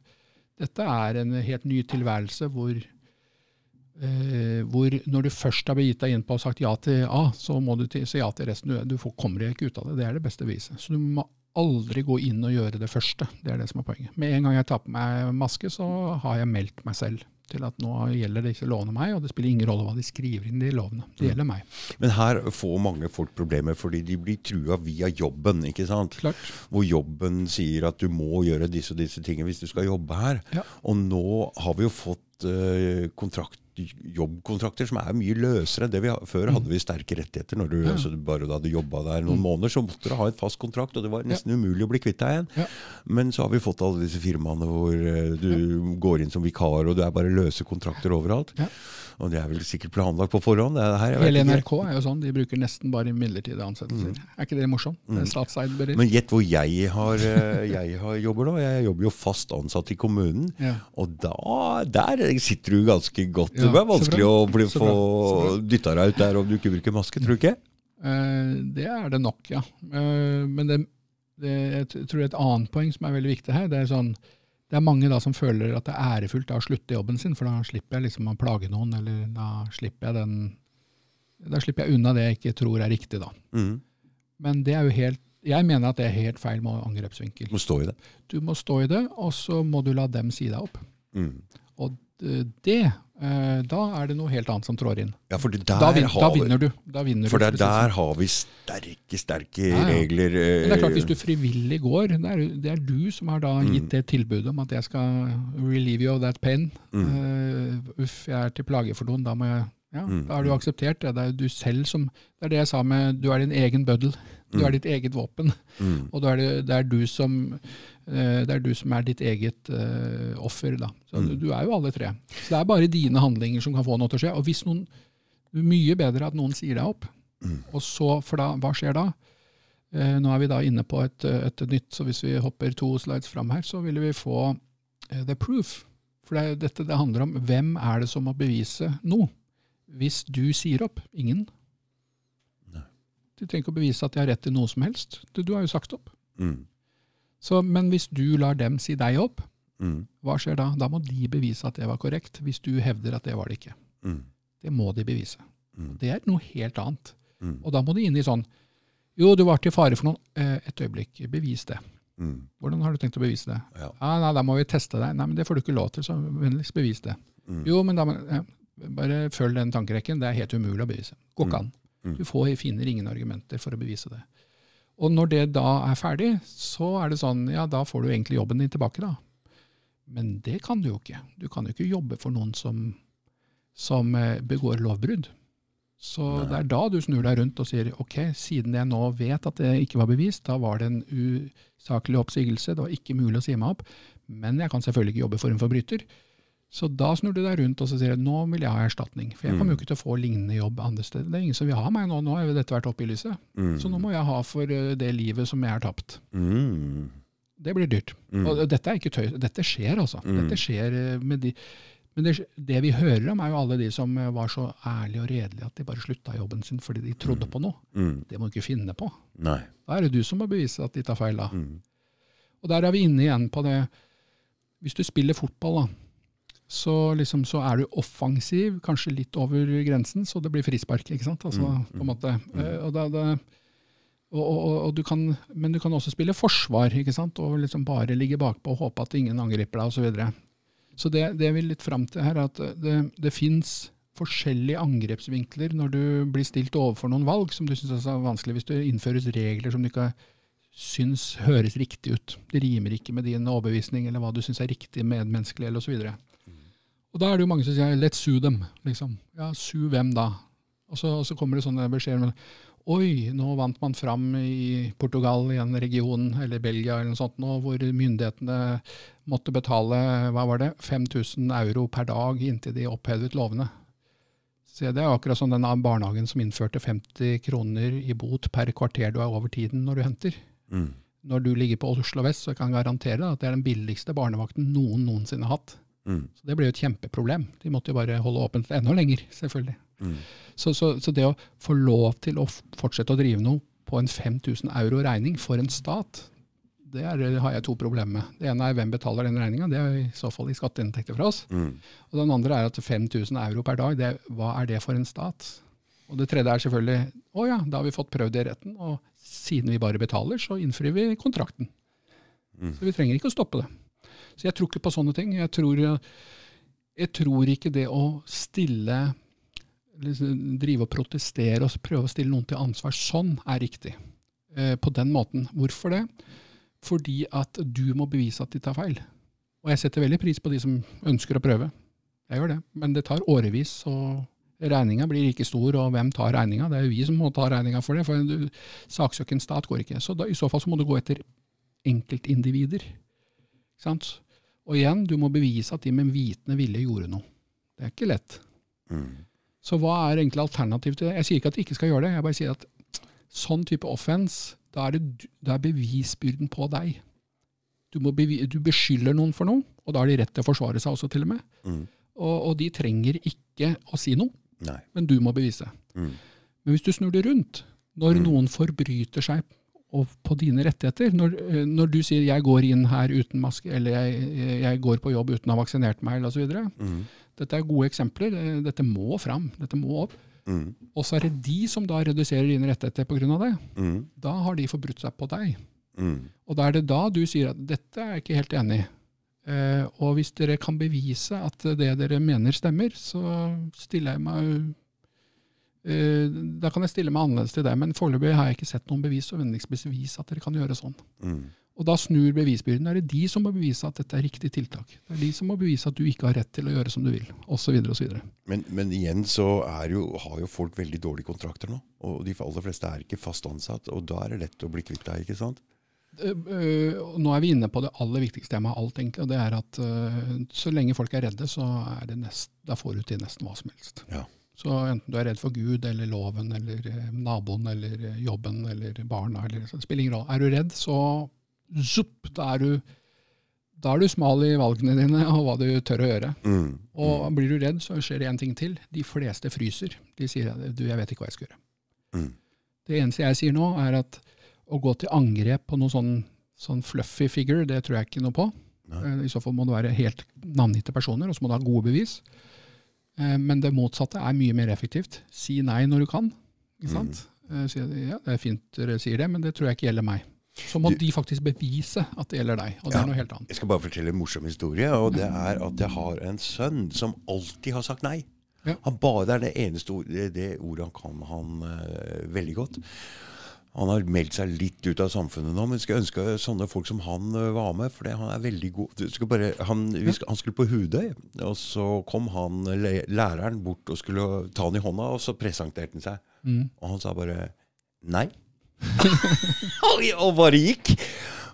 dette er en helt ny tilværelse hvor Eh, hvor når du først har begitt deg inn på og sagt ja til A, så må du til, si ja til resten. Du, du får, kommer deg ikke ut av det. Det er det beste beviset. Så du må aldri gå inn og gjøre det første. Det er det som er poenget. Med en gang jeg tar på meg maske, så har jeg meldt meg selv til at nå gjelder disse lovene meg, og det spiller ingen rolle hva de skriver inn i lovene. Det gjelder meg. Men her får mange folk problemer fordi de blir trua via jobben. ikke sant? Klart. Hvor jobben sier at du må gjøre disse og disse tingene hvis du skal jobbe her. Ja. Og nå har vi jo fått uh, kontrakt, jobbkontrakter som er mye løsere enn det vi har. Før hadde vi sterke rettigheter. når du, Mm. Ja. Mm. altså, Bare du hadde jobba der noen måneder, så måtte du ha et fast kontrakt, og det var nesten umulig å bli kvitt deg igjen. Ja. Men så har vi fått alle disse firmaene hvor eh, du går inn som vikar, og det er bare løse kontrakter overalt. Og det er vel sikkert planlagt på forhånd. Det er det her, Hele. NRK er jo sånn, de bruker nesten bare midlertidige ansettelser. Er ikke det morsomt? Det. Mm. Men gjett hvor jeg har, eh, jeg har jobber nå. Jeg jobber jo fast ansatt i kommunen. Ja. Og da, der sitter du ganske godt. Ja, det er vanskelig å bli, få dytta deg ut der om du ikke bruker maske, tror du ikke? Eh, det er det nok, ja. Eh, men det, det, jeg tror et annet poeng som er veldig viktig her, det er sånn det er mange da som føler at det er ærefullt å slutte jobben sin, for da slipper jeg liksom å plage noen, eller da slipper jeg den Da slipper jeg unna det jeg ikke tror er riktig, da. Mm. Men det er jo helt Jeg mener at det er helt feil med angrepsvinkel. Du Må stå i det. Du må stå i det, og så må du la dem si deg opp. Mm. Og det Da er det noe helt annet som trår inn. Ja, for der Da, vin, da vi vinner du. Da vinner For du, si det sånn. der har vi sterke, sterke Ja, ja. regler. Men det er klart, eh, Hvis du frivillig går, det er, det er du som har da Mm. gitt det tilbudet om at jeg skal relieve you of that pain. Mm. Uh, uff, jeg er til plage for noen, da må jeg ja, Mm. Da har du akseptert det. Det er du selv som Det er det jeg sa med du er din egen bøddel. Du Mm. er ditt eget våpen. mm. Og er det, det, er du som, eh, det er du som er ditt eget uh, offer. Da. Så du, Mm. du er jo alle tre. Så det er bare dine handlinger som kan få noe til å skje. Og hvis noen, Mye bedre at noen sier deg opp. Mm. Og så, for da, hva skjer da? Uh, nå er vi da inne på et, et nytt, så hvis vi hopper to slides fram her, så ville vi få uh, the proof. For det, dette det handler om hvem er det som må bevise noe. Hvis du sier opp. Ingen. Nei. Du trenger ikke å bevise at de har rett til noe som helst. Du, du har jo sagt opp. Mm. Så, men hvis du lar dem si deg opp, Mm. hva skjer da? Da må de bevise at det var korrekt, hvis du hevder at det var det ikke. Mm. Det må de bevise. Mm. Det er noe helt annet. Mm. Og da må de inn i sånn Jo, du var til fare for noen. Eh, et øyeblikk, bevis det. Mm. Hvordan har du tenkt å bevise det? Ja. Ah, nei, da må vi teste deg. Nei, men det får du ikke lov til, så vennligst bevis det. Jo, men da må ja, Bare følg den tankerekken. Det er helt umulig å bevise. Går ikke an. Mm. Du får, finner ingen argumenter for å bevise det. Og når det da er ferdig, så er det sånn, ja, da får du egentlig jobben din tilbake, da. Men det kan du jo ikke. Du kan jo ikke jobbe for noen som, som eh, begår lovbrudd. Så Nei. det er da du snur deg rundt og sier ok, siden jeg nå vet at det ikke var bevist, da var det en usaklig oppsigelse, det var ikke mulig å si meg opp, men jeg kan selvfølgelig ikke jobbe for en forbryter. Så da snur du deg rundt og så sier nå vil jeg ha erstatning. For jeg kommer jo ikke til å få lignende jobb andre steder. Det er ingen som vil ha meg nå, nå har jo dette vært oppe i lyset. Mm. Så nå må jeg ha for eh, det livet som jeg har tapt. Mm. Det blir dyrt. Mm. Og dette er ikke tøy, dette skjer altså. Mm. Dette skjer eh, med de men det, det vi hører om, er jo alle de som eh, var så ærlige og redelige at de bare slutta jobben sin fordi de trodde på noe. Mm. Det må du ikke finne på. Nei. Da er det du som må bevise at de tar feil. da. Mm. Og der er vi inne igjen på det Hvis du spiller fotball, da, så, liksom, så er du offensiv, kanskje litt over grensen, så det blir frispark. ikke sant? Altså, Mm, på en måte. Eh, Og da, da, og, og, og du kan, men du kan også spille forsvar, ikke sant? og liksom bare ligge bakpå og håpe at ingen angriper deg osv. Så, videre. så det, det jeg vil litt fram til her, er at det, det fins forskjellige angrepsvinkler når du blir stilt overfor noen valg som du syns er vanskelig, hvis det innføres regler som du ikke syns høres riktig ut. Det rimer ikke med din overbevisning eller hva du syns er riktig medmenneskelig eller osv. Og da er det jo mange som sier 'let's sue them'. liksom. Ja, sue hvem da? Og så, og så kommer det sånne beskjeder Oi, nå vant man fram i Portugal, i en region, eller Belgia eller noe sånt, nå, hvor myndighetene måtte betale hva var det, 5000 euro per dag inntil de opphevet lovene. Så det er akkurat som den barnehagen som innførte 50 kroner i bot per kvarter du er over tiden når du henter. Mm. Når du ligger på Oslo vest, så kan jeg garantere deg at det er den billigste barnevakten noen noensinne har hatt. Mm. Så det ble jo et kjempeproblem. De måtte jo bare holde åpent enda lenger, selvfølgelig. Mm. Så, så, så det å få lov til å fortsette å drive noe på en 5000 euro regning for en stat, det er, har jeg to problemer med. Det ene er hvem betaler den regninga, det er i så fall i skatteinntekter fra oss. Mm. Og den andre er at 5000 euro per dag, det, hva er det for en stat? Og det tredje er selvfølgelig å ja, da har vi fått prøvd det i retten, og siden vi bare betaler, så innfrir vi kontrakten. Mm. Så vi trenger ikke å stoppe det. Så jeg tror ikke på sånne ting. Jeg tror, jeg tror ikke det å stille liksom, Drive og protestere og prøve å stille noen til ansvar sånn er riktig. Eh, på den måten. Hvorfor det? Fordi at du må bevise at de tar feil. Og jeg setter veldig pris på de som ønsker å prøve. Jeg gjør det. Men det tar årevis, og regninga blir ikke stor, og hvem tar regninga? Det er jo vi som må ta regninga for det, for en saksøke stat går ikke. Så da, i så fall så må du gå etter enkeltindivider. Ikke sant? Og igjen, du må bevise at de med vitende vilje gjorde noe. Det er ikke lett. Mm. Så hva er egentlig alternativet til det? Jeg sier ikke at de ikke skal gjøre det, jeg bare sier at sånn type offense, da er, det, da er bevisbyrden på deg. Du, må bevi, du beskylder noen for noe, og da har de rett til å forsvare seg også, til og med. Mm. Og, og de trenger ikke å si noe, Nei. men du må bevise. Mm. Men hvis du snur det rundt, når Mm. noen forbryter seg og på dine rettigheter, når, eh, når du sier 'jeg går inn her uten maske', eller jeg, 'jeg går på jobb uten å ha vaksinert meg', eller osv. Mm. Dette er gode eksempler. Eh, Dette må fram. Dette må opp. Mm. Og så er det de som da reduserer dine rettigheter pga. det. Mm. Da har de forbrutt seg på deg. Mm. Og da er det da du sier at dette er jeg ikke helt enig i. Eh, og hvis dere kan bevise at det dere mener stemmer, så stiller jeg meg eh, Da kan jeg stille meg annerledes til det, men foreløpig har jeg ikke sett noen bevis og bevis at dere kan gjøre sånn. Mm. Og da snur bevisbyrden. Da er det de som må bevise at dette er riktig tiltak. Det er de som må bevise at du ikke har rett til å gjøre som du vil, osv. osv. Men, men igjen så jo, har jo folk veldig dårlige kontrakter nå. Og de aller fleste er ikke fast ansatt, og da er det lett å bli kvitt deg, ikke sant? Eh, eh, Nå er vi inne på det aller viktigste temaet av alt, egentlig. og det er at eh, Så lenge folk er redde, så er det nest, da får du til nesten hva som helst. Ja. Så enten du er redd for Gud eller loven eller eh, naboen eller eh, jobben eller barna, eller, så det spiller ingen rolle. Er du redd, så zupp, da er du da er du smal i valgene dine og hva du tør å gjøre. Mm. Og blir du redd, så skjer det én ting til. De fleste fryser. De sier du, jeg vet ikke hva jeg skal gjøre. Mm. Det eneste jeg sier nå, er at å gå til angrep på noen sånn, sånn fluffy figure, det tror jeg ikke noe på. Nei. Eh, I så fall må det være helt navngitte personer, og så må du ha gode bevis. Eh, Men det motsatte er mye mer effektivt. Si nei når du kan. Ikke sant? Mm. Si, ja, det er fint dere sier det, men det tror jeg ikke gjelder meg. Så må Du- de faktisk bevise at det gjelder deg, og det Ja. er noe helt annet. Jeg skal bare fortelle en morsom historie, og det er at jeg har en sønn som alltid har sagt nei. Ja. Han bare, Det er det eneste ord, det, det ordet han kan han eh, veldig godt. Han har meldt seg litt ut av samfunnet nå, men skulle ønske sånne folk som han eh, var med. For han er veldig god. Bare, han, vi skal, han skulle på Hudøy, og så kom han læreren bort og skulle ta han i hånda, og så presenterte han seg. Og han sa bare nei. *laughs* og bare gikk.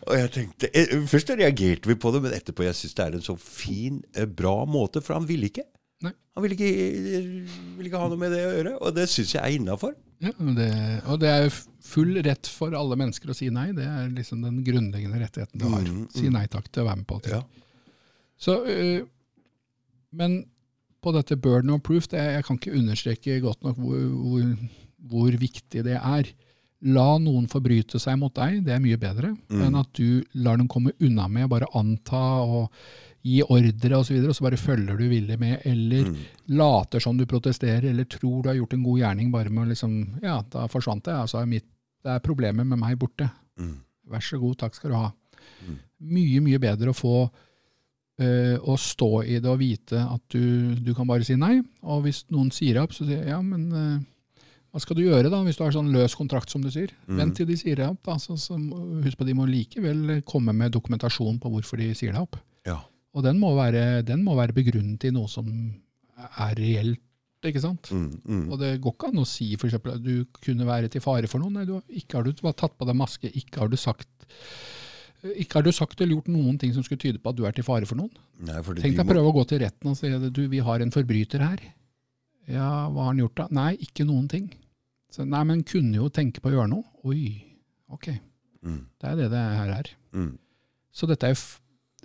Og jeg tenkte, eh, Først reagerte vi på det, men etterpå jeg syns det er en så fin, eh, bra måte, for han ville ikke. Nei. Han vil ikke, vil ikke ha noe med det å gjøre, og det syns jeg er innafor. Ja, det, og det er full rett for alle mennesker å si nei. Det er liksom den grunnleggende rettigheten du har. Mm, Si nei takk til å være med på ting. Ja. Så, øh, men på dette burden of proof, det, jeg kan ikke understreke godt nok hvor, hvor, hvor viktig det er. La noen forbryte seg mot deg, det er mye bedre enn at du lar dem komme unna med å bare anta og gi ordre osv., og, så videre, og så bare følger du villig med, eller later som du protesterer, eller tror du har gjort en god gjerning bare med å liksom Ja, da forsvant det, altså er mitt, det er problemet med meg borte. Mm. Vær så god, takk skal du ha. Mye, mye bedre å få eh, å stå i det og vite at du, du kan bare si nei. Og hvis noen sier opp, så sier jeg ja, men uh, hva skal du gjøre da, hvis du har sånn løs kontrakt som du sier? Vent til de sier deg opp. da, så, så Husk på at de må likevel komme med dokumentasjon på hvorfor de sier deg opp. Ja. Og den må være, den må være begrunnet i noe som er reelt, ikke sant? Mm, mm. Og det går ikke an å si for eksempel, at du kunne være til fare for noen. Nei, du, ikke har du tatt på deg maske, ikke har du sagt ikke har du sagt eller gjort noen ting som skulle tyde på at du er til fare for noen. Nei, Tenk de deg må- prøve å gå til retten og si at du, vi har en forbryter her. Ja, hva har han gjort da? Nei, ikke noen ting. Så, nei, men kunne jo tenke på å gjøre noe. Oi, ok. Mm, Det er det det her er. mm. Så dette er jo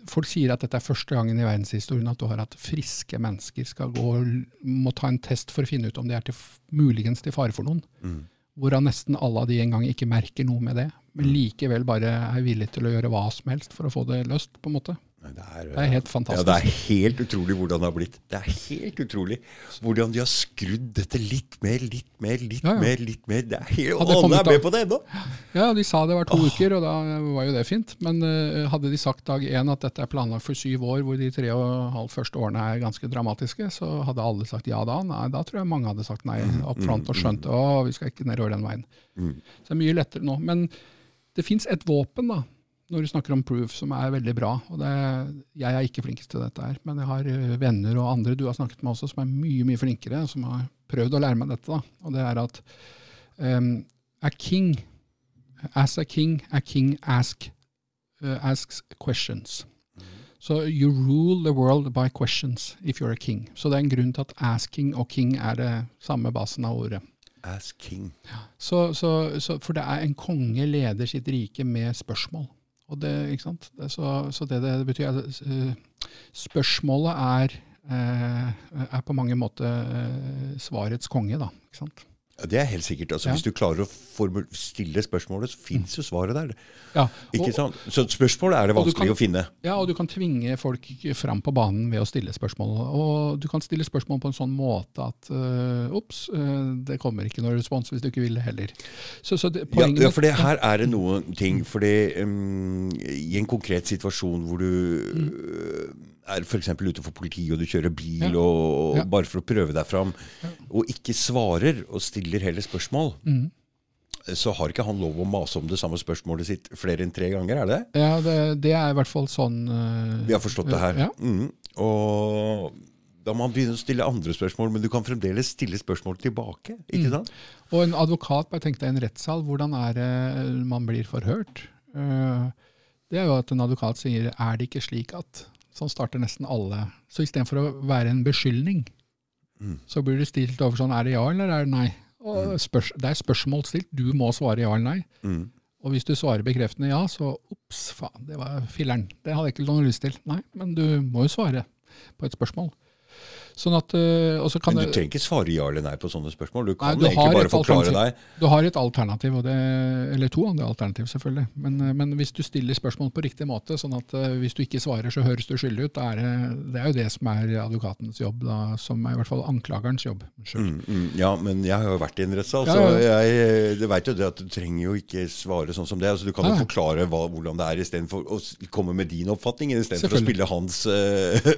Folk sier at dette er første gangen i verdenshistorien at du har hatt friske mennesker skal gå og må ta en test for å finne ut om de er til, muligens til fare for noen. Mm. Hvorav nesten alle av de en gang ikke merker noe med det, men likevel bare er villige til å gjøre hva som helst for å få det løst. på en måte. Det er, Det er helt Ja, det er helt utrolig hvordan det har blitt. Det er helt utrolig hvordan de har skrudd dette litt mer, litt mer, litt Ja, ja. mer. litt mer. Det er helt, Hadde alle er med på det ennå! Ja, de sa det var to uker, og da var jo det fint. Men uh, hadde de sagt dag én at dette er planlagt for syv år, hvor de tre og halv første årene er ganske dramatiske, så hadde alle sagt ja da. Nei, da tror jeg mange hadde sagt nei opp front og skjønt å, vi skal ikke nedover den veien. Så det er mye lettere nå. Men det fins et våpen, da, når du snakker om proof, som er veldig bra. og det, Jeg er ikke flinkest til dette her, men jeg har eh, venner og andre du har snakket med også, som er mye mye flinkere, som har prøvd å lære meg dette. da, Og det er at um, a king, as a king, a king ask, uh, asks questions. Så you rule the world by questions if you're a king. Så det er en grunn til at asking og king er det samme basen av ordet. As king. Så, så, så, for det er en konge leder sitt rike med spørsmål. Det, så, så det det betyr eh, spørsmålet er, eh, er på mange måter eh, svarets konge, da. Ikke sant? Ja, det er helt sikkert. Altså, Ja. Hvis du klarer å stille spørsmålet, så fins jo svaret der. Ja, Ikke og, sant? Så spørsmålet er det vanskelig kan- å finne. ja, og du kan tvinge folk fram på banen ved å stille spørsmål. Og du kan stille spørsmål på en sånn måte at uh, ops, eh, det kommer ikke noe respons hvis du ikke vil det heller. Så, så det, Ja, ja, for det her er det noen ting fordi um, I en konkret situasjon hvor du uh, er f.eks. ute for politiet og du kjører bil Ja. og, og Ja. bare for å prøve deg fram, og ikke svarer og stiller heller spørsmål, Mm. så har ikke han lov å mase om det samme spørsmålet sitt flere enn tre ganger, er det? Ja, det, det er i hvert fall sånn uh, Vi har forstått det her. Ja. Mm. Og da må han begynne å stille andre spørsmål, men du kan fremdeles stille spørsmål tilbake. ikke Mm. sant? Og en advokat, bare tenk deg en rettssal, hvordan er det man blir forhørt? Uh, Det er jo at en advokat sier, er det ikke slik at Sånn starter nesten alle. Så istedenfor å være en beskyldning, Mm. så blir det stilt over sånn, er det ja eller er det nei? Og spørs, det er spørsmål stilt, du må svare ja eller nei. Mm. Og hvis du svarer bekreftende ja, så ops, faen, det var filleren. Det hadde jeg ikke noe lyst til. Nei, men du må jo svare på et spørsmål. Sånn at, så kan Men du trenger ikke svare ja eller nei på sånne spørsmål. Du kan Nei, du egentlig bare forklare deg. Du har et alternativ, det, eller to andre alternativ selvfølgelig. Men, eh, men hvis du stiller spørsmål på riktig måte, sånn at eh, hvis du ikke svarer så høres du skyldig ut, er det, det er jo det som er advokatens jobb, da, som er i hvert fall anklagerens jobb. Mm, mm, ja, men jeg har jo vært i en rettssal, så ja. jeg vet jo det at du trenger jo ikke svare sånn som det. Altså, du kan jo ja. forklare hva, hvordan det er istedenfor å komme med din oppfatning, istedenfor å spille hans *laughs* uh,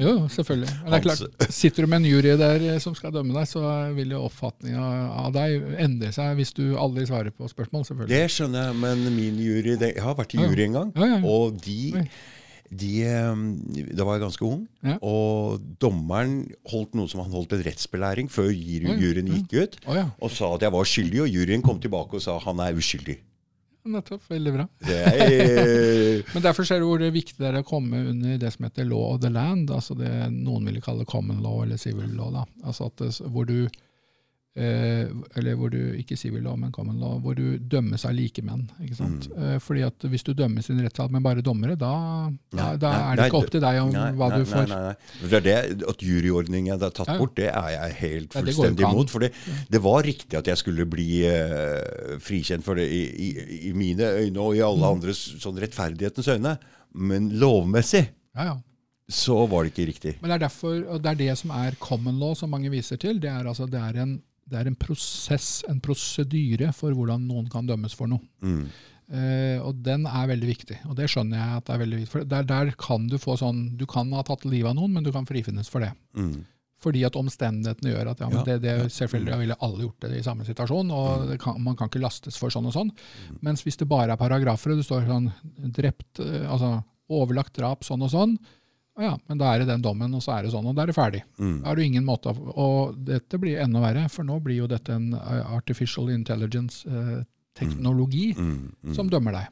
Jo, selvfølgelig. Men det er klart, Sitter du med en jury der eh, som skal dømme deg, så vil jo oppfatninga av deg endre seg hvis du aldri svarer på spørsmål, selvfølgelig. Det skjønner jeg, men min jury det, Jeg har vært i jury en gang, Ja, ja, ja. og de, de Da var jeg ganske ung, Ja. og dommeren holdt noe som han holdt en rettsbelæring før juryen gikk ut, og sa at jeg var skyldig, og juryen kom tilbake og sa han er uskyldig. Nettopp. Veldig bra. *laughs* Men derfor ser du hvor det er viktig det er å komme under det som heter law of the land, altså det noen ville kalle common law eller civil law. da. Altså at det, hvor du eh, eller hvor du, ikke civil law, men common law, hvor du dømmes av likemenn. ikke sant? Mm. Eh, fordi at hvis du dømmes i en rettssal med bare dommere, da, da, Nei, da nei, er det ikke opp til deg om Nei, hva nei, du får. Nei, nei, nei. Det at juryordningen er tatt Ja, ja. bort, det er jeg helt fullstendig imot. For det, det var riktig at jeg skulle bli eh, frikjent for det i, i, i mine øyne og i Mm. alle andres sånn rettferdighetens øyne. Men lovmessig Ja, ja. så var det ikke riktig. Men det er derfor, og det er det som er common law, som mange viser til. Det er, altså, det er, en, det er en prosess, en prosedyre for hvordan noen kan dømmes for noe. Mm. Uh, og den er veldig viktig, og det skjønner jeg at det er veldig viktig. For der, der kan du få sånn Du kan ha tatt livet av noen, men du kan frifinnes for det. Mm. Fordi at omstendighetene gjør at ja, men det, det, selvfølgelig ville alle gjort det i samme situasjon, og det kan, man kan ikke lastes for sånn og sånn. Mm. Mens hvis det bare er paragrafer, og det står sånn drept, eh, altså overlagt drap sånn og sånn, ja, men da er det den dommen, og så er det sånn, og da er det ferdig. Mm. Da har du ingen måte av, Og dette blir enda verre, for nå blir jo dette en eh, artificial intelligence-teknologi Mm. Mm. som dømmer deg.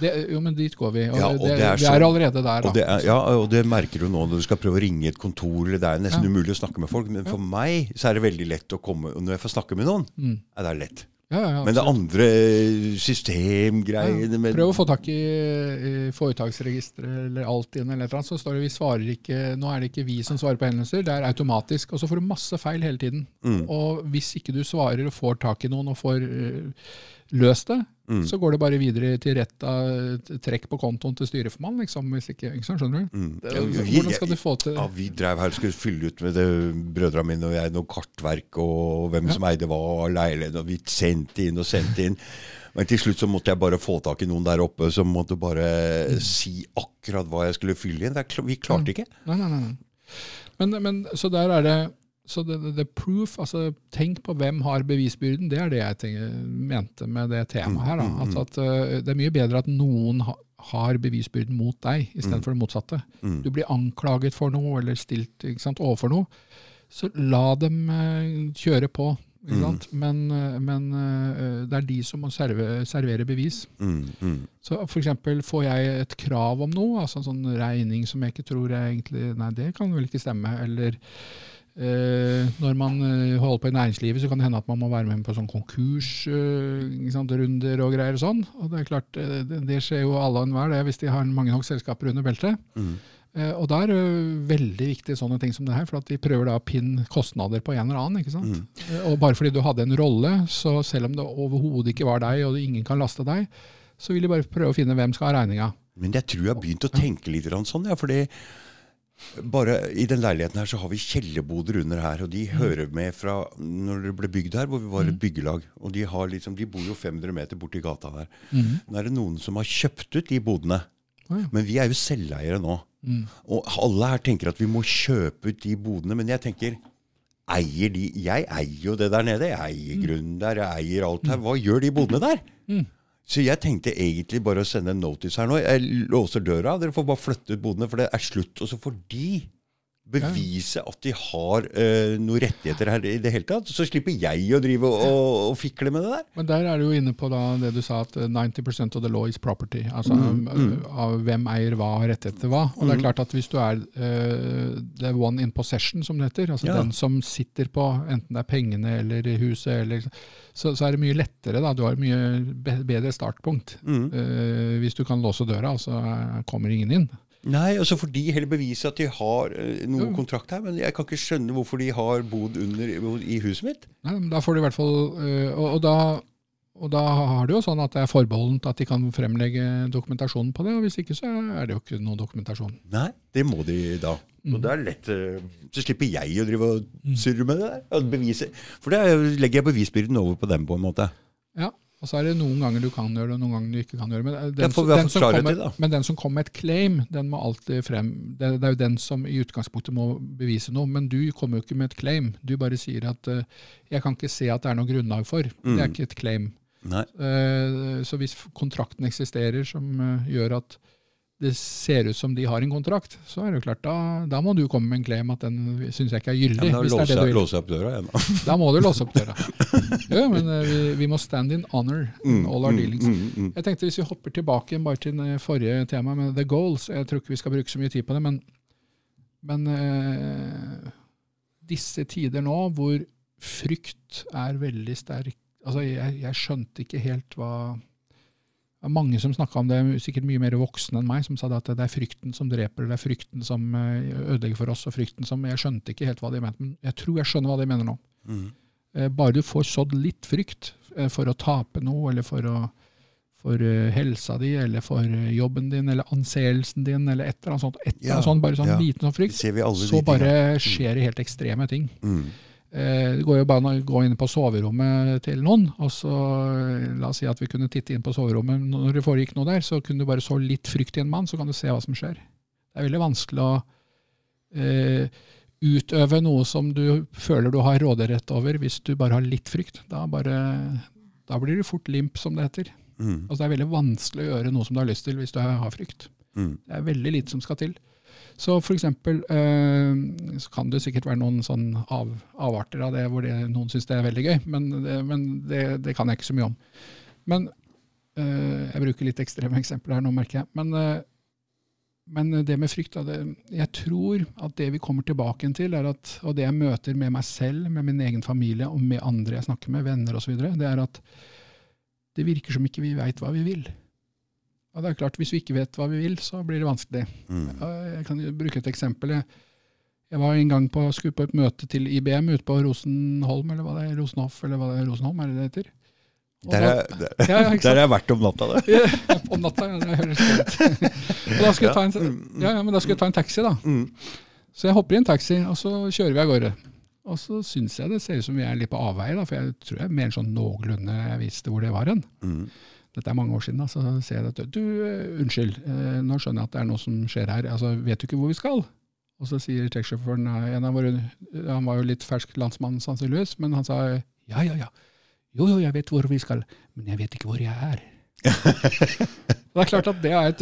Det, jo, men dit går vi. Og Ja, og det, det er vi er allerede der. Og det, er, ja, og det merker du nå når du skal prøve å ringe et kontor. eller Det er nesten Ja. umulig å snakke med folk. Men for meg så er det veldig lett å komme og Når jeg får snakke med noen, Mm. er det lett. Ja, ja, Men det andre systemgreiene Prøv å få tak i, i foretaksregisteret eller Altinn eller et så står det vi svarer ikke, nå er det ikke vi som svarer på henvendelser, det er automatisk. Og så får du masse feil hele tiden. Mm. Og hvis ikke du svarer og får tak i noen og får uh, løst det, Mm. så går det bare videre til rett av trekk på kontoen til styreformann, liksom. Hvis ikke, ikke skjønner du? Mm. Det, hvordan skal du få til Ja, vi drev her og skulle fylle ut med det, brødrene mine og jeg, noe kartverk og hvem Ja. som eide hva, og leilighet, og vi sendte inn og sendte inn. Men til slutt så måtte jeg bare få tak i noen der oppe som måtte bare si akkurat hva jeg skulle fylle inn. Vi klarte ikke. Nei, nei, nei. nei. Men, men så der er det så det, det, det proof, altså Tenk på hvem har bevisbyrden. Det er det jeg tenker, mente med det temaet her. Da. Mm, mm, Altså at uh, Det er mye bedre at noen ha, har bevisbyrden mot deg, istedenfor det motsatte. Mm. Du blir anklaget for noe eller stilt sant, overfor noe. Så la dem eh, kjøre på. Mm. Men, eh, men eh, det er de som må serve, servere bevis. Mm, mm, Så eksempel får jeg et krav om noe, altså en sånn regning som jeg ikke tror jeg egentlig Nei, det kan vel ikke stemme. Eller eh, når man eh, holder på i næringslivet, så kan det hende at man må være med på sånn konkursrunder og greier og sånn. Og det er klart, eh, det, det skjer jo alle og enhver hvis de har mange nok selskaper under beltet. mm. Eh, og da er det veldig viktig sånne ting som det her, for at de prøver da å pinne kostnader på en eller annen. ikke sant? Mm. Eh, Og bare fordi du hadde en rolle, så selv om det overhodet ikke var deg, og ingen kan laste deg, så vil de bare prøve å finne hvem skal ha regninga. Men jeg tror jeg har begynt å tenke litt sånn, ja, fordi bare i den leiligheten her så har vi kjellerboder under her, og de hører med fra når det ble bygd her, hvor vi var et byggelag. Og de, har liksom, de bor jo 500 meter borti gata der. Nå er det noen som har kjøpt ut de bodene. Men vi er jo selveiere nå. Mm. Og alle her tenker at vi må kjøpe ut de bodene, men jeg tenker Eier de Jeg eier jo det der nede. Jeg eier grunnen der, jeg eier alt her. Hva gjør de bodene der? Mm. Så jeg tenkte egentlig bare å sende en notice her nå. Jeg låser døra, dere får bare flytte ut bodene, for det er slutt. Og så får de bevise at de har uh, noen rettigheter her i det hele tatt. Så slipper jeg å drive og, og, og fikle med det der. Men der er du jo inne på da det du sa, at eh, 90% of the law is property. Altså eh, av hvem eier hva, rettigheter hva. Og det er klart at hvis du er uh, the one in possession, som det heter, altså Ja. den som sitter på enten det er pengene eller huset, eller, så, så er det mye lettere. da, Du har et mye bedre startpunkt. Mm. Uh, hvis du kan låse døra, så eh, kommer ingen inn. Nei, altså for de heller bevise at de har eh, noe Jo. kontrakt her. Men jeg kan ikke skjønne hvorfor de har bodd under i huset mitt. Nei, men da får du i hvert fall øh, og, og, da, og da har du jo sånn at det er forbeholdent at de kan fremlegge dokumentasjonen på det, og hvis ikke så er det jo ikke noe dokumentasjon. Nei, det må de da. Og det er lett, eh, Så slipper jeg å drive og surre med det der. Bevise. For da legger jeg bevisbyrden over på dem, på en måte. Ja, Og så er det noen ganger du kan gjøre det, og noen ganger du ikke kan gjøre det. Men den, får som- den, som kommer, til, men den som kommer med et claim, den må alltid frem det, det er jo den som i utgangspunktet må bevise noe. Men du kommer jo ikke med et claim. Du bare sier at uh, 'jeg kan ikke se at det er noe grunnlag for'. Det Mm. er ikke et claim. Eh, Så hvis kontrakten eksisterer som uh, gjør at det ser ut som de har en kontrakt, så er det jo klart, da, da må du komme med en claim at den syns jeg ikke er Ja, gyldig. men da hvis det er låser det du låser opp døra igjen. da. *laughs* Da må du låse opp døra. *laughs* Jo, men eh, vi, vi må stand in honor in all our dealings. mm, mm. Jeg tenkte Hvis vi hopper tilbake bare til det forrige tema med the goals Jeg tror ikke vi skal bruke så mye tid på det, men, men øh, disse tider nå hvor frykt er veldig sterk altså Jeg, jeg skjønte ikke helt hva det er mange som snakka om det, sikkert mye mer voksne enn meg, som sa det at det er frykten som dreper, det er frykten som eh, ødelegger for oss, og frykten som Jeg skjønte ikke helt hva de mente, men jeg tror jeg skjønner hva de mener nå. Mm. Eh, Bare du får sådd litt frykt eh, for å tape noe, eller for, å, for helsa di, eller for jobben din, eller anseelsen din, eller et eller annet sånt, et eller Ja, annet sånt bare sånn ja. liten sånn frykt, så bare skjer det helt ekstreme ting. Mm. Eh, Det går jo bare an å gå inn på soverommet til noen, og så eh, la oss si at vi kunne titte inn på soverommet. Når det foregikk noe der, så kunne du bare så litt frykt i en mann, så kan du se hva som skjer. Det er veldig vanskelig å eh, utøve noe som du føler du har råderett over, hvis du bare har litt frykt. Da, bare, da blir du fort limp, som det heter. Mm. Altså, det er veldig vanskelig å gjøre noe som du har lyst til, hvis du har frykt. Mm. Det er veldig lite som skal til. Så for eksempel eh, så kan det sikkert være noen sånn av, avarter av det hvor det, noen syns det er veldig gøy, men, det, men det, det kan jeg ikke så mye om. Men eh, Jeg bruker litt ekstreme eksempler her nå, merker jeg. Men, eh, men det med frykt Jeg tror at det vi kommer tilbake til, at, og det jeg møter med meg selv, med min egen familie og med andre jeg snakker med, venner osv., det er at det virker som ikke vi veit hva vi vil. Og det er klart, Hvis vi ikke vet hva vi vil, så blir det vanskelig. Mm. Jeg kan bruke et eksempel. Jeg, var en gang på, skulle på et møte til IBM ute på Rosenholm, eller hva det er, Rosenhoff, eller hva det er, Rosenholm, er det det heter? Der da- er, der, Ja, ja, der sant? er jeg vært om natta, det. Ja, *laughs* Om natta, ja. Det høres ut. Og da skulle jeg ta en, ja, ja, men da skulle jeg ta en taxi, da. Mm. Så jeg hopper i en taxi, og så kjører vi av gårde. Og så syns jeg det ser ut som vi er litt på avveie, da, for jeg tror jeg mer sånn noenlunde jeg visste hvor det var hen. Mm. Dette er mange år siden, da, så ser jeg at du, eh, unnskyld, eh, nå skjønner jeg at det er noe som skjer her. Altså, vet du ikke hvor vi skal? Og så sier taxisjåføren, eh, en av våre, han var jo litt fersk landsmann sannsynligvis, men han sa ja, ja, ja. Jo, jo, jeg vet hvor vi skal, men jeg vet ikke hvor jeg er. *laughs* Det er klart at det er et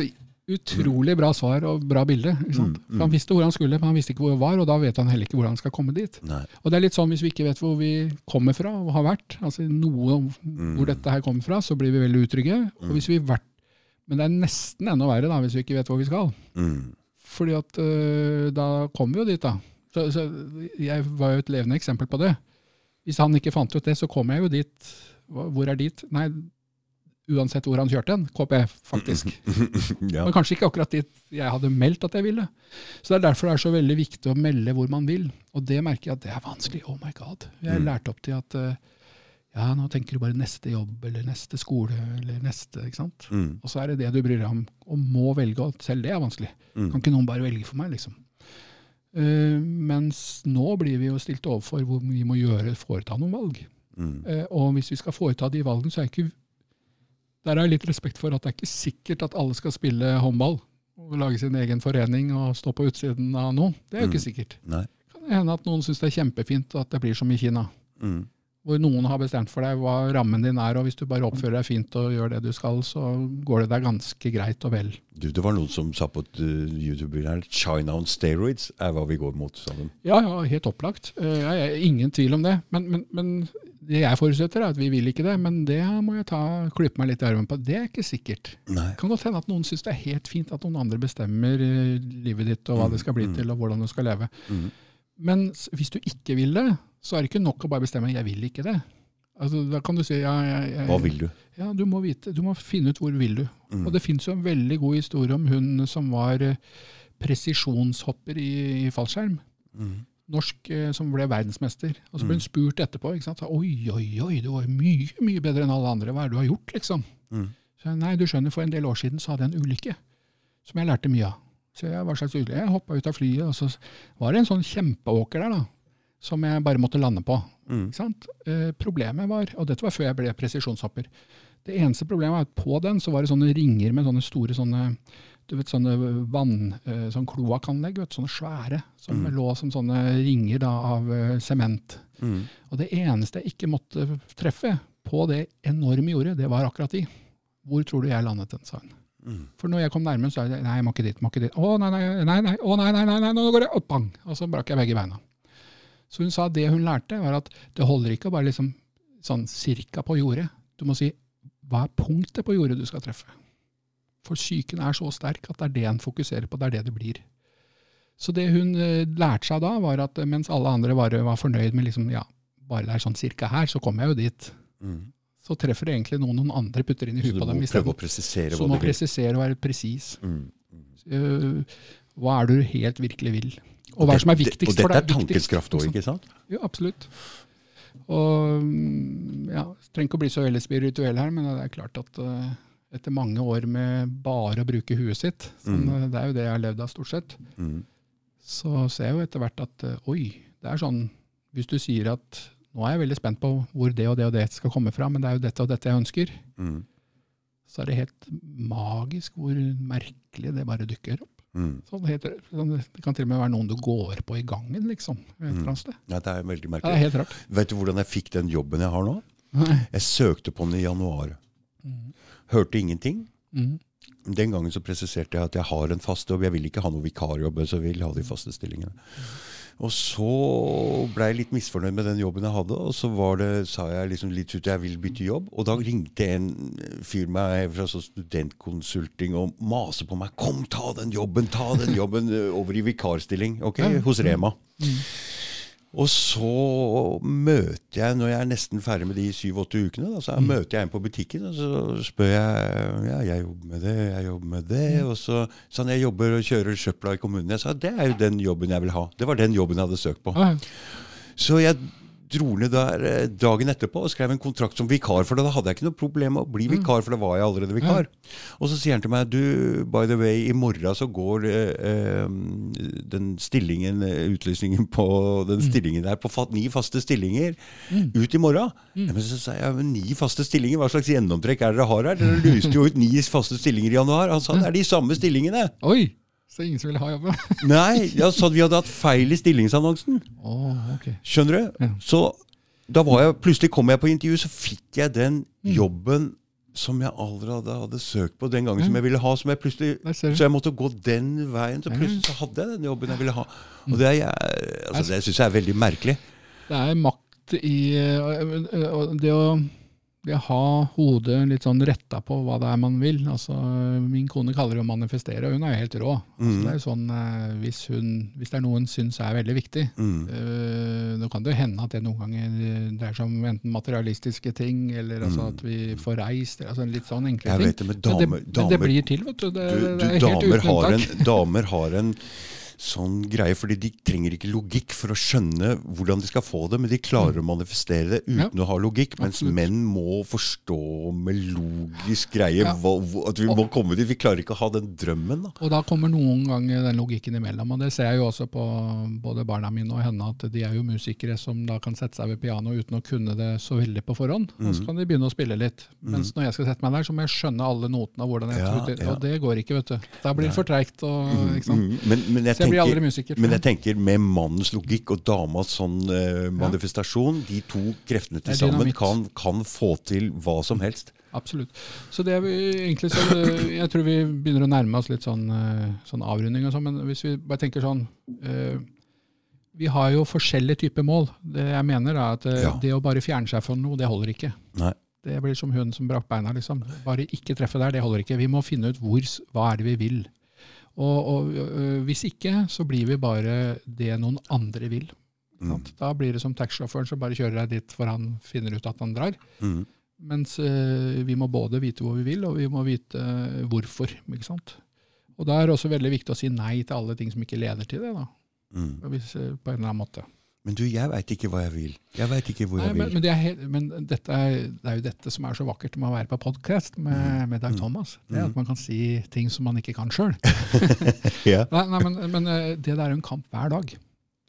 utrolig bra svar og bra bilde. Mm, mm. For han visste hvor han skulle, men han visste ikke hvor han var, og da vet han heller ikke hvordan han skal komme dit. Nei. Og det er litt sånn hvis vi ikke vet hvor vi kommer fra og har vært, altså noe om Mm. hvor dette her kommer fra, så blir vi veldig utrygge. Og hvis vi vært, men det er nesten enda verre da, hvis vi ikke vet hvor vi skal. Mm. Fordi at øh, da kommer vi jo dit, da. Så, så jeg var jo et levende eksempel på det. Hvis han ikke fant ut det, så kom jeg jo dit. Hvor er dit? Nei, uansett hvor han kjørte den, KP, faktisk. *laughs* ja. Men kanskje ikke akkurat dit jeg hadde meldt at jeg ville. Så det er derfor det er så veldig viktig å melde hvor man vil. Og det merker jeg at det er vanskelig. Oh my god. Jeg Mm. lærte opp til at eh, ja, nå tenker du bare neste jobb, eller neste skole, eller neste, ikke sant. Mm. Og så er det det du bryr deg om, og må velge, og selv det er vanskelig. Mm. Kan ikke noen bare velge for meg, liksom. Uh, mens nå blir vi jo stilt overfor hvor vi må gjøre, foreta noen valg. Mm. Uh, og hvis vi skal foreta de valgene, så er ikke Der er litt respekt for at det er ikke sikkert at alle skal spille håndball og lage sin egen forening og stå på utsiden av noen. Det er jo ikke Mm. sikkert. Nei. Det kan hende at noen syns det er kjempefint at det blir som i Kina. Mm. Hvor noen har bestemt for deg hva rammen din er, og hvis du bare oppfører deg fint og gjør det du skal, så går det deg ganske greit og vel. Du, det var noen som sa på et uh, YouTube-bilde her China on steroids er hva vi går mot, sa de. Ja, ja, helt opplagt. Uh, Jeg er ingen tvil om det. Men, men, men det jeg forutsetter, er at vi vil ikke det. Men det må jeg ta, klippe meg litt i armen på. Det er ikke sikkert. Nei. Kan godt hende at noen syns det er helt fint at noen andre bestemmer eh, livet ditt og hva det skal bli Mm, mm. til og hvordan du skal leve. Mm. Men hvis du ikke vil det, så er det ikke nok å bare bestemme 'jeg vil ikke det'. Altså, da kan du si ja, jeg, jeg, Hva vil du? Ja, du må vite, du må finne ut hvor vil du. Mm. Og det fins jo en veldig god historie om hun som var eh, presisjonshopper i, i fallskjerm. Mm. Norsk eh, som ble verdensmester. Og så Mm. ble hun spurt etterpå. ikke sant? Oi, oi, oi, du var mye mye bedre enn alle andre. Hva er det du har gjort? liksom? Mm. Så jeg, Nei, du skjønner, for en del år siden så hadde jeg en ulykke som jeg lærte mye av. Så jeg, hva slags ulykke? Jeg hoppa ut av flyet, og så var det en sånn kjempeåker der da, som jeg bare måtte lande på. Mm. Ikke sant? Eh, problemet var, og dette var før jeg ble presisjonshopper, Det eneste problemet var at på den så var det sånne ringer med sånne store sånne du vet, sånne vann, eh, sånn kloakkanlegg, sånne svære, som Mm. lå som sånne ringer da, av eh, sement. Mm. Og det eneste jeg ikke måtte treffe på det enorme jordet, det var akkurat de. Hvor tror du jeg landet den, sa hun. Mm. For når jeg kom nærmere, så sa det nei, jeg må ikke dit, må ikke dit. Å nei, nei, nei, nei, å, nei, nei, nei, nei, nå går det, og bang! Og så brakk jeg begge beina. Så hun sa det hun lærte, var at det holder ikke å bare liksom sånn cirka på jordet. Du må si hva er punktet på jordet du skal treffe? For psyken er så sterk at det er det en fokuserer på, det er det det blir. Så det hun eh, lærte seg da, var at eh, mens alle andre bare var fornøyd med liksom, ja, bare det er sånn cirka her, så kommer jeg jo dit. Mm. Så treffer det egentlig noen noen andre putter inn i Så huet du på dem isteden. presisere Så hva må du vil. presisere og være presis. Mm. Eh, hva er det du helt virkelig vil? Og hva er det som er Det- viktigst Og dette for deg? er tankens kraft òg, liksom. ikke sant? Ja, absolutt. Og mm, ja, trenger ikke å bli så veldig spirituell her, men det er klart at eh, etter mange år med bare å bruke huet sitt, sånn, Mm. eh, det er jo det jeg har levd av stort sett, Mm. så ser jeg jo etter hvert at eh, oi, det er sånn Hvis du sier at nå er jeg veldig spent på hvor det og det og det skal komme fra, men det er jo dette og dette jeg ønsker, Mm. så er det helt magisk hvor merkelig det bare dukker opp. Mm. Sånn helt, sånn, det kan til og med være noen du går på i gangen, liksom. Et eller Mm. annet sted. Ja, det er veldig Ja, det er helt rart. Vet du hvordan jeg fikk den jobben jeg har nå? Nei. Jeg søkte på den i januar. Mm. Hørte ingenting. Mm. Den gangen så presiserte jeg at jeg har en fast jobb. Jeg vil ikke ha noe vikarjobb, så jeg vil ha de faste stillingene. Og så ble jeg litt misfornøyd med den jobben jeg hadde, og så var det, sa jeg liksom litt ut jeg vil bytte jobb. Og da ringte en fyr meg fra sånn studentkonsulting og maste på meg. Kom, ta den jobben, ta den jobben over i vikarstilling. ok, Hos Rema. Og så møter jeg, når jeg er nesten ferdig med de syv-åtte ukene, da, så Mm. møter jeg en på butikken, og så spør jeg ja, jeg jobber med det, jeg jobber med det. Mm. Og så sa han jeg jobber og kjører søpla i kommunen. Jeg sa det er jo den jobben jeg vil ha. Det var den jobben jeg hadde søkt på. Mm. Så jeg dro ned der eh, dagen etterpå og skrev en kontrakt som vikar, for da hadde jeg ikke noe problem med å bli vikar, for da var jeg allerede vikar. Og så sier han til meg du, by the way, i morgen så går eh, den stillingen, eh, utlysningen på den stillingen der på ni faste stillinger ut i morgen. Men så sa jeg, ni faste stillinger, hva slags gjennomtrekk er det dere har her? Dere lyste jo ut ni faste stillinger i januar. Han sa det er de samme stillingene. Oi! Så ingen som ville ha jobben? *laughs* Nei, ja, så vi hadde hatt feil i stillingsannonsen. Oh, ok. Skjønner du? Ja. Så da var jeg, plutselig kom jeg på intervju, så fikk jeg den Mm. jobben som jeg allerede hadde søkt på den gangen som jeg ville ha. Som jeg plutselig, så jeg måtte gå den veien. Så plutselig så hadde jeg den jobben jeg ville ha. Og det, altså, det syns jeg er veldig merkelig. Det er makt i øh, det å, det ha hodet litt sånn retta på hva det er man vil. Altså, min kone kaller det å manifestere, og hun er jo helt rå. Altså, Mm. det er jo sånn, øh, hvis, hun, hvis det er noe hun syns er veldig viktig, Mm. øh, nå kan det jo hende at det noen ganger det dreier seg om enten materialistiske ting, eller altså at vi får reist, eller altså litt sånn enkle Mm. Ting. vet det, men damer, det, men det damer blir til, vet du. Det, du, det er helt damer, uten unntak. damer har en sånn greie, fordi de trenger ikke logikk for å skjønne hvordan de skal få det, men de klarer å manifestere det uten Mm. Ja. å ha logikk. Mens Absolutt. menn må forstå med logisk greie Ja. hva, at vi må komme dit. Vi klarer ikke å ha den drømmen. da. Og da kommer noen ganger den logikken imellom. Og det ser jeg jo også på både barna mine og henne, at de er jo musikere som da kan sette seg ved piano uten å kunne det så veldig på forhånd. Og Mm. så kan de begynne å spille litt. Mens når jeg skal sette meg der, så må jeg skjønne alle notene og hvordan jeg Ja, tror det. Og det går ikke, vet du. Da blir det for treigt. Sant? Mm, Men, men, jeg tenker jeg blir aldri musiker. men jeg tenker med mannens logikk og damas sånn eh, manifestasjon, de to kreftene til sammen kan, kan få til hva som helst. Absolutt. Så det er vi egentlig så, eh, Jeg tror vi begynner å nærme oss litt sånn, eh, sånn avrunding og sånn, men hvis vi bare tenker sånn eh, Vi har jo forskjellige typer mål. Det jeg mener er at eh, Ja. det å bare fjerne seg fra noe, det holder ikke. Nei. Det blir som hunden som brakk beina. liksom. Bare ikke treffe der, det holder ikke. Vi må finne ut hvor, hva er det vi vil. Og, og øh, hvis ikke, så blir vi bare det noen andre vil. Mm. Da blir det som taxisjåføren som bare kjører deg dit for han finner ut at han drar. Mm. Mens øh, vi må både vite hvor vi vil, og vi må vite øh, hvorfor. ikke sant? Og da er det også veldig viktig å si nei til alle ting som ikke leder til det. da, Mm. hvis, på en eller annen måte. Men du, jeg veit ikke hva jeg vil. Jeg veit ikke hvor Nei, jeg vil. men, det er men er, det er jo dette som er så vakkert med å være på podkast med, med Dag Mm. Thomas. Det er Mm. at man kan si ting som man ikke kan sjøl. *laughs* Ja. Nei, nei, men, men eh, det der er jo en kamp hver dag.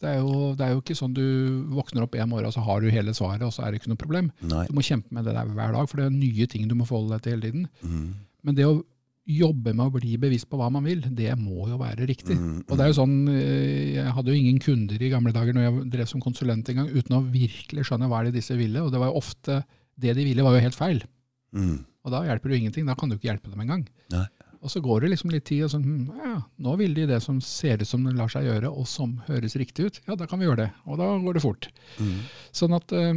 Det er, jo, det er jo ikke sånn du våkner opp en morgen og så har du hele svaret, og så er det ikke noe problem. Nei. Du må kjempe med det der hver dag, for det er nye ting du må forholde deg til hele tiden. Mm. Men det å jobbe med å bli bevisst på hva man vil, det må jo være riktig. Mm, Og det er jo sånn, eh, Jeg hadde jo ingen kunder i gamle dager når jeg drev som konsulent en gang, uten å virkelig skjønne hva det disse ville. Og det var jo ofte det de ville, var jo helt feil. Mm. Og da hjelper det jo ingenting. Da kan du ikke hjelpe dem engang. Nei. Og så går det liksom litt tid, og sånn ja, nå vil de det som ser ut som det lar seg gjøre, og som høres riktig ut. Ja, da kan vi gjøre det. Og da går det fort. Mm. Sånn at eh,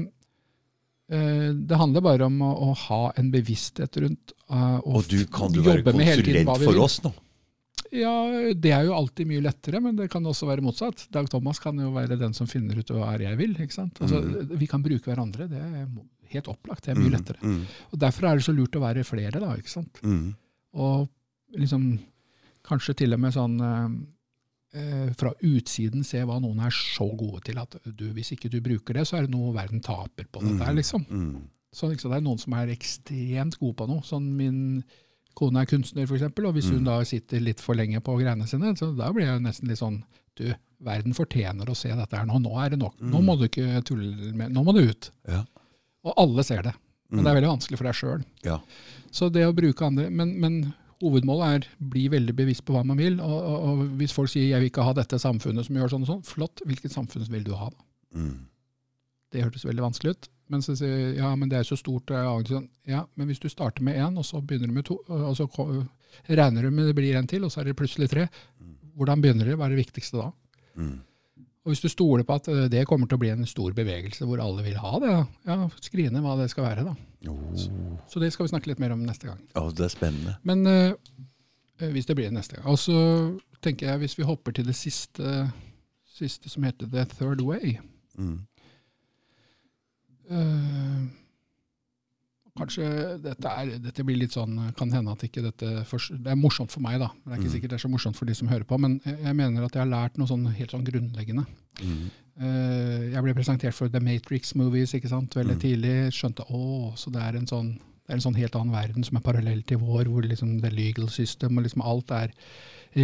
det handler bare om å, å ha en bevissthet rundt eh, og, Og du kan du være konsulent for oss nå? Ja, det er jo alltid mye lettere, men det kan også være motsatt. Dag Thomas kan jo være den som finner ut hva er jeg vil. ikke sant? Altså, Vi kan bruke hverandre. Det er helt opplagt. Det er mye lettere. Mm. Og Derfor er det så lurt å være flere, da. ikke sant? Mm. Og liksom kanskje til og med sånn eh, eh, fra utsiden se hva noen er så gode til at du, hvis ikke du bruker det, så er det noe verden taper på dette. her, liksom. Mm. Så liksom, det er noen som er ekstremt gode på noe. Sånn min kone er kunstner, f.eks., og hvis hun da sitter litt for lenge på greiene sine, så da blir jeg nesten litt sånn Du, verden fortjener å se dette her nå. Nå er det nok. Nå må du ikke tulle med Nå må du ut. Ja. Og alle ser det. Men det er veldig vanskelig for deg sjøl. Ja. Så det å bruke andre Men, men hovedmålet er bli veldig bevisst på hva man vil. Og, og, og hvis folk sier 'jeg vil ikke ha dette samfunnet som gjør sånn og sånn', flott. Hvilket samfunn vil du ha, da? Mm. Det hørtes veldig vanskelig ut. Men så sier jeg, ja, men det er så stort. sånn, Ja, men hvis du starter med én, og så begynner du med to, og så regner du med det blir en til, og så er det plutselig tre. Hvordan begynner det? Hva er det viktigste da? Mm. Og hvis du stoler på at eh, det kommer til å bli en stor bevegelse hvor alle vil ha det, ja, skrine hva det skal være, da. Oh. Så det skal vi snakke litt mer om neste gang. Ja, det er spennende. Men eh, hvis det blir neste gang. Og så tenker jeg, hvis vi hopper til det siste, siste som heter The Third Way Mm. eh, Kanskje dette, er, dette blir litt sånn Kan hende at ikke dette for, Det er morsomt for meg, da. Men det er ikke sikkert det er så morsomt for de som hører på. Men jeg mener at jeg har lært noe sånn helt sånn grunnleggende. Mm. Eh, jeg ble presentert for The Matrix Movies ikke sant? veldig tidlig. Skjønte å, så det er en sånn det er en sånn helt annen verden som er parallell til vår, hvor liksom the legal system og liksom alt er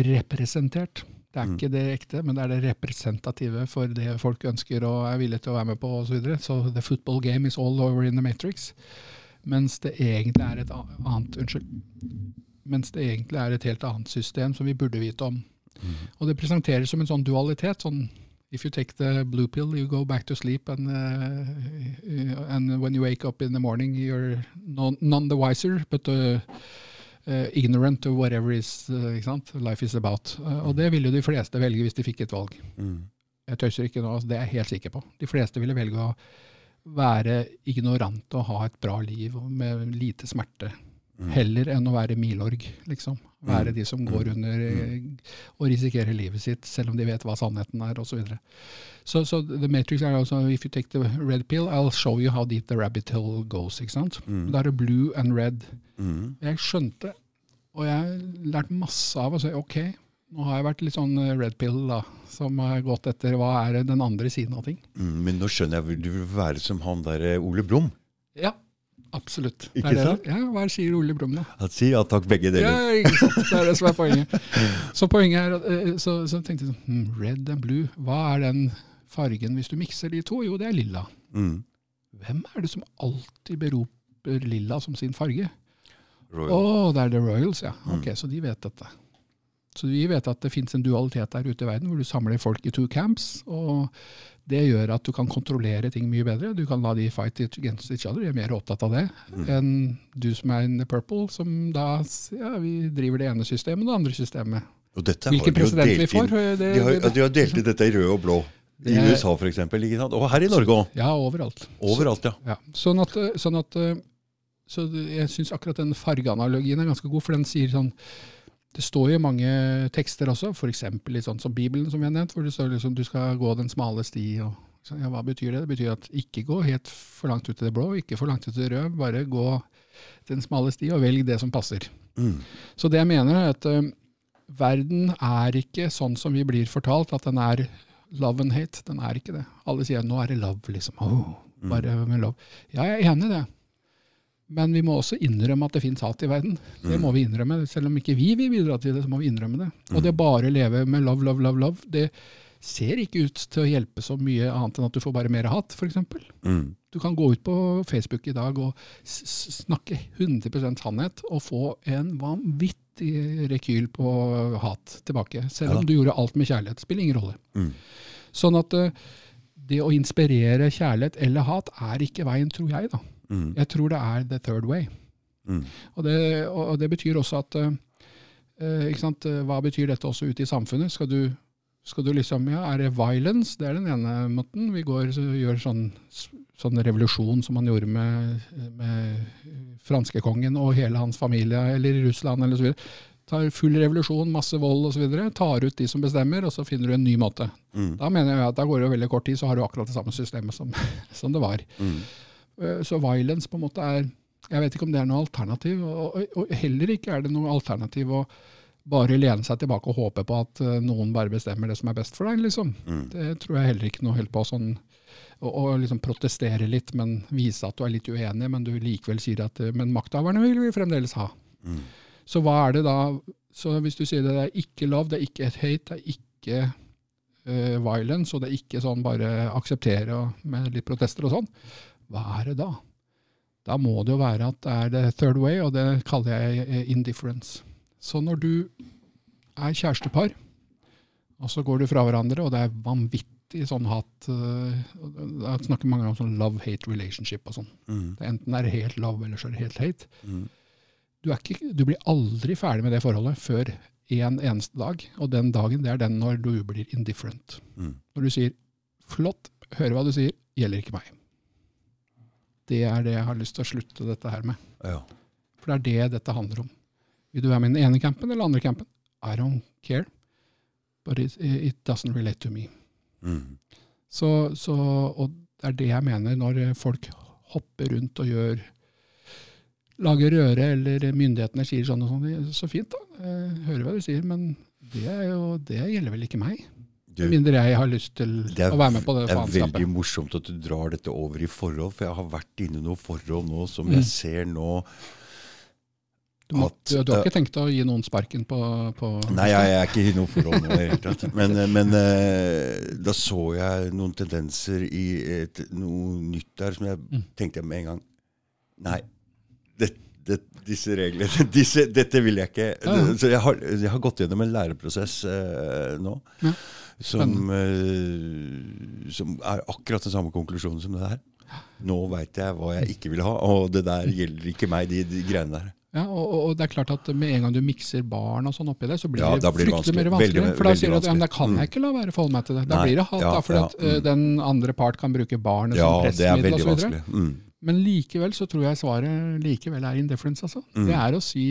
representert. Det er ikke det ekte, men det er det representative for det folk ønsker og er villige til å være med på osv. Så, videre. så the football game is all over in the Matrix. Mens det egentlig er et annet Unnskyld. Mens det egentlig er et helt annet system som vi burde vite om. Og det presenteres som en sånn dualitet. sånn If you take the blue pill, you go back to sleep, and, uh, and when you wake up in the morning, you're none, none the wiser, but uh, uh, ignorant to whatever is, uh, life is about. Uh, og det ville jo de fleste velge hvis de fikk et valg. Mm. Jeg tøyser ikke nå, altså, det er jeg helt sikker på. De fleste ville velge å være ignorant og ha et bra liv med lite smerte. Heller enn å være milorg, liksom. Være de som går under eh, og risikerer livet sitt, selv om de vet hva sannheten er, osv. Så, så så The Matrix er altså If you take the red pill, I'll show you how deep the rabbit hole goes. ikke sant? Da er det blue and red. Mm. Jeg skjønte, og jeg har lært masse av å si ok, nå har jeg vært litt sånn eh, red pill, da, som har gått etter hva er den andre siden av ting. Mm. Men nå skjønner jeg, du vil være som han der eh, Ole Brumm. Ja, absolutt. Ikke sant? Ja, Hva sier Ole Brumm, da? Han sier ja takk, begge deler. Ja, ikke sant. Det er det som er poenget. Så poenget er eh, så, så tenkte jeg sånn, hmm, red and blue, hva er den fargen hvis du mikser de to? Jo, det er lilla. Mm. Hvem er det som alltid beroper lilla som sin farge? Å, oh, det er The Royals, ja. Mm. Ok, Så de vet dette. Så vi vet at det finnes en dualitet der ute i verden, hvor du samler folk i two camps. og Det gjør at du kan kontrollere ting mye bedre. Du kan la de fight against each other. Jeg er mer opptatt av det Mm. enn du som er in the purple, som da ja, vi driver det ene systemet og det andre systemet. Og dette Hvilken president vi får? eh, Det, De har, det, de har delt inn dette i rød og blå. I USA f.eks. Og her i Norge òg. ja, overalt. Overalt, ja. Ja, sånn at, eh, sånn at eh, så Jeg syns akkurat den fargeanalogien er ganske god, for den sier sånn Det står jo mange tekster også, f.eks. litt sånn som Bibelen, som vi har nevnt, hvor det står liksom du skal gå den smale sti. og ja, Hva betyr det? Det betyr at ikke gå helt for langt ut i det blå, ikke for langt ut i det røde. Bare gå den smale sti, og velg det som passer. Mm. Så det jeg mener er at eh, verden er ikke sånn som vi blir fortalt, at den er love and hate. Den er ikke det. Alle sier nå er det love, liksom. Oh, bare med love. Ja, jeg er enig i det. Men vi må også innrømme at det fins hat i verden. Det må vi innrømme. Selv om ikke vi vil bidra til det, så må vi innrømme det. Og det å bare leve med love, love, love, love, det ser ikke ut til å hjelpe så mye annet enn at du får bare mer hat, f.eks. Mm. Du kan gå ut på Facebook i dag og snakke 100 sannhet og få en vanvittig rekyl på hat tilbake. Selv Ja. om du gjorde alt med kjærlighet. Spiller ingen rolle. Mm. Sånn at eh, det å inspirere kjærlighet eller hat er ikke veien, tror jeg. da. Mm. Jeg tror det er the third way. Mm. Og det, og det betyr også at eh, eh, sant, eh, Hva betyr dette også ute i samfunnet? Skal du, skal du liksom, ja, Er det violence? Det er den ene måten. Vi går så gjør sånn, sånn revolusjon som man gjorde med, med franskekongen og hele hans familie, eller i Russland eller så videre. Tar full revolusjon, masse vold osv. Tar ut de som bestemmer, og så finner du en ny måte. Mm. Da mener jeg at da går det veldig kort tid, så har du akkurat det samme systemet som, *laughs* som det var. Mm. Eh, Så violence på en måte er Jeg vet ikke om det er noe alternativ. Og, heller ikke er det noe alternativ å bare lene seg tilbake og håpe på at eh, noen bare bestemmer det som er best for deg. liksom. Mm. Det tror jeg heller ikke noe helt på. sånn å å liksom protestere litt, men vise at du er litt uenig, men du likevel sier at eh, men makthaverne vil vi fremdeles ha. Mm. Så hva er det da så Hvis du sier det, det er ikke love, det er ikke et hate, det er ikke uh, violence, og det er ikke sånn bare akseptere og, med litt protester og sånn, hva er det da? Da må det jo være at det er the third way, og det kaller jeg eh, indifference. Så når du er kjærestepar, og så går du fra hverandre, og det er vanvittig sånn hat eh, Da snakker mange om sånn love-hate relationship og sånn. Mm. Det enten er helt love, eller så er det helt hate. Mm. Du, ikke, du blir aldri ferdig med det forholdet før en eneste dag. Og den dagen, det er den når du blir indifferent. Mm. Når du sier 'flott, hører hva du sier, gjelder ikke meg'. Det er det jeg har lyst til å slutte dette her med. Ja. For det er det dette handler om. Vil du være med i den ene campen eller andre campen? I don't care. But it, it doesn't relate to me. Mm. Så, så, og det er det jeg mener når folk hopper rundt og gjør Lager røre, eller myndighetene sier sånn og sånn. Så fint, da. Jeg hører hva du sier, men det, er jo, det gjelder vel ikke meg? Med mindre jeg har lyst til er, å være med på det det er veldig morsomt at du drar dette over i forhold, for jeg har vært inne i noen forhold nå som Mm. jeg ser nå Du, må, at- du, du har ikke tenkt å gi noen sparken på, på Nei, jeg, jeg er ikke i noe forhold nå i det hele tatt. Men, men eh, da så jeg noen tendenser i et, noe nytt der som jeg Mm. tenkte med en gang Nei, det, det, disse reglene *laughs* disse, Dette vil jeg ikke. Ja, ja. Så jeg har, jeg har gått gjennom en læreprosess eh, nå. Ja, Som, eh, som er akkurat den samme konklusjonen som det der. Nå veit jeg hva jeg ikke vil ha, og det der gjelder ikke meg, de, de greiene der. Ja, og, og- det er klart at med en gang du mikser barn og sånn oppi det, så blir Ja, det fryktelig mer vanskelig. vanskelig. Veldig- for da sier du at ja, men da kan jeg ikke la være å forholde meg til det. Da Nei, blir det hat, ja, da, for ja, at eh, mm. den andre part kan bruke barnet Ja, som pressmiddel osv. vanskelig. Mm. Men likevel så tror jeg svaret likevel er indifference. Altså. Mm. Det er å si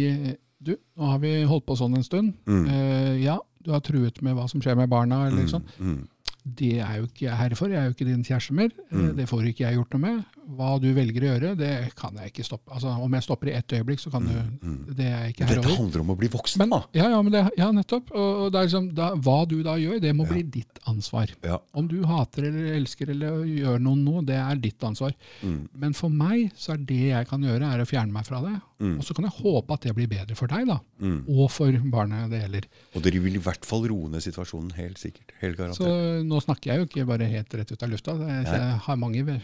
du, nå har vi holdt på sånn en stund. Mm. Uh, ja, du har truet med hva som skjer med barna. eller Mm. sånn. Mm. Det er jo ikke jeg herre for, jeg er jo ikke din kjæreste mer. Eh, Mm. Det får ikke jeg gjort noe med. Hva du velger å gjøre, det kan jeg ikke stoppe. Altså, Om jeg stopper i ett øyeblikk, så kan du Mm. Det er jeg ikke herre Dette handler om å bli voksen, Men, da. ja, ja, men det, ja, nettopp. Og, og er liksom, da, hva du da gjør, det må bli ditt ansvar. Ja. Om du hater eller elsker eller gjør noen noe, det er ditt ansvar. Mm. Men for meg så er det jeg kan gjøre, er å fjerne meg fra det. Mm. Og så kan jeg håpe at det blir bedre for deg, da. Mm. Og for barnet det gjelder. Og dere vil i hvert fall roe ned situasjonen, helt sikkert. Helt Så nå snakker jeg jo ikke bare helt rett ut av lufta. Jeg, jeg har mange,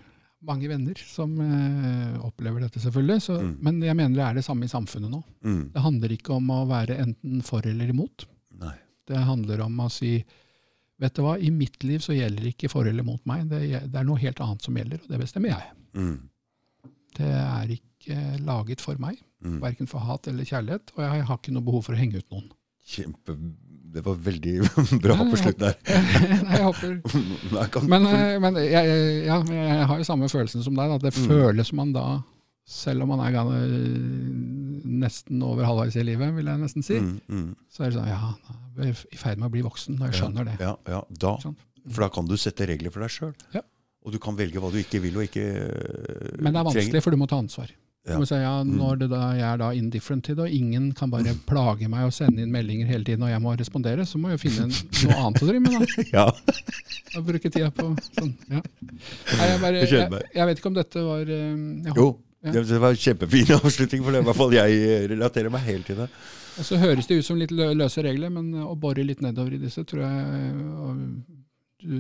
mange venner som eh, opplever dette, selvfølgelig. Så, Mm. Men jeg mener det er det samme i samfunnet nå. Mm. Det handler ikke om å være enten for eller imot. Nei. Det handler om å si Vet du hva, i mitt liv så gjelder ikke for eller mot meg. Det, det er noe helt annet som gjelder, og det bestemmer jeg. Mm. Det er ikke laget for meg, Mm. verken for hat eller kjærlighet, og jeg har ikke noe behov for å henge ut noen. Kjempe Det var veldig *laughs* bra Ja, på slutt der. *laughs* Nei, jeg håper *laughs* Men, eh, men jeg, ja, jeg har jo samme følelsen som deg. At det Mm. føles man da, selv om man er nesten over halvveis i livet, vil jeg nesten si, Mm, mm. så er det sånn Ja, jeg er i ferd med å bli voksen. Og jeg skjønner det. Ja, ja, da, for da kan du sette regler for deg sjøl. Ja. Og du kan velge hva du ikke vil og ikke trenger. Men det er vanskelig, for du må ta ansvar. Ja. si ja, Mm. når det da, jeg er da indifferent til det, og ingen kan bare *laughs* plage meg og sende inn meldinger hele tiden, og jeg må respondere, så må jeg finne noe annet å drive med, da. *laughs* Ja. Bruke tida på sånn. Ja. Nei, jeg, bare, Jeg jeg, vet ikke om dette var eh, jeg Jo, Ja. det var en kjempefin *laughs* avslutning, for det i hvert fall jeg eh, relaterer meg helt til det. Og så høres det ut som litt løse regler, men å bore litt nedover i disse tror jeg og du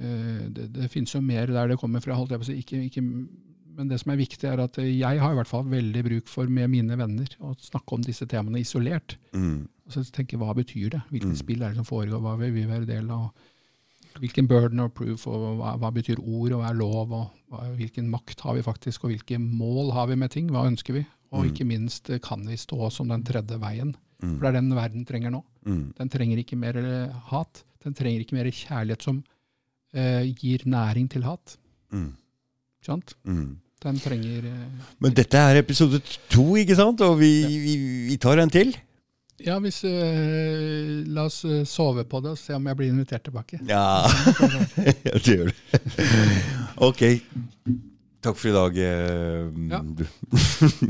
eh, det, det finnes jo mer der det kommer fra. holdt jeg på å si. Ikke, ikke, men det som er viktig, er at jeg har i hvert fall veldig bruk for med mine venner å snakke om disse temaene isolert. Mm. Og så tenke hva betyr det? Hvilket Mm. spill er det som foregår? Hva vil vi være del av? Hvilken burden of proof, og hva, hva betyr ord, og hva er lov? og hva, Hvilken makt har vi faktisk, og hvilke mål har vi med ting? Hva ønsker vi? Og Mm. ikke minst, eh, kan vi stå som den tredje veien? Mm. For det er den verden trenger nå. Mm. Den trenger ikke mer eh, hat. Den trenger ikke mer kjærlighet som eh, gir næring til hat. Mm. Sant? Mm. Den trenger eh, Men dette er episode to, ikke sant? Og vi, vi, vi tar en til. Ja, hvis uh, La oss eh, sove på det og se om jeg blir invitert tilbake. Ja, *laughs* ja det gjør det. *laughs* Ok. Takk for i dag. Uh, Ja. du.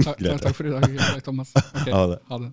Takk, *laughs* takk for i dag, Thomas. Okay. Ha det. Ha det.